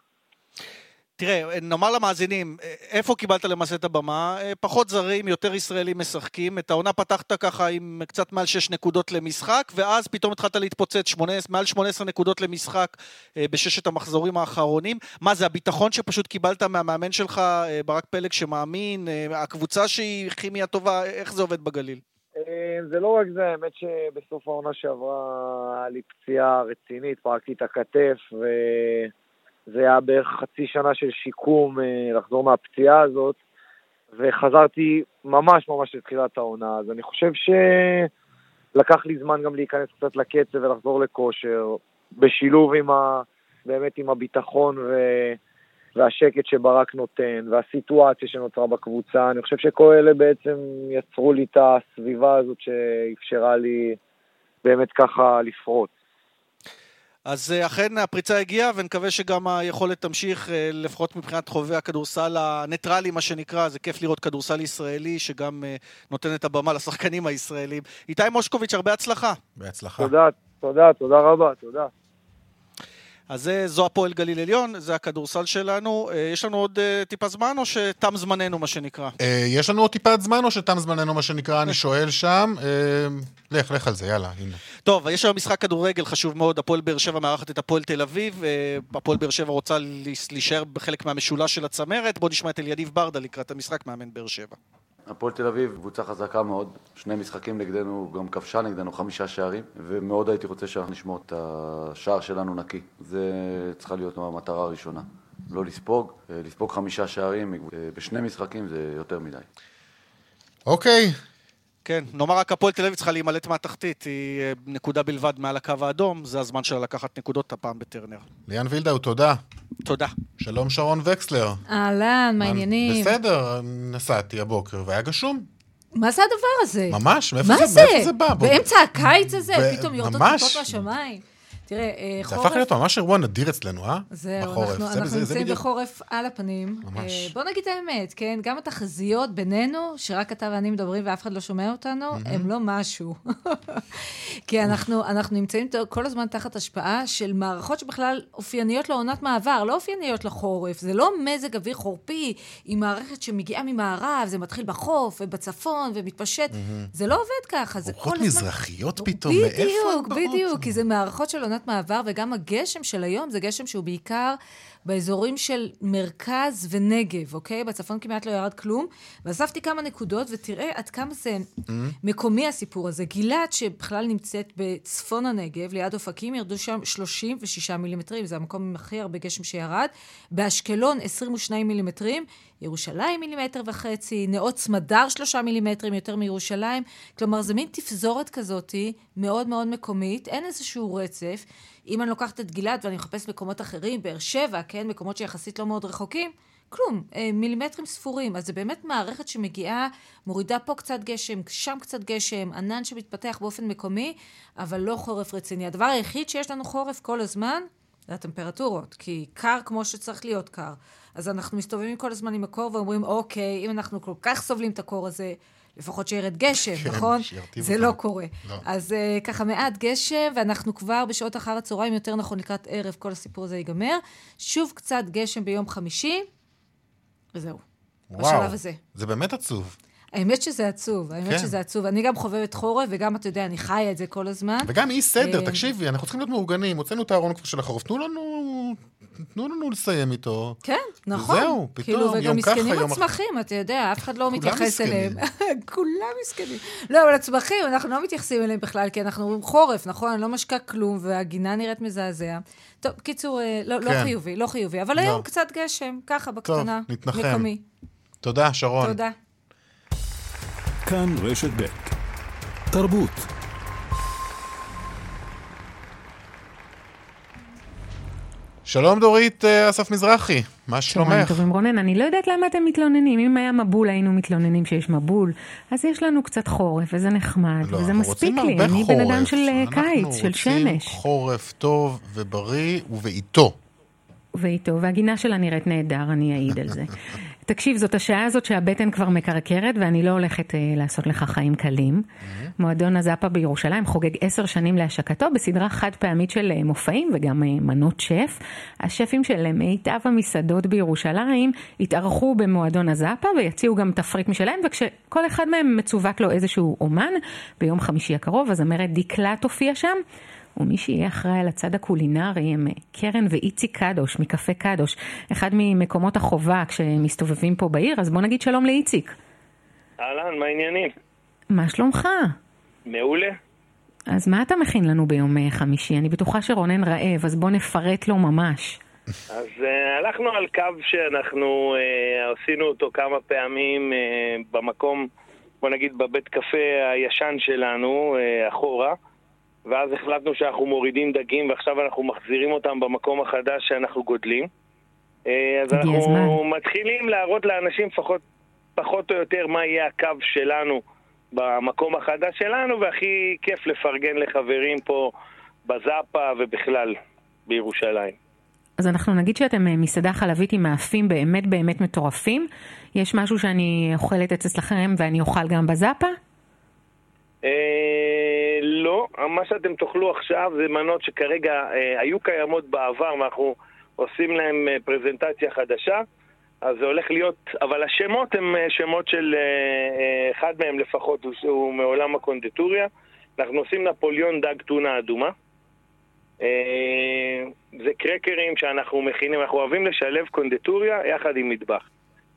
תראה, נאמר למאזינים, איפה קיבלת למעשה את הבמה? פחות זרים, יותר ישראלים משחקים. את העונה פתחת ככה עם קצת מעל 6 נקודות למשחק, ואז פתאום התחלת להתפוצץ 18, מעל 18 נקודות למשחק אה, בששת המחזורים האחרונים. מה זה, הביטחון שפשוט קיבלת מהמאמן שלך, אה, ברק פלג, שמאמין? אה, הקבוצה שהיא כימיה טובה, איך זה עובד בגליל? אמ, זה לא רק זה, האמת שבסוף העונה שעברה היה לי פציעה רצינית, פרקתי את הכתף, וזה היה בערך חצי שנה של שיקום אה, לחזור מהפציעה הזאת, וחזרתי ממש ממש לתחילת העונה, אז אני חושב שלקח לי זמן גם להיכנס קצת לקצב ולחזור לכושר, בשילוב עם ה... באמת עם הביטחון ו... והשקט שברק נותן, והסיטואציה שנוצרה בקבוצה, אני חושב שכל אלה בעצם יצרו לי את הסביבה הזאת שאפשרה לי באמת ככה לפרוץ. אז אה, אכן הפריצה הגיעה, ונקווה שגם היכולת תמשיך, אה, לפחות מבחינת חובבי הכדורסל הניטרלי, מה שנקרא. זה כיף לראות כדורסל ישראלי, שגם אה, נותן את הבמה לשחקנים הישראלים. איתי מושקוביץ', הרבה הצלחה. בהצלחה. תודה, תודה, תודה רבה, תודה. אז זה, זו הפועל גליל עליון, זה הכדורסל שלנו. אה, יש לנו עוד אה, טיפה זמן, או שתם זמננו, מה שנקרא? אה, יש לנו עוד טיפת זמן, או שתם זמננו, מה שנקרא, אני שואל שם. אה, לך, לך על זה, יאללה, הנה. טוב, יש היום משחק כדורגל חשוב מאוד, הפועל באר שבע מארחת את הפועל תל אביב, אה, הפועל באר שבע רוצה להישאר בחלק מהמשולש של הצמרת. בואו נשמע את אליניב ברדה לקראת המשחק, מאמן באר שבע. הפועל תל אביב, קבוצה חזקה מאוד, שני משחקים נגדנו, גם כבשה נגדנו חמישה שערים, ומאוד הייתי רוצה שאנחנו נשמור את השער שלנו נקי. זה צריכה להיות המטרה הראשונה. לא לספוג, אה, לספוג חמישה שערים אה, בשני משחקים זה יותר מדי. אוקיי. כן, נאמר רק הפועל תל אביב צריכה להימלט מהתחתית, היא אה, נקודה בלבד מעל הקו האדום, זה הזמן שלה לקחת נקודות הפעם בטרנר. ליאן וילדאו, תודה. תודה. שלום שרון וקסלר. אהלן, מה העניינים? בסדר, נסעתי הבוקר והיה גשום. מה זה הדבר הזה? ממש, מאיפה זה- זה? מאיפה זה בא? באמצע הקיץ הזה, ב- פתאום יורדות. טיפות מהשמיים. תראה, אה, זה חורף... הפך להיות ממש אירוע נדיר אצלנו, אה? זהו, בחורף. אנחנו, זה- אנחנו זה- זה נמצאים בדיוק- בחורף על הפנים. ממש. אה, בוא נגיד את האמת, כן? גם התחזיות בינינו, שרק אתה ואני מדברים ואף אחד לא שומע אותנו, הם לא משהו. כי אנחנו, אנחנו נמצאים כל הזמן תחת השפעה של מערכות שבכלל אופייניות לעונת מעבר, לא אופייניות לחורף. זה לא מזג אוויר חורפי עם מערכת שמגיעה ממערב, זה מתחיל בחוף ובצפון ומתפשט. זה לא עובד ככה, זה כל רוחות הזמן... מזרחיות פתאום, מאיפה בדיוק, הן באות? בדיוק, כי זה מערכות של עונת מעבר, וגם הגשם של היום זה גשם שהוא בעיקר באזורים של מרכז ונגב, אוקיי? בצפון כמעט לא ירד כלום. ואספתי כמה נקודות, ותראה עד כמה זה מקומי הסיפור הזה. גילת, שבכלל נמצאת בצפון הנגב, ליד אופקים, ירדו שם 36 מילימטרים, זה המקום עם הכי הרבה גשם שירד. באשקלון 22 מילימטרים. ירושלים מילימטר וחצי, נאות סמדר שלושה מילימטרים יותר מירושלים. כלומר, זה מין תפזורת כזאתי, מאוד מאוד מקומית, אין איזשהו רצף. אם אני לוקחת את גלעד ואני מחפשת מקומות אחרים, באר שבע, כן, מקומות שיחסית לא מאוד רחוקים, כלום, אה, מילימטרים ספורים. אז זה באמת מערכת שמגיעה, מורידה פה קצת גשם, שם קצת גשם, ענן שמתפתח באופן מקומי, אבל לא חורף רציני. הדבר היחיד שיש לנו חורף כל הזמן, זה הטמפרטורות, כי קר כמו שצריך להיות קר. אז אנחנו מסתובבים כל הזמן עם הקור ואומרים, אוקיי, אם אנחנו כל כך סובלים את הקור הזה, לפחות שירד גשם, כן, נכון? זה אותנו. לא קורה. לא. אז uh, ככה מעט גשם, ואנחנו כבר בשעות אחר הצהריים, יותר נכון לקראת ערב, כל הסיפור הזה ייגמר. שוב קצת גשם ביום חמישי, וזהו. בשלב הזה. זה באמת עצוב. האמת שזה עצוב, האמת כן. שזה עצוב. אני גם חובבת חורף, וגם, אתה יודע, אני חיה את זה כל הזמן. וגם אי סדר, אה, תקשיבי, אנחנו צריכים להיות מאורגנים, הוצאנו את הארון כבר של החורף, תנו לנו, תנו לנו לסיים איתו. כן, נכון. וזהו, פתאום, כאילו, וגם יום ככה, מסכנים יום אחר. הצמחים, אתה יודע, אף אחד לא מתייחס מסכנים. אליהם. כולם מסכנים. לא, אבל הצמחים, אנחנו לא מתייחסים אליהם בכלל, כי אנחנו אומרים חורף, נכון? אני לא משקה כלום, והגינה נראית מזעזע. טוב, קיצור, אה, לא, לא כן. חיובי, לא חיובי. אבל לא. היום קצת גשם, ככה, בקטנה. נתנחם. מקומי. תודה, שרון. תודה. כאן רשת ב' תרבות. שלום דורית אה, אסף מזרחי, מה צהריים שלומך? טובים רונן, אני לא יודעת למה אתם מתלוננים, אם היה מבול היינו מתלוננים שיש מבול, אז יש לנו קצת חורף וזה נחמד, לא, וזה אנחנו מספיק רוצים לי, אני בן אדם. של אה, אנחנו קיץ, של רוצים שמש. חורף טוב ובריא ובעיתו. ואיתו, והגינה שלה נראית נהדר, אני אעיד על זה. תקשיב, זאת השעה הזאת שהבטן כבר מקרקרת, ואני לא הולכת אה, לעשות לך חיים קלים. מועדון הזאפה בירושלים חוגג עשר שנים להשקתו בסדרה חד פעמית של אה, מופעים וגם אה, מנות שף. השפים של אה, מיטב המסעדות בירושלים יתארחו במועדון הזאפה ויציעו גם תפריט משלהם, וכשכל אחד מהם מצווק לו איזשהו אומן, ביום חמישי הקרוב, הזמרת דיקלה תופיע שם. ומי שיהיה אחראי על הצד הקולינרי הם קרן ואיציק קדוש מקפה קדוש, אחד ממקומות החובה כשמסתובבים פה בעיר, אז בוא נגיד שלום לאיציק. אהלן, מה העניינים? מה שלומך? מעולה. אז מה אתה מכין לנו ביום אה, חמישי? אני בטוחה שרונן רעב, אז בוא נפרט לו ממש. אז uh, הלכנו על קו שאנחנו uh, עשינו אותו כמה פעמים uh, במקום, בוא נגיד בבית קפה הישן שלנו, uh, אחורה, ואז החלטנו שאנחנו מורידים דגים ועכשיו אנחנו מחזירים אותם במקום החדש שאנחנו גודלים. אה, אז אנחנו מתחילים להראות לאנשים לפחות, פחות או יותר מה יהיה הקו שלנו במקום החדש שלנו, והכי כיף לפרגן לחברים פה בזאפה ובכלל בירושלים. אז אנחנו נגיד שאתם אה, מסעדה חלבית עם מאפים באמת באמת מטורפים. יש משהו שאני אוכלת אצלכם ואני אוכל גם בזאפה? אה, לא, מה שאתם תאכלו עכשיו זה מנות שכרגע אה, היו קיימות בעבר ואנחנו עושים להם אה, פרזנטציה חדשה. אז זה הולך להיות, אבל השמות הם אה, שמות של אה, אחד מהם לפחות הוא- הוא מעולם הקונדיטוריה. אנחנו עושים נפוליאון דג טונה אדומה. זה קרקרים שאנחנו מכינים, אנחנו אוהבים לשלב קונדיטוריה יחד עם מטבח.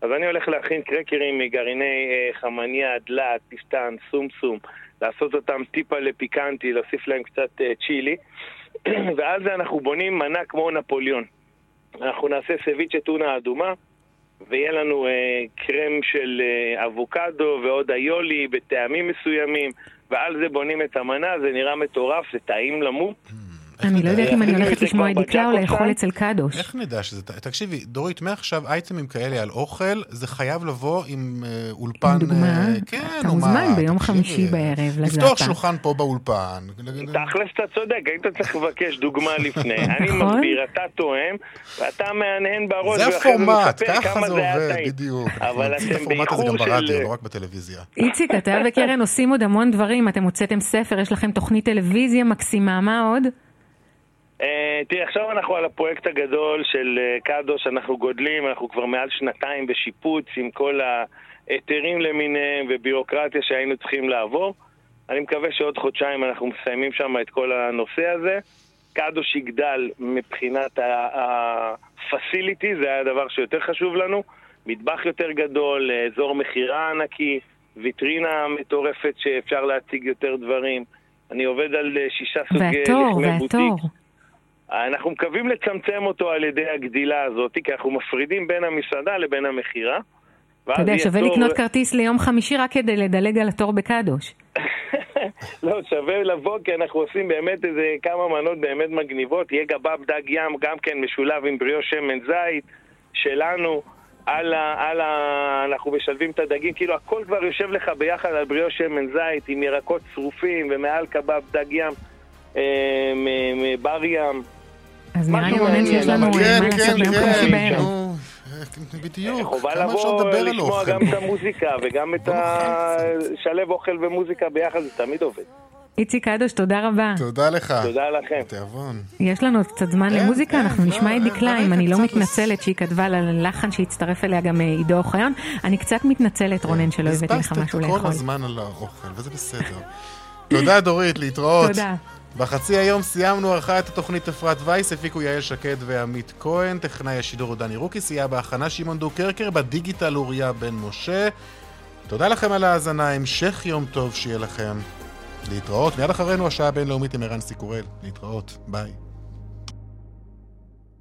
אז אני הולך להכין קרקרים מגרעיני חמניה, דלעת, פסטן, סומסום, לעשות אותם טיפה לפיקנטי, להוסיף להם קצת אה, צ'ילי, ועל זה אנחנו בונים מנה כמו נפוליאון. אנחנו נעשה סביצ'ה טונה אדומה, ויהיה לנו אה, קרם של אה, אבוקדו ועוד איולי בטעמים מסוימים, ועל זה בונים את המנה, זה נראה מטורף, זה טעים למות. אני לא יודעת אם אני הולכת זה לשמוע את דקלה או לאכול. אצל קדוש. איך נדע שזה... תקשיבי, דורית, מעכשיו אייטמים כאלה על אוכל, זה חייב לבוא עם אה, אולפן... דוגמה, אה, כן, אתה נו מוזמן מה, ביום חמישי בערב לפתוח לזאפה. שולחן פה באולפן. תכלס אתה צודק, היית צריך לבקש דוגמה לפני. אני נכון. מסביר, אתה תואם, ואתה מהנהן בראש, זה זה הפורמט, ככה כמה זה זה עובד. בדיוק. אבל אתם את הפורמט הזה גם באיחור ברדיו, של- לא רק בטלוויזיה. איציק, אתה וקרן עושים עוד המון דברים, אתם הוצאתם ספר, יש לכם תוכנית טלוויזיה מקסימה, מה עוד? אה, תראי, עכשיו אנחנו על הפרויקט הגדול של אה, קדוש, אנחנו גודלים, אנחנו כבר מעל שנתיים בשיפוץ עם כל ההיתרים למיניהם ובירוקרטיה שהיינו צריכים לעבור. אני מקווה שעוד חודשיים אנחנו מסיימים שם את כל הנושא הזה. קדוש יגדל מבחינת ה-facility, זה היה הדבר שיותר חשוב לנו. מטבח יותר גדול, אזור מכירה ענקי, ויטרינה מטורפת שאפשר להציג יותר דברים. אני עובד על אה, שישה סוגי והתור, לחמי בוטיק. והתור. אנחנו מקווים לצמצם אותו על ידי הגדילה הזאת, כי אנחנו מפרידים בין המסעדה לבין המכירה. אתה יודע, שווה לקנות כרטיס ליום חמישי רק כדי לדלג על התור בקדוש. לא, שווה לבוא, כי אנחנו עושים באמת איזה כמה מנות באמת מגניבות. יהיה גבב דג ים, גם כן משולב עם בריאו שמן זית שלנו. על ה, על ה... אנחנו משלבים את הדגים, כאילו הכל כבר יושב לך ביחד על בריאו שמן זית עם ירקות צרופים ומעל קבב דג ים אה, מבר ים. אז נראה לי רונן שיש לנו אה, אבל מה כן, לעשות ביום כן, חמישי כן, בערב. נו, אה, בדיוק, חובה כמה אפשר לבוא לדבר על לשמוע אוכל? גם את המוזיקה וגם את ה... לשלב אוכל ומוזיקה ביחד, זה תמיד עובד. איציק קדוש, תודה רבה. תודה לך. תודה לכם. תיאבון. יש לנו עוד קצת זמן למוזיקה, אנחנו נשמע את דקלה, אם אני לא מתנצלת שהיא כתבה ללחן שהצטרף אליה גם אה, עידו אוחיון. אני קצת מתנצלת, רונן, שלא הבאתי לך משהו כל לאכול. הזמן על האוכל, וזה בסדר. תודה דורית, להתראות. תודה. בחצי היום סיימנו ערכה את התוכנית אפרת וייס, הפיקו יעל שקד ועמית כהן, טכנאי השידור דני רוקי, סייע בהכנה שמעון דוקרקר, בדיגיטל אוריה בן משה. תודה לכם על ההאזנה, המשך יום טוב שיהיה לכם. להתראות, מיד אחרינו השעה הבינלאומית עם ערן סיקורל. להתראות, ביי.